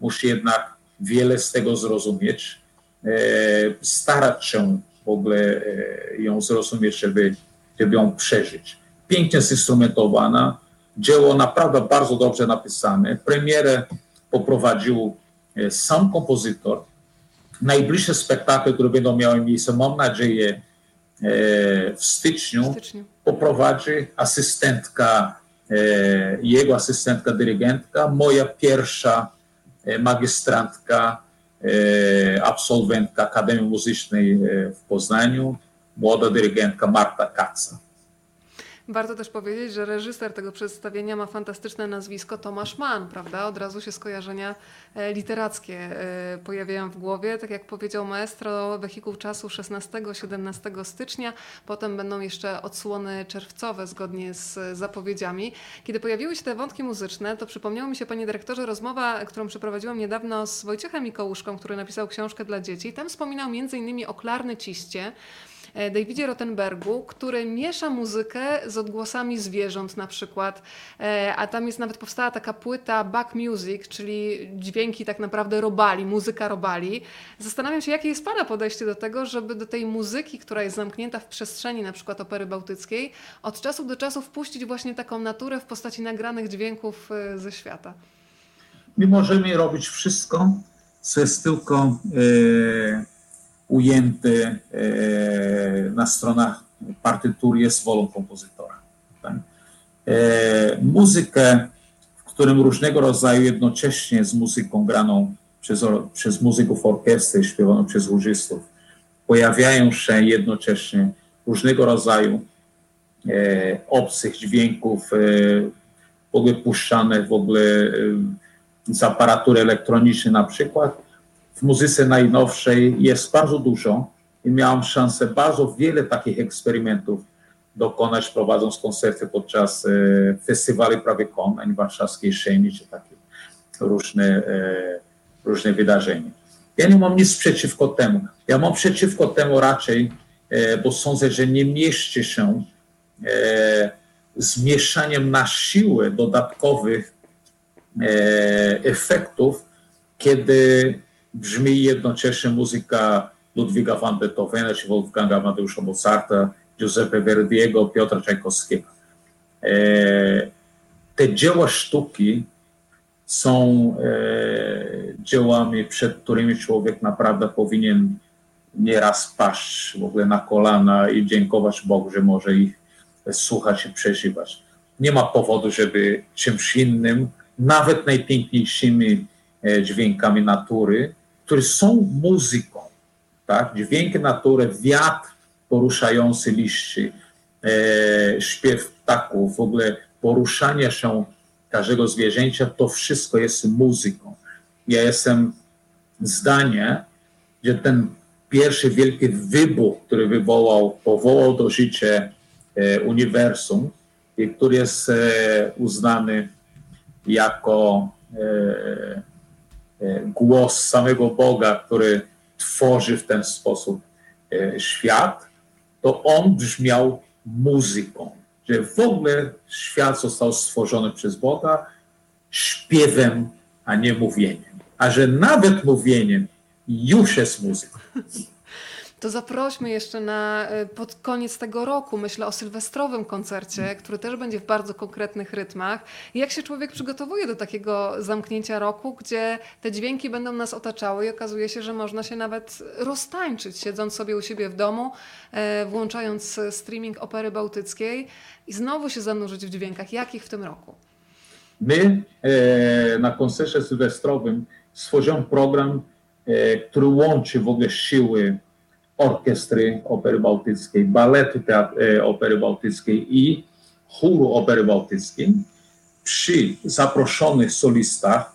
musi jednak wiele z tego zrozumieć, e, starać się ogóle e, ją zrozumieć, żeby, żeby ją przeżyć. Pięknie zinstrumentowana, dzieło naprawdę bardzo dobrze napisane. Premierę poprowadził e, sam kompozytor. Najbliższe spektakle, które będą miały miejsce, mam nadzieję, e, w styczniu, W styczniu. poprowadzi asystentka, jego asystentka dyrygentka, moja pierwsza magistrantka, e, absolwentka Akademii Muzycznej e, w Poznaniu, młoda dyrygentka Marta Kaca. Warto też powiedzieć, że reżyser tego przedstawienia ma fantastyczne nazwisko Tomasz Mann, prawda? Od razu się skojarzenia e, literackie e, pojawiają w głowie. Tak jak powiedział maestro, wehikuł czasu 16-17 stycznia, potem będą jeszcze odsłony czerwcowe zgodnie z zapowiedziami. Kiedy pojawiły się te wątki muzyczne, to przypomniało mi się, panie dyrektorze, rozmowa, którą przeprowadziłam niedawno z Wojciechem Mikołuszką, który napisał książkę dla dzieci. Tam wspominał innymi o Klarny Ciście, Davidzie Rottenbergu, który miesza muzykę z odgłosami zwierząt na przykład, e, a tam jest nawet powstała taka płyta Back Music, czyli dźwięki tak naprawdę robali, muzyka robali. Zastanawiam się, jakie jest Pana podejście do tego, żeby do tej muzyki, która jest zamknięta w przestrzeni na przykład opery bałtyckiej, od czasu do czasu wpuścić właśnie taką naturę w postaci nagranych dźwięków e, ze świata. My możemy robić wszystko, co jest tylko e, ujęte e, na stronach partytury, jest wolą kompozytora. Tak? E, muzykę, w którym różnego rodzaju jednocześnie z muzyką graną przez, przez muzyków orkiestry, śpiewaną przez łużystów, pojawiają się jednocześnie różnego rodzaju e, obcych dźwięków, e, w ogóle puszczane w ogóle e, z aparatury elektronicznej na przykład. W muzyce najnowszej jest bardzo dużo i miałam szansę bardzo wiele takich eksperymentów dokonać, prowadząc koncerty podczas e, festiwali prawie konań warszawskiej Szeni, czy takie różne, e, różne wydarzenia. Ja nie mam nic przeciwko temu. Ja mam przeciwko temu raczej, e, bo sądzę, że nie mieści się e, z mieszaniem na siłę dodatkowych e, efektów, kiedy brzmi jednocześnie muzyka Ludwiga van Beethovena, czy Wolfganga Amadeusza Mozarta, Giuseppe Verdiego, Piotra Czajkowskiego. E, te dzieła sztuki są e, dziełami, przed którymi człowiek naprawdę powinien nieraz paść w ogóle na kolana i dziękować Bogu, że może ich słuchać i przeżywać. Nie ma powodu, żeby czymś innym, nawet najpiękniejszymi e, dźwiękami natury, które są muzyką, tak? dźwięki natury, wiatr poruszający liści, e, śpiew ptaków, w ogóle poruszanie się każdego zwierzęcia, to wszystko jest muzyką. Ja jestem zdania, że ten pierwszy wielki wybuch, który wywołał, powołał do życia e, uniwersum, i który jest e, uznany jako e, głos samego Boga, który tworzy w ten sposób e, świat, to on brzmiał muzyką. Że w ogóle świat został stworzony przez Boga śpiewem, a nie mówieniem. A że nawet mówieniem już jest muzyką. To zaprośmy jeszcze na e, pod koniec tego roku, myślę o sylwestrowym koncercie, który też będzie w bardzo konkretnych rytmach. Jak się człowiek przygotowuje do takiego zamknięcia roku, gdzie te dźwięki będą nas otaczały i okazuje się, że można się nawet roztańczyć, siedząc sobie u siebie w domu, e, włączając streaming opery bałtyckiej i znowu się zanurzyć w dźwiękach. Jakich w tym roku? My e, na koncercie sylwestrowym stworzyłem program, który łączy w ogóle siły Orkiestry Opery Bałtyckiej, Baletu e, Opery Bałtyckiej i Chóru Opery Bałtyckiej przy zaproszonych solistach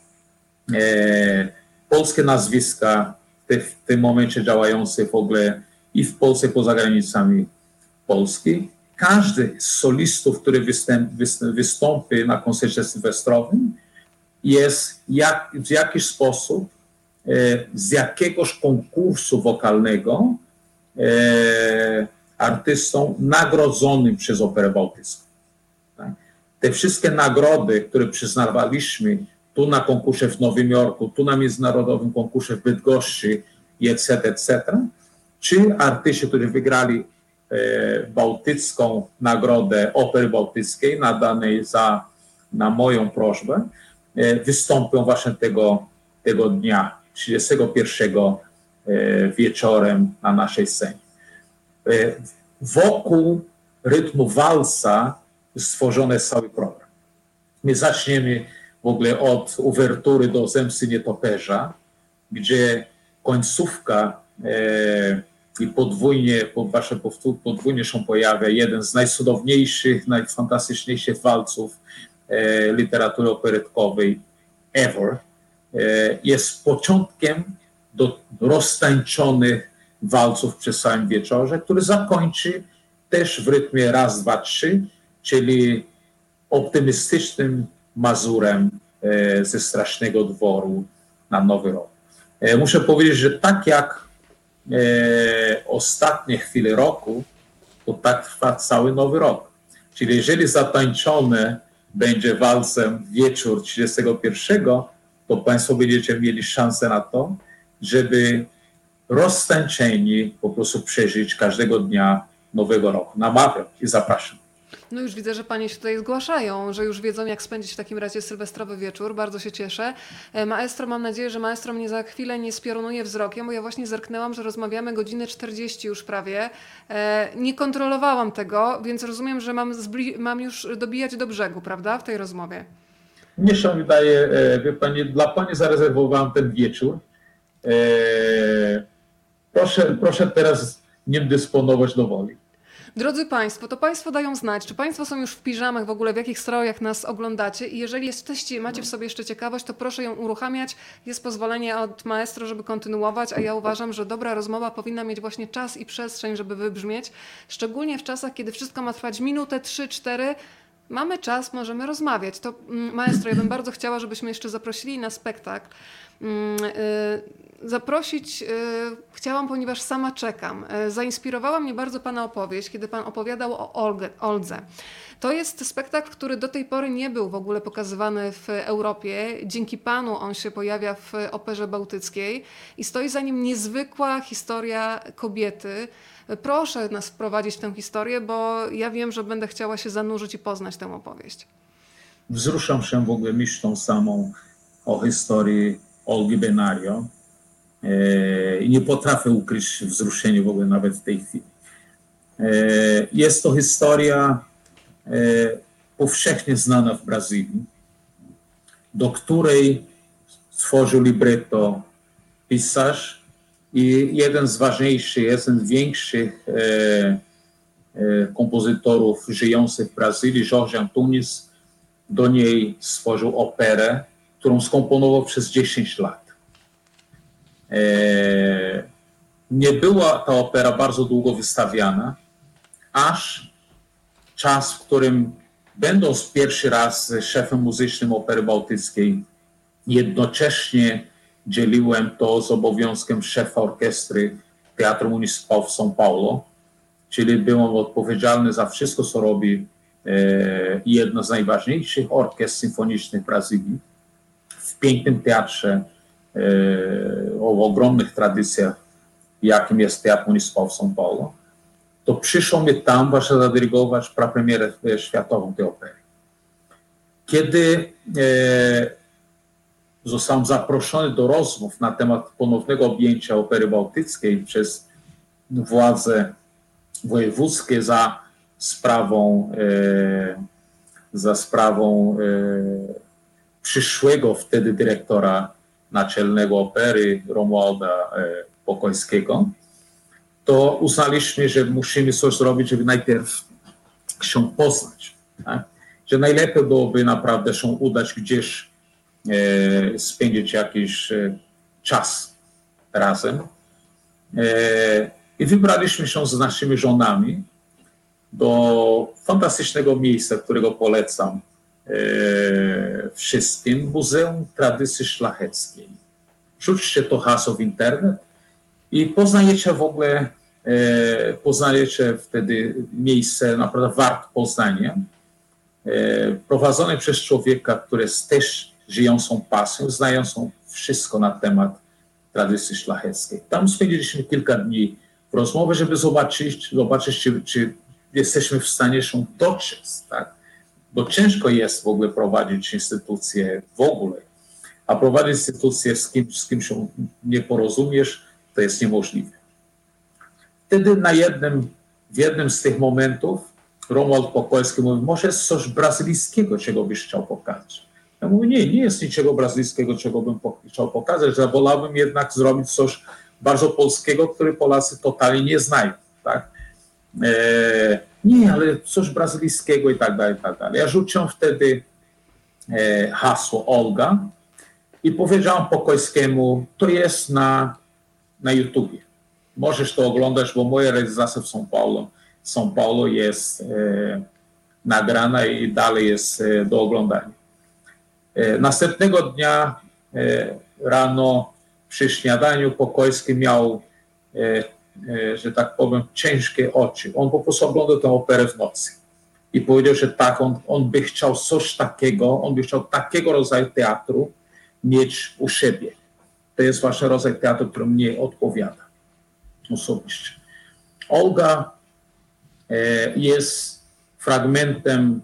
e, polskie nazwiska te, w tym momencie działające w ogóle i w Polsce poza granicami Polski. Każdy z solistów, który występ, wystąpi na koncercie sylwestrowym jest jak, w jakiś sposób e, z jakiegoś konkursu wokalnego e, artystą nagrodzonym przez Operę Bałtycką. Tak? Te wszystkie nagrody, które przyznawaliśmy tu na konkursie w Nowym Jorku, tu na międzynarodowym konkursie w Bydgoszczy etc., etc., czy artyści, którzy wygrali e, bałtycką nagrodę Opery Bałtyckiej nadanej za, na moją prośbę, e, wystąpią właśnie tego, tego dnia, 31 E, wieczorem na naszej scenie. E, wokół rytmu walsa stworzony jest cały program. My zaczniemy w ogóle od uwertury do Zemsty Nietoperza, gdzie końcówka e, i podwójnie, wasze podwójnie się pojawia jeden z najcudowniejszych, najfantastyczniejszych walców e, literatury operetkowej ever. E, jest początkiem do roztańczonych walców przy samym wieczorze, który zakończy też w rytmie raz, dwa, trzy, czyli optymistycznym mazurem e, ze strasznego dworu na Nowy Rok. E, muszę powiedzieć, że tak jak e, ostatnie chwile roku, to tak trwa cały nowy rok. Czyli jeżeli zatańczone będzie walcem wieczór 31, to Państwo będziecie mieli szansę na to, żeby roztańczeni po prostu przeżyć każdego dnia nowego roku. Namawiam i zapraszam. No już widzę, że panie się tutaj zgłaszają, że już wiedzą, jak spędzić w takim razie sylwestrowy wieczór. Bardzo się cieszę. E, Maestro, mam nadzieję, że maestro mnie za chwilę nie spiorunuje wzrokiem, bo ja właśnie zerknęłam, że rozmawiamy godzinę 40 już prawie. E, Nie kontrolowałam tego, więc rozumiem, że mam, mam już dobijać do brzegu, prawda, w tej rozmowie. Mnie się wydaje, e, wie Pani, dla Pani zarezerwowałem ten wieczór. E, Proszę, proszę teraz nim dysponować do woli. Drodzy Państwo, to Państwo dają znać, czy Państwo są już w piżamach w ogóle, w jakich strojach nas oglądacie i jeżeli jesteście, macie w sobie jeszcze ciekawość, to proszę ją uruchamiać. Jest pozwolenie od maestro, żeby kontynuować, a ja uważam, że dobra rozmowa powinna mieć właśnie czas i przestrzeń, żeby wybrzmieć, szczególnie w czasach, kiedy wszystko ma trwać minutę, trzy, cztery. Mamy czas, możemy rozmawiać. To mm, maestro, ja bym bardzo chciała, żebyśmy jeszcze zaprosili na spektakl. Zaprosić y, chciałam, ponieważ sama czekam. Y, Zainspirowała mnie bardzo Pana opowieść, kiedy Pan opowiadał o Olge, Oldze. To jest spektakl, który do tej pory nie był w ogóle pokazywany w Europie. Dzięki Panu on się pojawia w Operze Bałtyckiej i stoi za nim niezwykła historia kobiety. Proszę nas wprowadzić w tę historię, bo ja wiem, że będę chciała się zanurzyć i poznać tę opowieść. Wzruszam się w ogóle myślą samą o historii Olgi Benario e, i nie potrafię ukryć wzruszenia w ogóle nawet w tej chwili. E, Jest to historia e, powszechnie znana w Brazylii, do której stworzył libretto pisarz i jeden z ważniejszych, jeden z większych e, e, kompozytorów żyjących w Brazylii, Jorge Antunes, do niej stworzył operę, którą skomponował przez 10 lat. E, Nie była ta opera bardzo długo wystawiana, aż czas, w którym będąc pierwszy raz szefem muzycznym Opery Bałtyckiej, jednocześnie dzieliłem to z obowiązkiem szefa orkiestry Teatru Municipal w São Paulo, czyli byłem odpowiedzialny za wszystko, co robi e, jedna z najważniejszych orkiestr symfonicznych Brazylii w pięknym teatrze o ogromnych tradycjach, jakim jest Teatr Municipal w São Paulo, to przyszło mi tam właśnie zadyrygować prapremierę e, światową tej opery. Kiedy e, zostałem zaproszony do rozmów na temat ponownego objęcia Opery Bałtyckiej przez władze wojewódzkie za sprawą, e, za sprawą e, przyszłego wtedy dyrektora naczelnego opery Romualda e, Pokojskiego, to uznaliśmy, że musimy coś zrobić, żeby najpierw się poznać. Tak? Że najlepiej byłoby naprawdę się udać gdzieś, e, spędzić jakiś e, czas razem. E, I wybraliśmy się z naszymi żonami do fantastycznego miejsca, którego polecam wszystkim, Muzeum Tradycji Szlacheckiej. Rzućcie to hasło w internet i poznajecie w ogóle, e, poznajecie wtedy miejsce naprawdę wart poznania, e, prowadzone przez człowieka, który jest też żyjącą pasją, znającą wszystko na temat tradycji szlacheckiej. Tam spędziliśmy kilka dni w rozmowie, żeby zobaczyć, zobaczyć czy, czy jesteśmy w stanie się dotrzeć, tak? Bo ciężko jest w ogóle prowadzić instytucję w ogóle, a prowadzić instytucję z kimś, z kim się nie porozumiesz, to jest niemożliwe. Wtedy na jednym, w jednym z tych momentów Romuald Pokojski mówi, może jest coś brazylijskiego, czego byś chciał pokazać. Ja mówię, nie, nie jest niczego brazylijskiego, czego bym chciał pokazać, że wolałbym jednak zrobić coś bardzo polskiego, który Polacy totalnie nie znają, tak? E, nie, ale coś brazylijskiego i tak dalej, i tak dalej. Ja rzuciłem wtedy e, hasło Olga i powiedziałem Pokojskiemu, to jest na, na YouTubie. Możesz to oglądać, bo moja realizacja w São Paulo, São Paulo jest e, nagrana i dalej jest e, do oglądania. E, następnego dnia e, rano przy śniadaniu Pokojski miał e, że tak powiem, ciężkie oczy. On po prostu oglądał tę operę w nocy i powiedział, że tak, on, on by chciał coś takiego, on by chciał takiego rodzaju teatru mieć u siebie. To jest właśnie rodzaj teatru, który mnie odpowiada osobiście. Olga e, jest fragmentem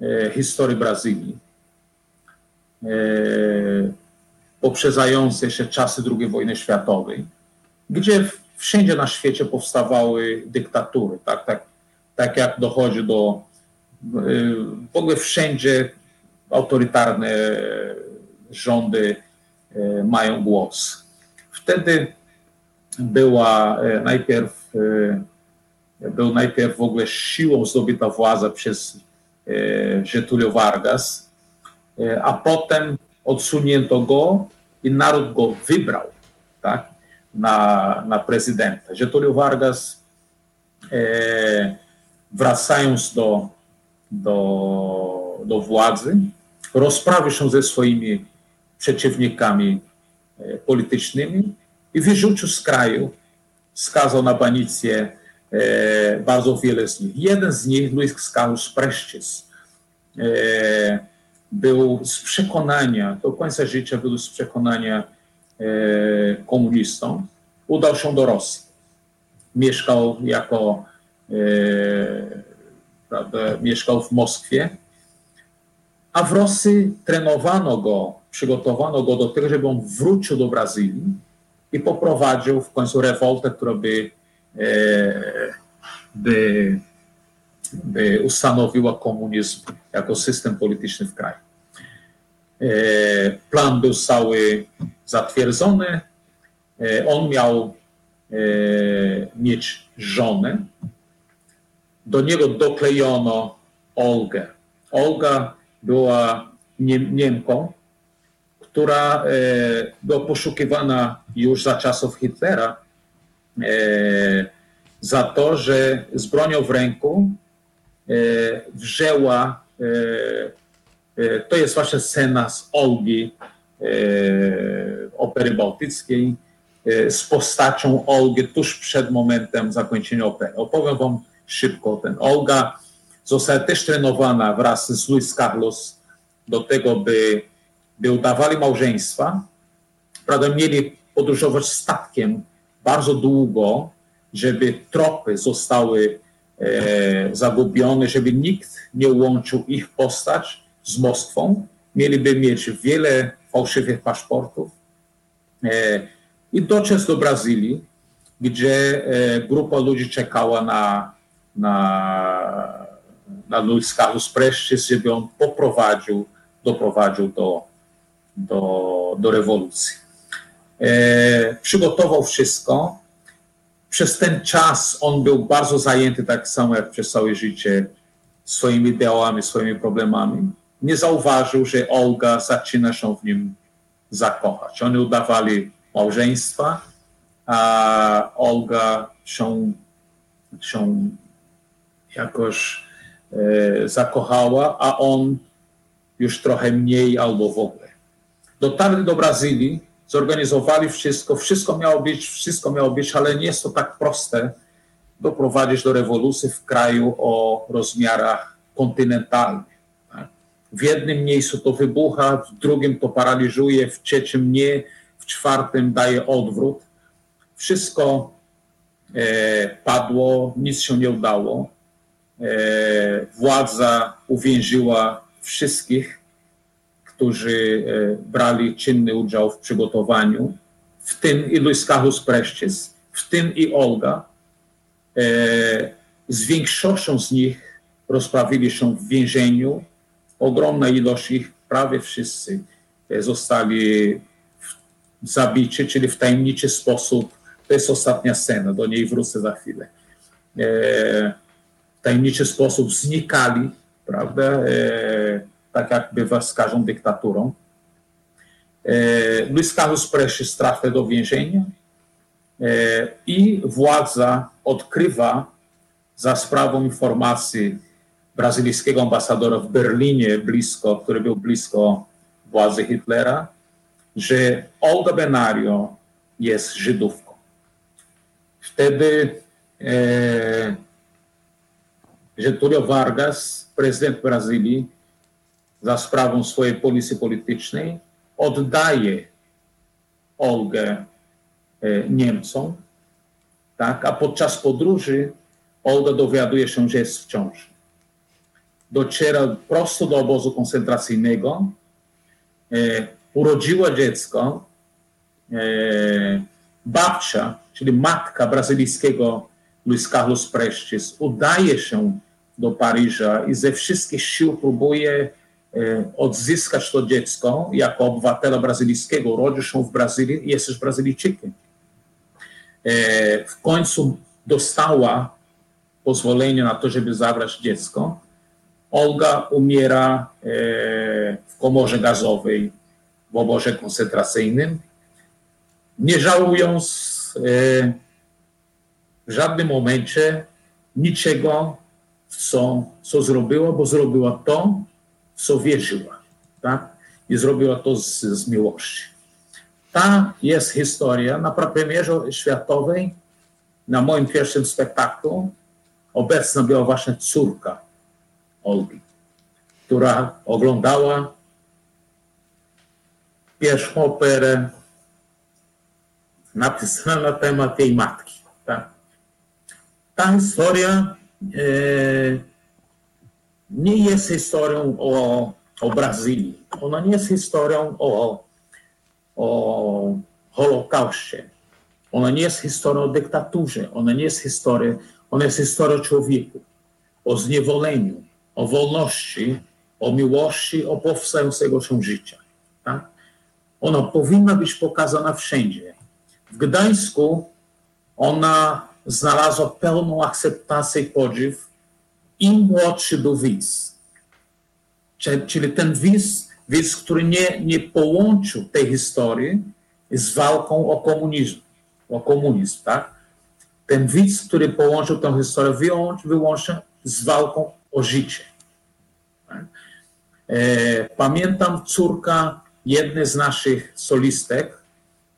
e, historii Brazylii, e, poprzedzającej się czasy II wojny światowej, gdzie wszędzie na świecie powstawały dyktatury, tak, tak, tak jak dochodzi do w ogóle wszędzie autorytarne rządy mają głos. Wtedy była najpierw był najpierw w ogóle siłą zdobyta władza przez Getúlio Vargas, a potem odsunięto go i naród go wybrał tak, na, na prezydenta. Getúlio Vargas, wracając do, do, do władzy, rozprawił się ze swoimi przeciwnikami politycznymi i wyrzucił z kraju, skazał na banicję e, bardzo wiele z nich. Jeden z nich, Luis Carlos Prestes, e, był z przekonania, do końca życia był z przekonania e, komunistą, udał się do Rosji. Mieszkał jako, prawda, mieszkał w Moskwie, a w Rosji trenowano go, przygotowano go do tego, żeby on wrócił do Brazylii i poprowadził w końcu rewoltę, która by, by, by ustanowiła komunizm jako system polityczny w kraju. Plan był cały zatwierdzony. On miał mieć żonę. Do niego doklejono Olgę. Olga była Niemką, która była poszukiwana już za czasów Hitlera za to, że z bronią w ręku wzięła, to jest właśnie scena z Olgi opery bałtyckiej, z postacią Olgi tuż przed momentem zakończenia opery. Opowiem wam szybko ten. Olga została też trenowana wraz z Luis Carlos do tego, by, by udawali małżeństwa. Prawda, mieli podróżować statkiem bardzo długo, żeby tropy zostały e, zagubione, żeby nikt nie łączył ich postać z Moskwą. Mieliby mieć wiele fałszywych paszportów e, i dotrzeć do Brazylii, gdzie e, grupa ludzi czekała na, na, na Luis Carlos Prestes, żeby on poprowadził, doprowadził do, do, do rewolucji. E, przygotował wszystko. Przez ten czas on był bardzo zajęty, tak samo jak przez całe życie, swoimi ideałami, swoimi problemami. Nie zauważył, że Olga zaczyna się w nim zakochać. Oni udawali małżeństwa, a Olga się, się jakoś e, zakochała, a on już trochę mniej albo w ogóle. Dotarli do Brazylii, zorganizowali wszystko, wszystko miało być, wszystko miało być, ale nie jest to tak proste doprowadzić do rewolucji w kraju o rozmiarach kontynentalnych. W jednym miejscu to wybucha, w drugim to paraliżuje, w trzecim nie, w czwartym daje odwrót. Wszystko e, padło, nic się nie udało. E, władza uwięziła wszystkich, którzy brali czynny udział w przygotowaniu, w tym i Luis Carlos Prestes, w tym i Olga. Z większością z nich rozprawili się w więzieniu. Ogromna ilość ich, prawie wszyscy, zostali zabici, czyli w tajemniczy sposób. To jest ostatnia scena, do niej wrócę za chwilę. W tajemniczy sposób znikali, prawda? tak jak bywa z każdą dyktaturą. Luis Carlos Prestes trafia do więzienia i władza odkrywa za sprawą informacji brazylijskiego ambasadora w Berlinie, blisko, który był blisko władzy Hitlera, że Olga Benario jest Żydówką. Wtedy e, Getúlio Vargas, prezydent Brazylii, za sprawą swojej policji politycznej, oddaje Olgę e, Niemcom, tak? a podczas podróży Olga dowiaduje się, że jest w ciąży. Dociera prosto do obozu koncentracyjnego, e, urodziła dziecko, e, babcia, czyli matka brazylijskiego Luis Carlos Prestes, udaje się do Paryża i ze wszystkich sił próbuje e, odzyskać to dziecko jako obywatela brazylijskiego. Urodził się w Brazylii i jest też Brazylijczykiem. E, W końcu dostała pozwolenie na to, żeby zabrać dziecko. Olga umiera e, w komorze gazowej w obozie koncentracyjnym, nie żałując e, w żadnym momencie niczego, co, co zrobiła, bo zrobiła to, w co wierzyła. Tak? I zrobiła to z, z miłości. Ta jest historia na premierze światowej, na moim pierwszym spektaklu. Obecna była właśnie córka która oglądała pierwszą operę napisaną na temat jej matki. Ta historia e, nie jest historią o, o Brazylii. Ona nie jest historią o, o Holokauście. Ona nie jest historią o dyktaturze. Ona nie jest historią, ona jest historią o człowieku, o zniewoleniu, o wolności, o miłości, o powstającego się życia. Tak? Ona powinna być pokazana wszędzie. W Gdańsku ona znalazła pełną akceptację i podziw im młodszy był widz. Czyli ten widz, widz który nie, nie połączył tej historii z walką o komunizm, o komunizm, tak? Ten widz, który połączył tę historię wyłącz, wyłącznie z walką o życie. E, pamiętam córka jednej z naszych solistek,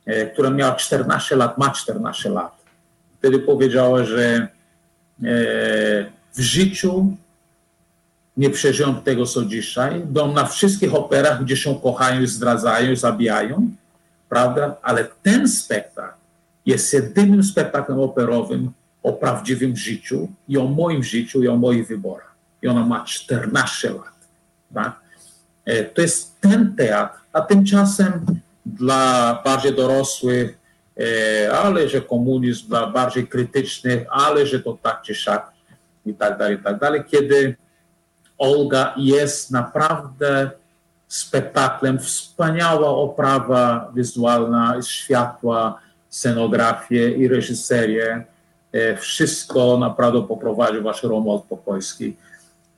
e, która miała 14 lat, ma 14 lat. Wtedy powiedziała, że e, w życiu nie przeżyją tego, co dzisiaj. Będą na wszystkich operach, gdzie się kochają, zdradzają, zabijają, prawda? Ale ten spektakl jest jedynym spektaklem operowym o prawdziwym życiu i o moim życiu i o moich wyborach. I ona ma 14 lat. Tak? To jest ten teatr, a tymczasem dla bardziej dorosłych, e, ale że komunizm dla bardziej krytycznych, ale że to tak czy siak i tak dalej, i tak dalej. Kiedy Olga jest naprawdę spektaklem, wspaniała oprawa wizualna, światła, scenografię i reżyserię. E, Wszystko naprawdę poprowadził wasz Pokojski.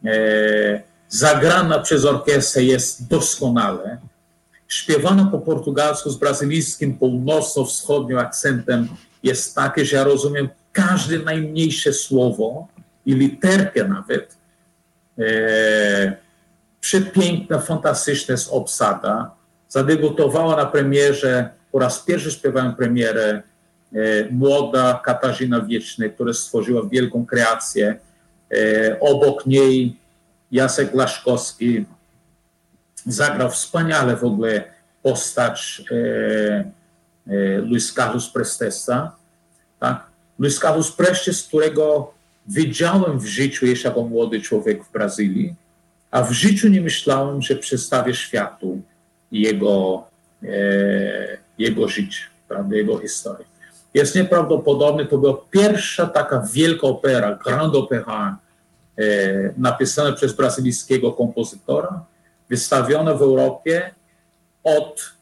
E, Zagrana przez orkiestrę jest doskonale. Śpiewana po portugalsku z brazylijskim północno-wschodnim akcentem jest takie, że ja rozumiem każde najmniejsze słowo i literkę nawet. E, przepiękna, fantastyczna jest obsada. Zadebiutowała na premierze, po raz pierwszy śpiewałem premierę e, młoda Katarzyna Wieczny, która stworzyła wielką kreację. E, obok niej Jacek Laszkowski zagrał wspaniale w ogóle postać e, e, Luis Carlos Prestesa. Tak? Luis Carlos Prestes, którego widziałem w życiu jeszcze jako młody człowiek w Brazylii, a w życiu nie myślałem, że przedstawię światu jego, e, jego życie, prawda, jego historię. Jest nieprawdopodobne, to była pierwsza taka wielka opera, Grand Opera, e, napisana przez brazylijskiego kompozytora, wystawiona w Europie od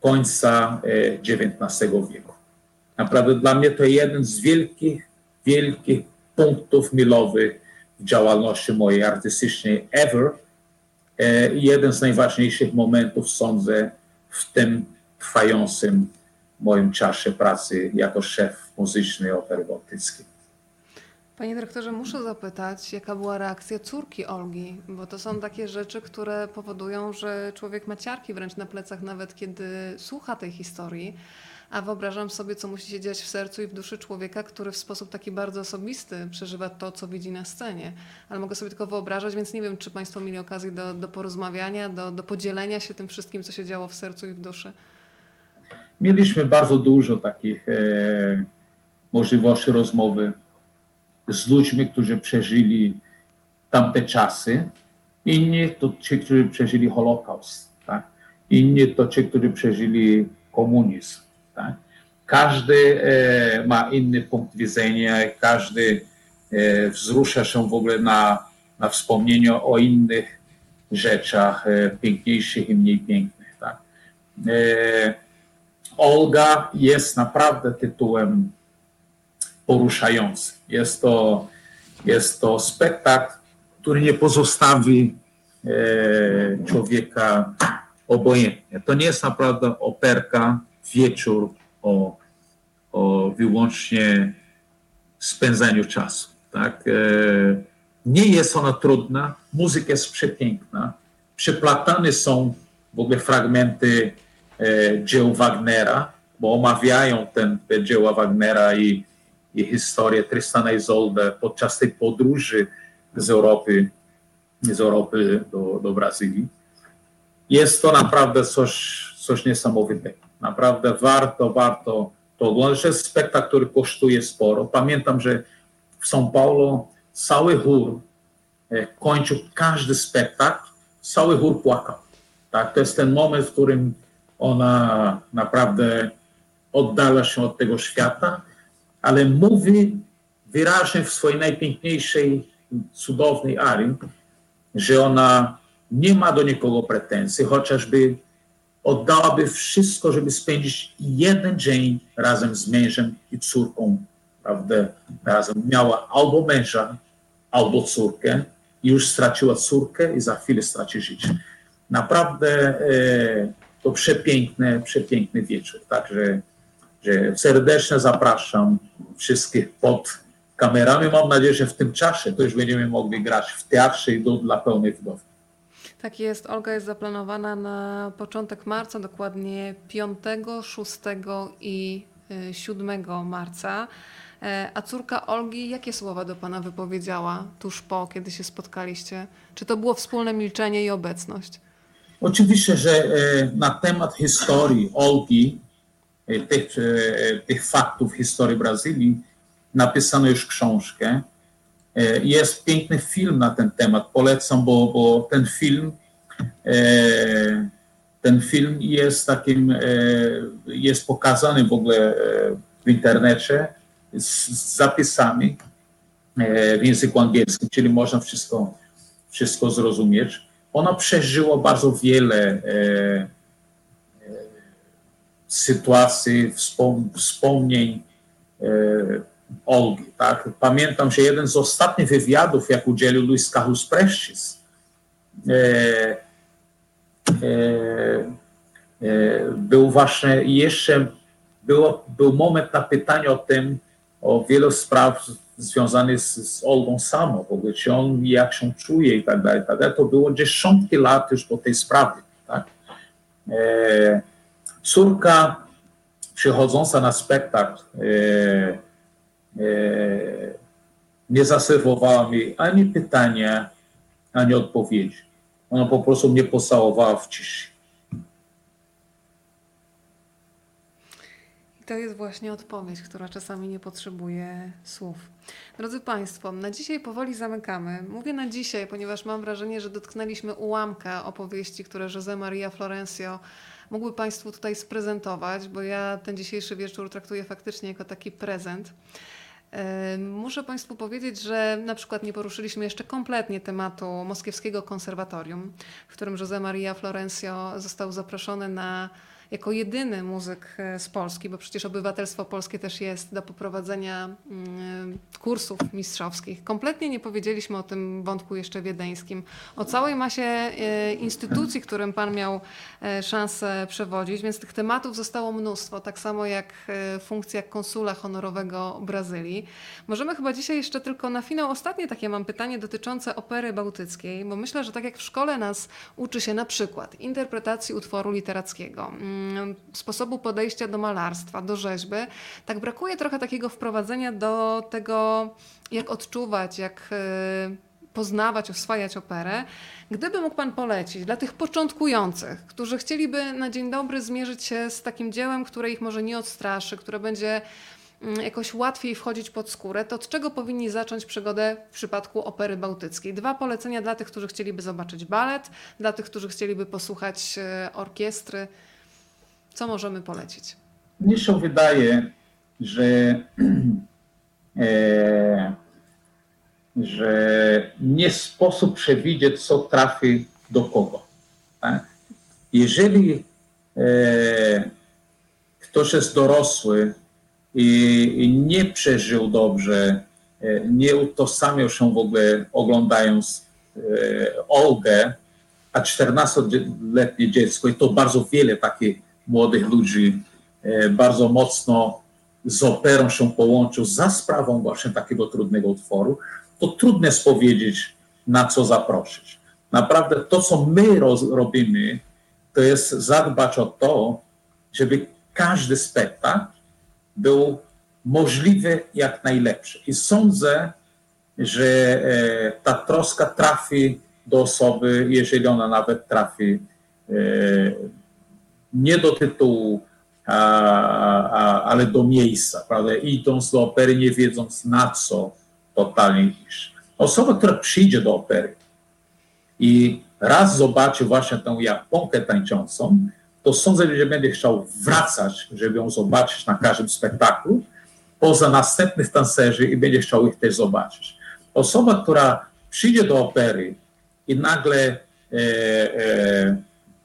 końca e, XIX wieku. Naprawdę dla mnie to jeden z wielkich, wielkich punktów milowych w działalności mojej artystycznej ever e, jeden z najważniejszych momentów, sądzę, w tym trwającym moim czasie pracy jako szef muzycznej opery bałtyckiej. Panie dyrektorze, muszę zapytać, jaka była reakcja córki Olgi, bo to są takie rzeczy, które powodują, że człowiek ma ciarki wręcz na plecach, nawet kiedy słucha tej historii. A wyobrażam sobie, co musi się dziać w sercu i w duszy człowieka, który w sposób taki bardzo osobisty przeżywa to, co widzi na scenie. Ale mogę sobie tylko wyobrażać, więc nie wiem, czy Państwo mieli okazję do, do porozmawiania, do, do podzielenia się tym wszystkim, co się działo w sercu i w duszy. Mieliśmy bardzo dużo takich e, możliwości rozmowy z ludźmi, którzy przeżyli tamte czasy. Inni to ci, którzy przeżyli Holokaust. Tak? Inni to ci, którzy przeżyli komunizm. Tak? Każdy e, ma inny punkt widzenia, każdy e, wzrusza się w ogóle na, na wspomnieniu o innych rzeczach, e, piękniejszych i mniej pięknych. Tak? E, Olga jest naprawdę tytułem poruszającym. Jest to, jest to spektakl, który nie pozostawi e, człowieka obojętnie. To nie jest naprawdę operka, wieczór o, o wyłącznie spędzaniu czasu. Tak? E, nie jest ona trudna, muzyka jest przepiękna, przeplatane są w ogóle fragmenty e, dzieł Wagnera, bo omawiają ten, te dzieła Wagnera i, i historię Tristana i Isolde podczas tej podróży z Europy, z Europy do, do Brazylii. Jest to naprawdę coś, coś niesamowitego. Naprawdę warto, warto to oglądać. To jest spektakl, który kosztuje sporo. Pamiętam, że w São Paulo cały chór e, kończył każdy spektakl, cały chór płakał. Tak? To jest ten moment, w którym ona naprawdę oddala się od tego świata, ale mówi wyraźnie w swojej najpiękniejszej, cudownej arii, że ona nie ma do nikogo pretensji, chociażby oddałaby wszystko, żeby spędzić jeden dzień razem z mężem i córką, prawda? Razem miała albo męża, albo córkę i już straciła córkę i za chwilę straci życie. Naprawdę e, to przepiękny, przepiękny wieczór. Także że serdecznie zapraszam wszystkich pod kamerami. Mam nadzieję, że w tym czasie już będziemy mogli grać w teatrze i do, dla pełnej wdowy. Tak jest. Olga jest zaplanowana na początek marca, dokładnie 5, 6 i y, 7 marca. E, A córka Olgi, jakie słowa do Pana wypowiedziała tuż po, kiedy się spotkaliście? Czy to było wspólne milczenie i obecność? Oczywiście, że e, na temat historii Olgi, tych, e, tych faktów historii Brazylii, napisano już książkę. E, Jest piękny film na ten temat. Polecam, bo, bo ten film e, ten film jest takim, e, jest pokazany w ogóle e, w internecie z, zapisami e, w języku angielskim, czyli można wszystko, wszystko zrozumieć. Ona przeżyła bardzo wiele e, e, sytuacji, wspom, wspomnień e, Olgi. Tak? Pamiętam, że jeden z ostatnich wywiadów, jak udzielił Luis Carlos Prestes, e, e, e, był właśnie jeszcze, było, był moment na pytanie o tym, o wielu spraw związanych z, z Olgą samą, w ogóle, czy on jak się czuje i tak dalej, i tak dalej. To było dziesiątki lat już po tej sprawie. Tak? E, córka przychodząca na spektakl e, e, nie zaserwowała mi ani pytania, ani odpowiedzi. Ona po prostu mnie pocałowała w ciszy. To jest właśnie odpowiedź, która czasami nie potrzebuje słów. Drodzy Państwo, na dzisiaj powoli zamykamy. Mówię na dzisiaj, ponieważ mam wrażenie, że dotknęliśmy ułamka opowieści, które José Maria Florencio mógłby Państwu tutaj sprezentować, bo ja ten dzisiejszy wieczór traktuję faktycznie jako taki prezent. E, Muszę Państwu powiedzieć, że na przykład nie poruszyliśmy jeszcze kompletnie tematu Moskiewskiego Konserwatorium, w którym José Maria Florencio został zaproszony na jako jedyny muzyk e, z Polski, bo przecież obywatelstwo polskie też jest do poprowadzenia mm, kursów mistrzowskich. Kompletnie nie powiedzieliśmy o tym wątku jeszcze wiedeńskim, o całej masie e, instytucji, którym Pan miał e, szansę przewodzić, więc tych tematów zostało mnóstwo, tak samo jak e, funkcja konsula honorowego Brazylii. Możemy chyba dzisiaj jeszcze tylko na finał ostatnie takie mam pytanie dotyczące opery bałtyckiej, bo myślę, że tak jak w szkole nas uczy się na przykład interpretacji utworu literackiego, mm, sposobu podejścia do malarstwa, do rzeźby, tak brakuje trochę takiego wprowadzenia do tego, jak odczuwać, jak y, poznawać, oswajać operę. Gdyby mógł Pan polecić dla tych początkujących, którzy chcieliby na dzień dobry zmierzyć się z takim dziełem, które ich może nie odstraszy, które będzie mm, jakoś łatwiej wchodzić pod skórę, to od czego powinni zacząć przygodę w przypadku opery bałtyckiej? Dwa polecenia dla tych, którzy chcieliby zobaczyć balet, dla tych, którzy chcieliby posłuchać e, orkiestry. Co możemy polecić? Mnie się wydaje, że, e, że nie sposób przewidzieć, co trafi do kogo. Tak? Jeżeli e, ktoś jest dorosły i, i nie przeżył dobrze, e, nie utożsamiał się w ogóle oglądając e, Olgę, a 14-letnie dziecko, i to bardzo wiele takich młodych ludzi e, bardzo mocno z operą się połączył za sprawą właśnie takiego trudnego utworu, to trudno jest powiedzieć, na co zaprosić. Naprawdę to, co my roz, robimy, to jest zadbać o to, żeby każdy spektakl był możliwy jak najlepszy. I sądzę, że e, ta troska trafi do osoby, jeżeli ona nawet trafi e, nie do tytułu, a, a, ale do miejsca, prawda? Idąc do opery, nie wiedząc na co totalnie iść. Osoba, która przyjdzie do opery i raz zobaczy właśnie tę Japonkę tańczącą, to sądzę, że będzie chciał wracać, żeby ją zobaczyć na każdym spektaklu, poza następnych tancerzy i będzie chciał ich też zobaczyć. Osoba, która przyjdzie do opery i nagle e, e,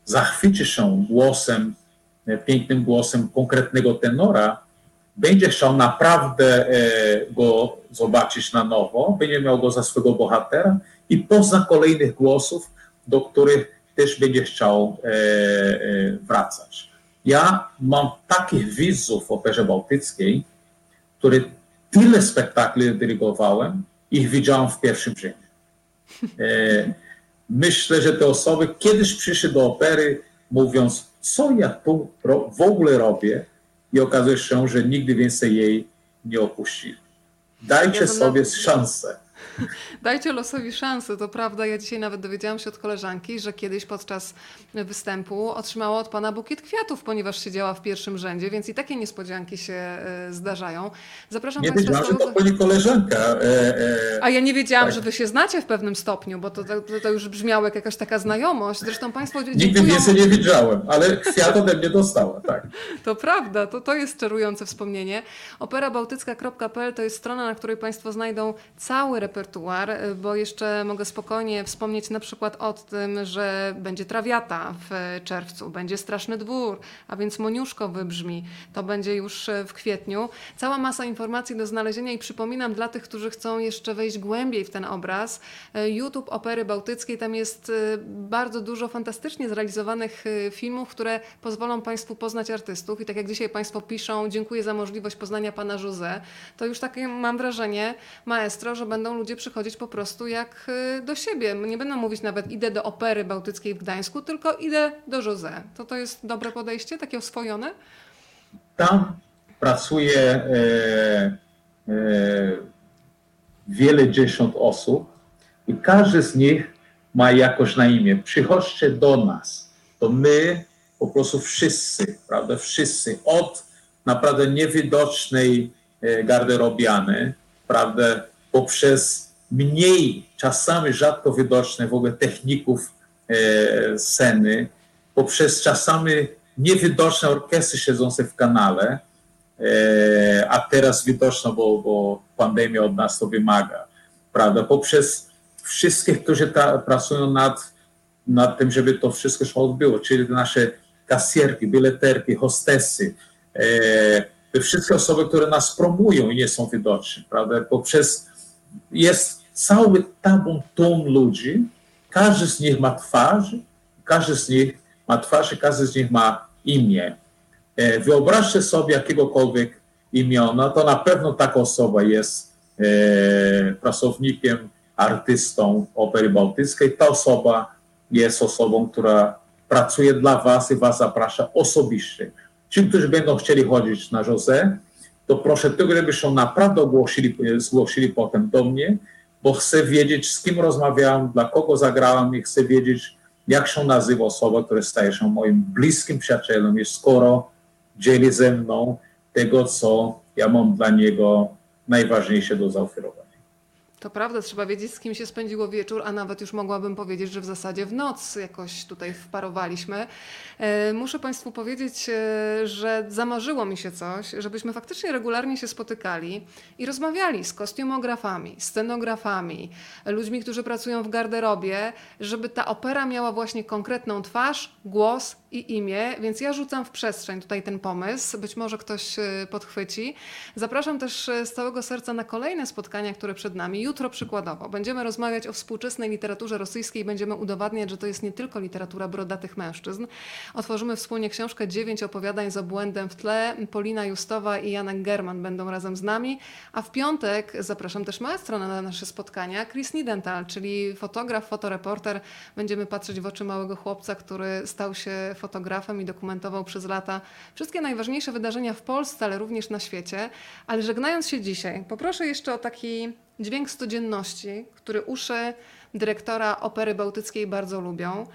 zachwyci się głosem, e, pięknym głosem konkretnego tenora, będzie chciał naprawdę e, go zobaczyć na nowo, będzie miał go za swego bohatera i pozna kolejnych głosów, do których też będzie chciał e, wracać. Ja mam takich widzów w Operze Bałtyckiej, które tyle spektakli dyrygowałem, ich widziałem w pierwszym rzędzie. Myślę, że te osoby kiedyś przyszły do opery, mówiąc, co ja tu w ogóle robię, i okazuje się, że nigdy więcej jej nie opuści. Dajcie ja sobie szansę. Dajcie losowi szansę, to prawda. Ja dzisiaj nawet dowiedziałam się od koleżanki, że kiedyś podczas występu otrzymała od pana bukiet kwiatów, ponieważ siedziała w pierwszym rzędzie, więc i takie niespodzianki się e, zdarzają. Zapraszam nie Państwa. wiedziałam, że to pani koleżanka. E, e, A ja nie wiedziałam, tak. że wy się znacie w pewnym stopniu, bo to, to, to, już brzmiało jak jakaś taka znajomość. Zresztą państwo Nigdy dziękują... więcej nie widziałem, ale kwiat ode mnie dostała, tak. To prawda, to, to jest czarujące wspomnienie. Operabałtycka.pl to jest strona, na której państwo znajdą cały repertuar bo jeszcze mogę spokojnie wspomnieć na przykład o tym, że będzie trawiata w czerwcu, będzie straszny dwór, a więc Moniuszko wybrzmi. To będzie już w kwietniu. Cała masa informacji do znalezienia i przypominam dla tych, którzy chcą jeszcze wejść głębiej w ten obraz, YouTube Opery Bałtyckiej, tam jest y, bardzo dużo fantastycznie zrealizowanych y, filmów, które pozwolą Państwu poznać artystów i tak jak dzisiaj Państwo piszą, dziękuję za możliwość poznania Pana Józe, to już takie mam wrażenie, maestro, że będą ludzie przychodzić po prostu jak y, do siebie. Nie będę mówić nawet idę do opery bałtyckiej w Gdańsku, tylko idę do José. To to jest dobre podejście, takie oswojone? Tam pracuje e, e, wiele dziesiąt osób i każdy z nich ma jakoś na imię. Przychodźcie do nas. To my po prostu wszyscy, prawda, wszyscy, od naprawdę niewidocznej e, garderobiany, prawda, poprzez mniej, czasami rzadko widoczne w ogóle techników e, sceny, poprzez czasami niewidoczne orkiestry siedzące w kanale, e, a teraz widoczne, bo, bo pandemia od nas to wymaga, prawda? Poprzez wszystkich, którzy ta, pracują nad, nad tym, żeby to wszystko się odbyło, czyli nasze kasjerki, bileterki, hostesy, e, wszystkie osoby, które nas promują i nie są widoczne, prawda? Poprzez jest cały tabun tłum ludzi, każdy z nich ma twarz, każdy z nich ma twarz i każdy z nich ma imię. E, wyobraźcie sobie jakiegokolwiek imiona, to na pewno taka osoba jest e, pracownikiem, artystą Opery Bałtyckiej. Ta osoba jest osobą, która pracuje dla Was i Was zaprasza osobiście. Ci, którzy będą chcieli chodzić na Jose, to proszę tylko, żebyście naprawdę ogłosili, zgłosili potem do mnie, bo chcę wiedzieć, z kim rozmawiałem, dla kogo zagrałem i chcę wiedzieć, jak się nazywa osoba, która staje się moim bliskim przyjacielem i skoro dzieli ze mną tego, co ja mam dla niego najważniejsze do zaoferowania. To prawda, trzeba wiedzieć, z kim się spędziło wieczór, a nawet już mogłabym powiedzieć, że w zasadzie w noc jakoś tutaj wparowaliśmy. E, Muszę Państwu powiedzieć, e, że zamarzyło mi się coś, żebyśmy faktycznie regularnie się spotykali i rozmawiali z kostiumografami, scenografami, ludźmi, którzy pracują w garderobie, żeby ta opera miała właśnie konkretną twarz, głos i imię, więc ja rzucam w przestrzeń tutaj ten pomysł. Być może ktoś e, podchwyci. Zapraszam też e, z całego serca na kolejne spotkania, które przed nami. Jutro przykładowo będziemy rozmawiać o współczesnej literaturze rosyjskiej, będziemy udowadniać, że to jest nie tylko literatura brodatych mężczyzn. Otworzymy wspólnie książkę Dziewięć opowiadań z obłędem w tle. Polina Justowa i Janek German będą razem z nami. A w piątek zapraszam też maestro na nasze spotkania, Chris Nidental, czyli fotograf, fotoreporter. Będziemy patrzeć w oczy małego chłopca, który stał się fotografem i dokumentował przez lata wszystkie najważniejsze wydarzenia w Polsce, ale również na świecie. Ale żegnając się dzisiaj, poproszę jeszcze o taki dźwięk codzienności, który uszy dyrektora Opery Bałtyckiej bardzo lubią.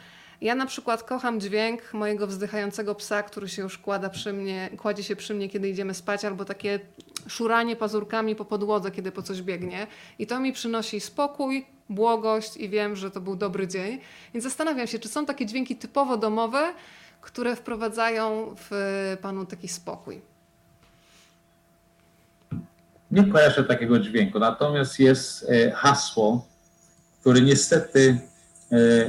Ja na przykład kocham dźwięk mojego wzdychającego psa, który się już kłada przy mnie, kładzie się przy mnie, kiedy idziemy spać, albo takie szuranie pazurkami po podłodze, kiedy po coś biegnie. I to mi przynosi spokój, błogość i wiem, że to był dobry dzień. Więc zastanawiam się, czy są takie dźwięki typowo domowe, które wprowadzają w panu taki spokój. Nie kojarzę takiego dźwięku, natomiast jest e, hasło, które niestety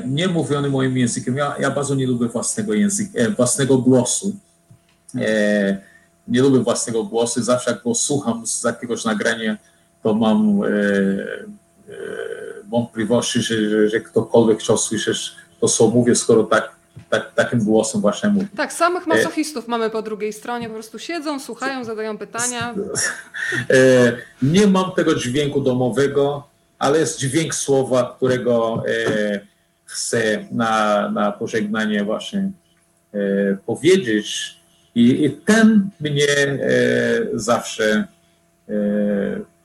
nie mówione moim językiem. Ja, ja bardzo nie lubię własnego języka, e, własnego głosu. E, nie lubię własnego głosu. Zawsze jak go słucham z jakiegoś nagrania, to mam e, e, wątpliwości, że, że, że ktokolwiek chciał słyszeć to, co mówię, skoro tak, tak, takim głosem właśnie mówię. Tak, samych masochistów mamy po drugiej stronie, po prostu siedzą, słuchają, zadają pytania. E, Nie mam tego dźwięku domowego, ale jest dźwięk słowa, którego e, chcę na, na pożegnanie właśnie e, powiedzieć. I, I ten mnie e, zawsze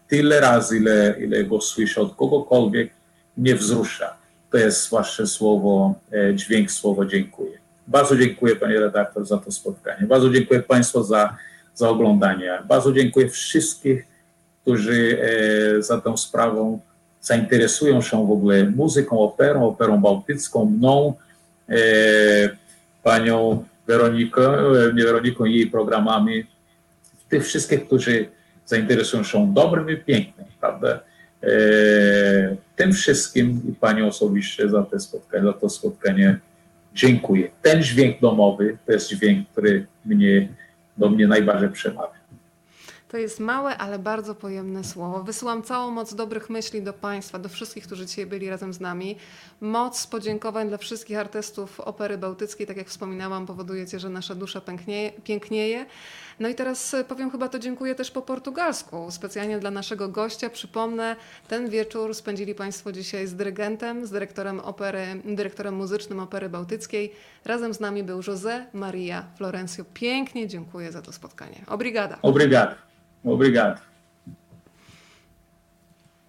tyle razy, ile, ile go słyszę od kogokolwiek, mnie wzrusza. To jest właśnie słowo, dźwięk słowa dziękuję. Bardzo dziękuję Panie redaktor za to spotkanie. Bardzo dziękuję Państwu za, za oglądanie. Bardzo dziękuję wszystkich, którzy za tą sprawą zainteresują się w ogóle muzyką, operą, operą bałtycką, mną, e, panią Weroniką, e, nie Weroniką i jej programami, tych wszystkich, którzy zainteresują się dobrym i pięknym, prawda? E, tym wszystkim i Pani osobiście za, te spotkanie, za to spotkanie dziękuję. Ten dźwięk domowy to jest dźwięk, który mnie, do mnie najbardziej przemawia. To jest małe, ale bardzo pojemne słowo. Wysyłam całą moc dobrych myśli do Państwa, do wszystkich, którzy dzisiaj byli razem z nami. Moc podziękowań dla wszystkich artystów Opery Bałtyckiej. Tak jak wspominałam, powodujecie, że nasza dusza pęknieje, pięknieje. No i teraz e, powiem chyba to dziękuję też po portugalsku, specjalnie dla naszego gościa. Przypomnę, ten wieczór spędzili Państwo dzisiaj z dyrygentem, z dyrektorem opery, dyrektorem muzycznym Opery Bałtyckiej. Razem z nami był José Maria Florencio. Pięknie dziękuję za to spotkanie. Obrigada. Obrigado. Obrigado.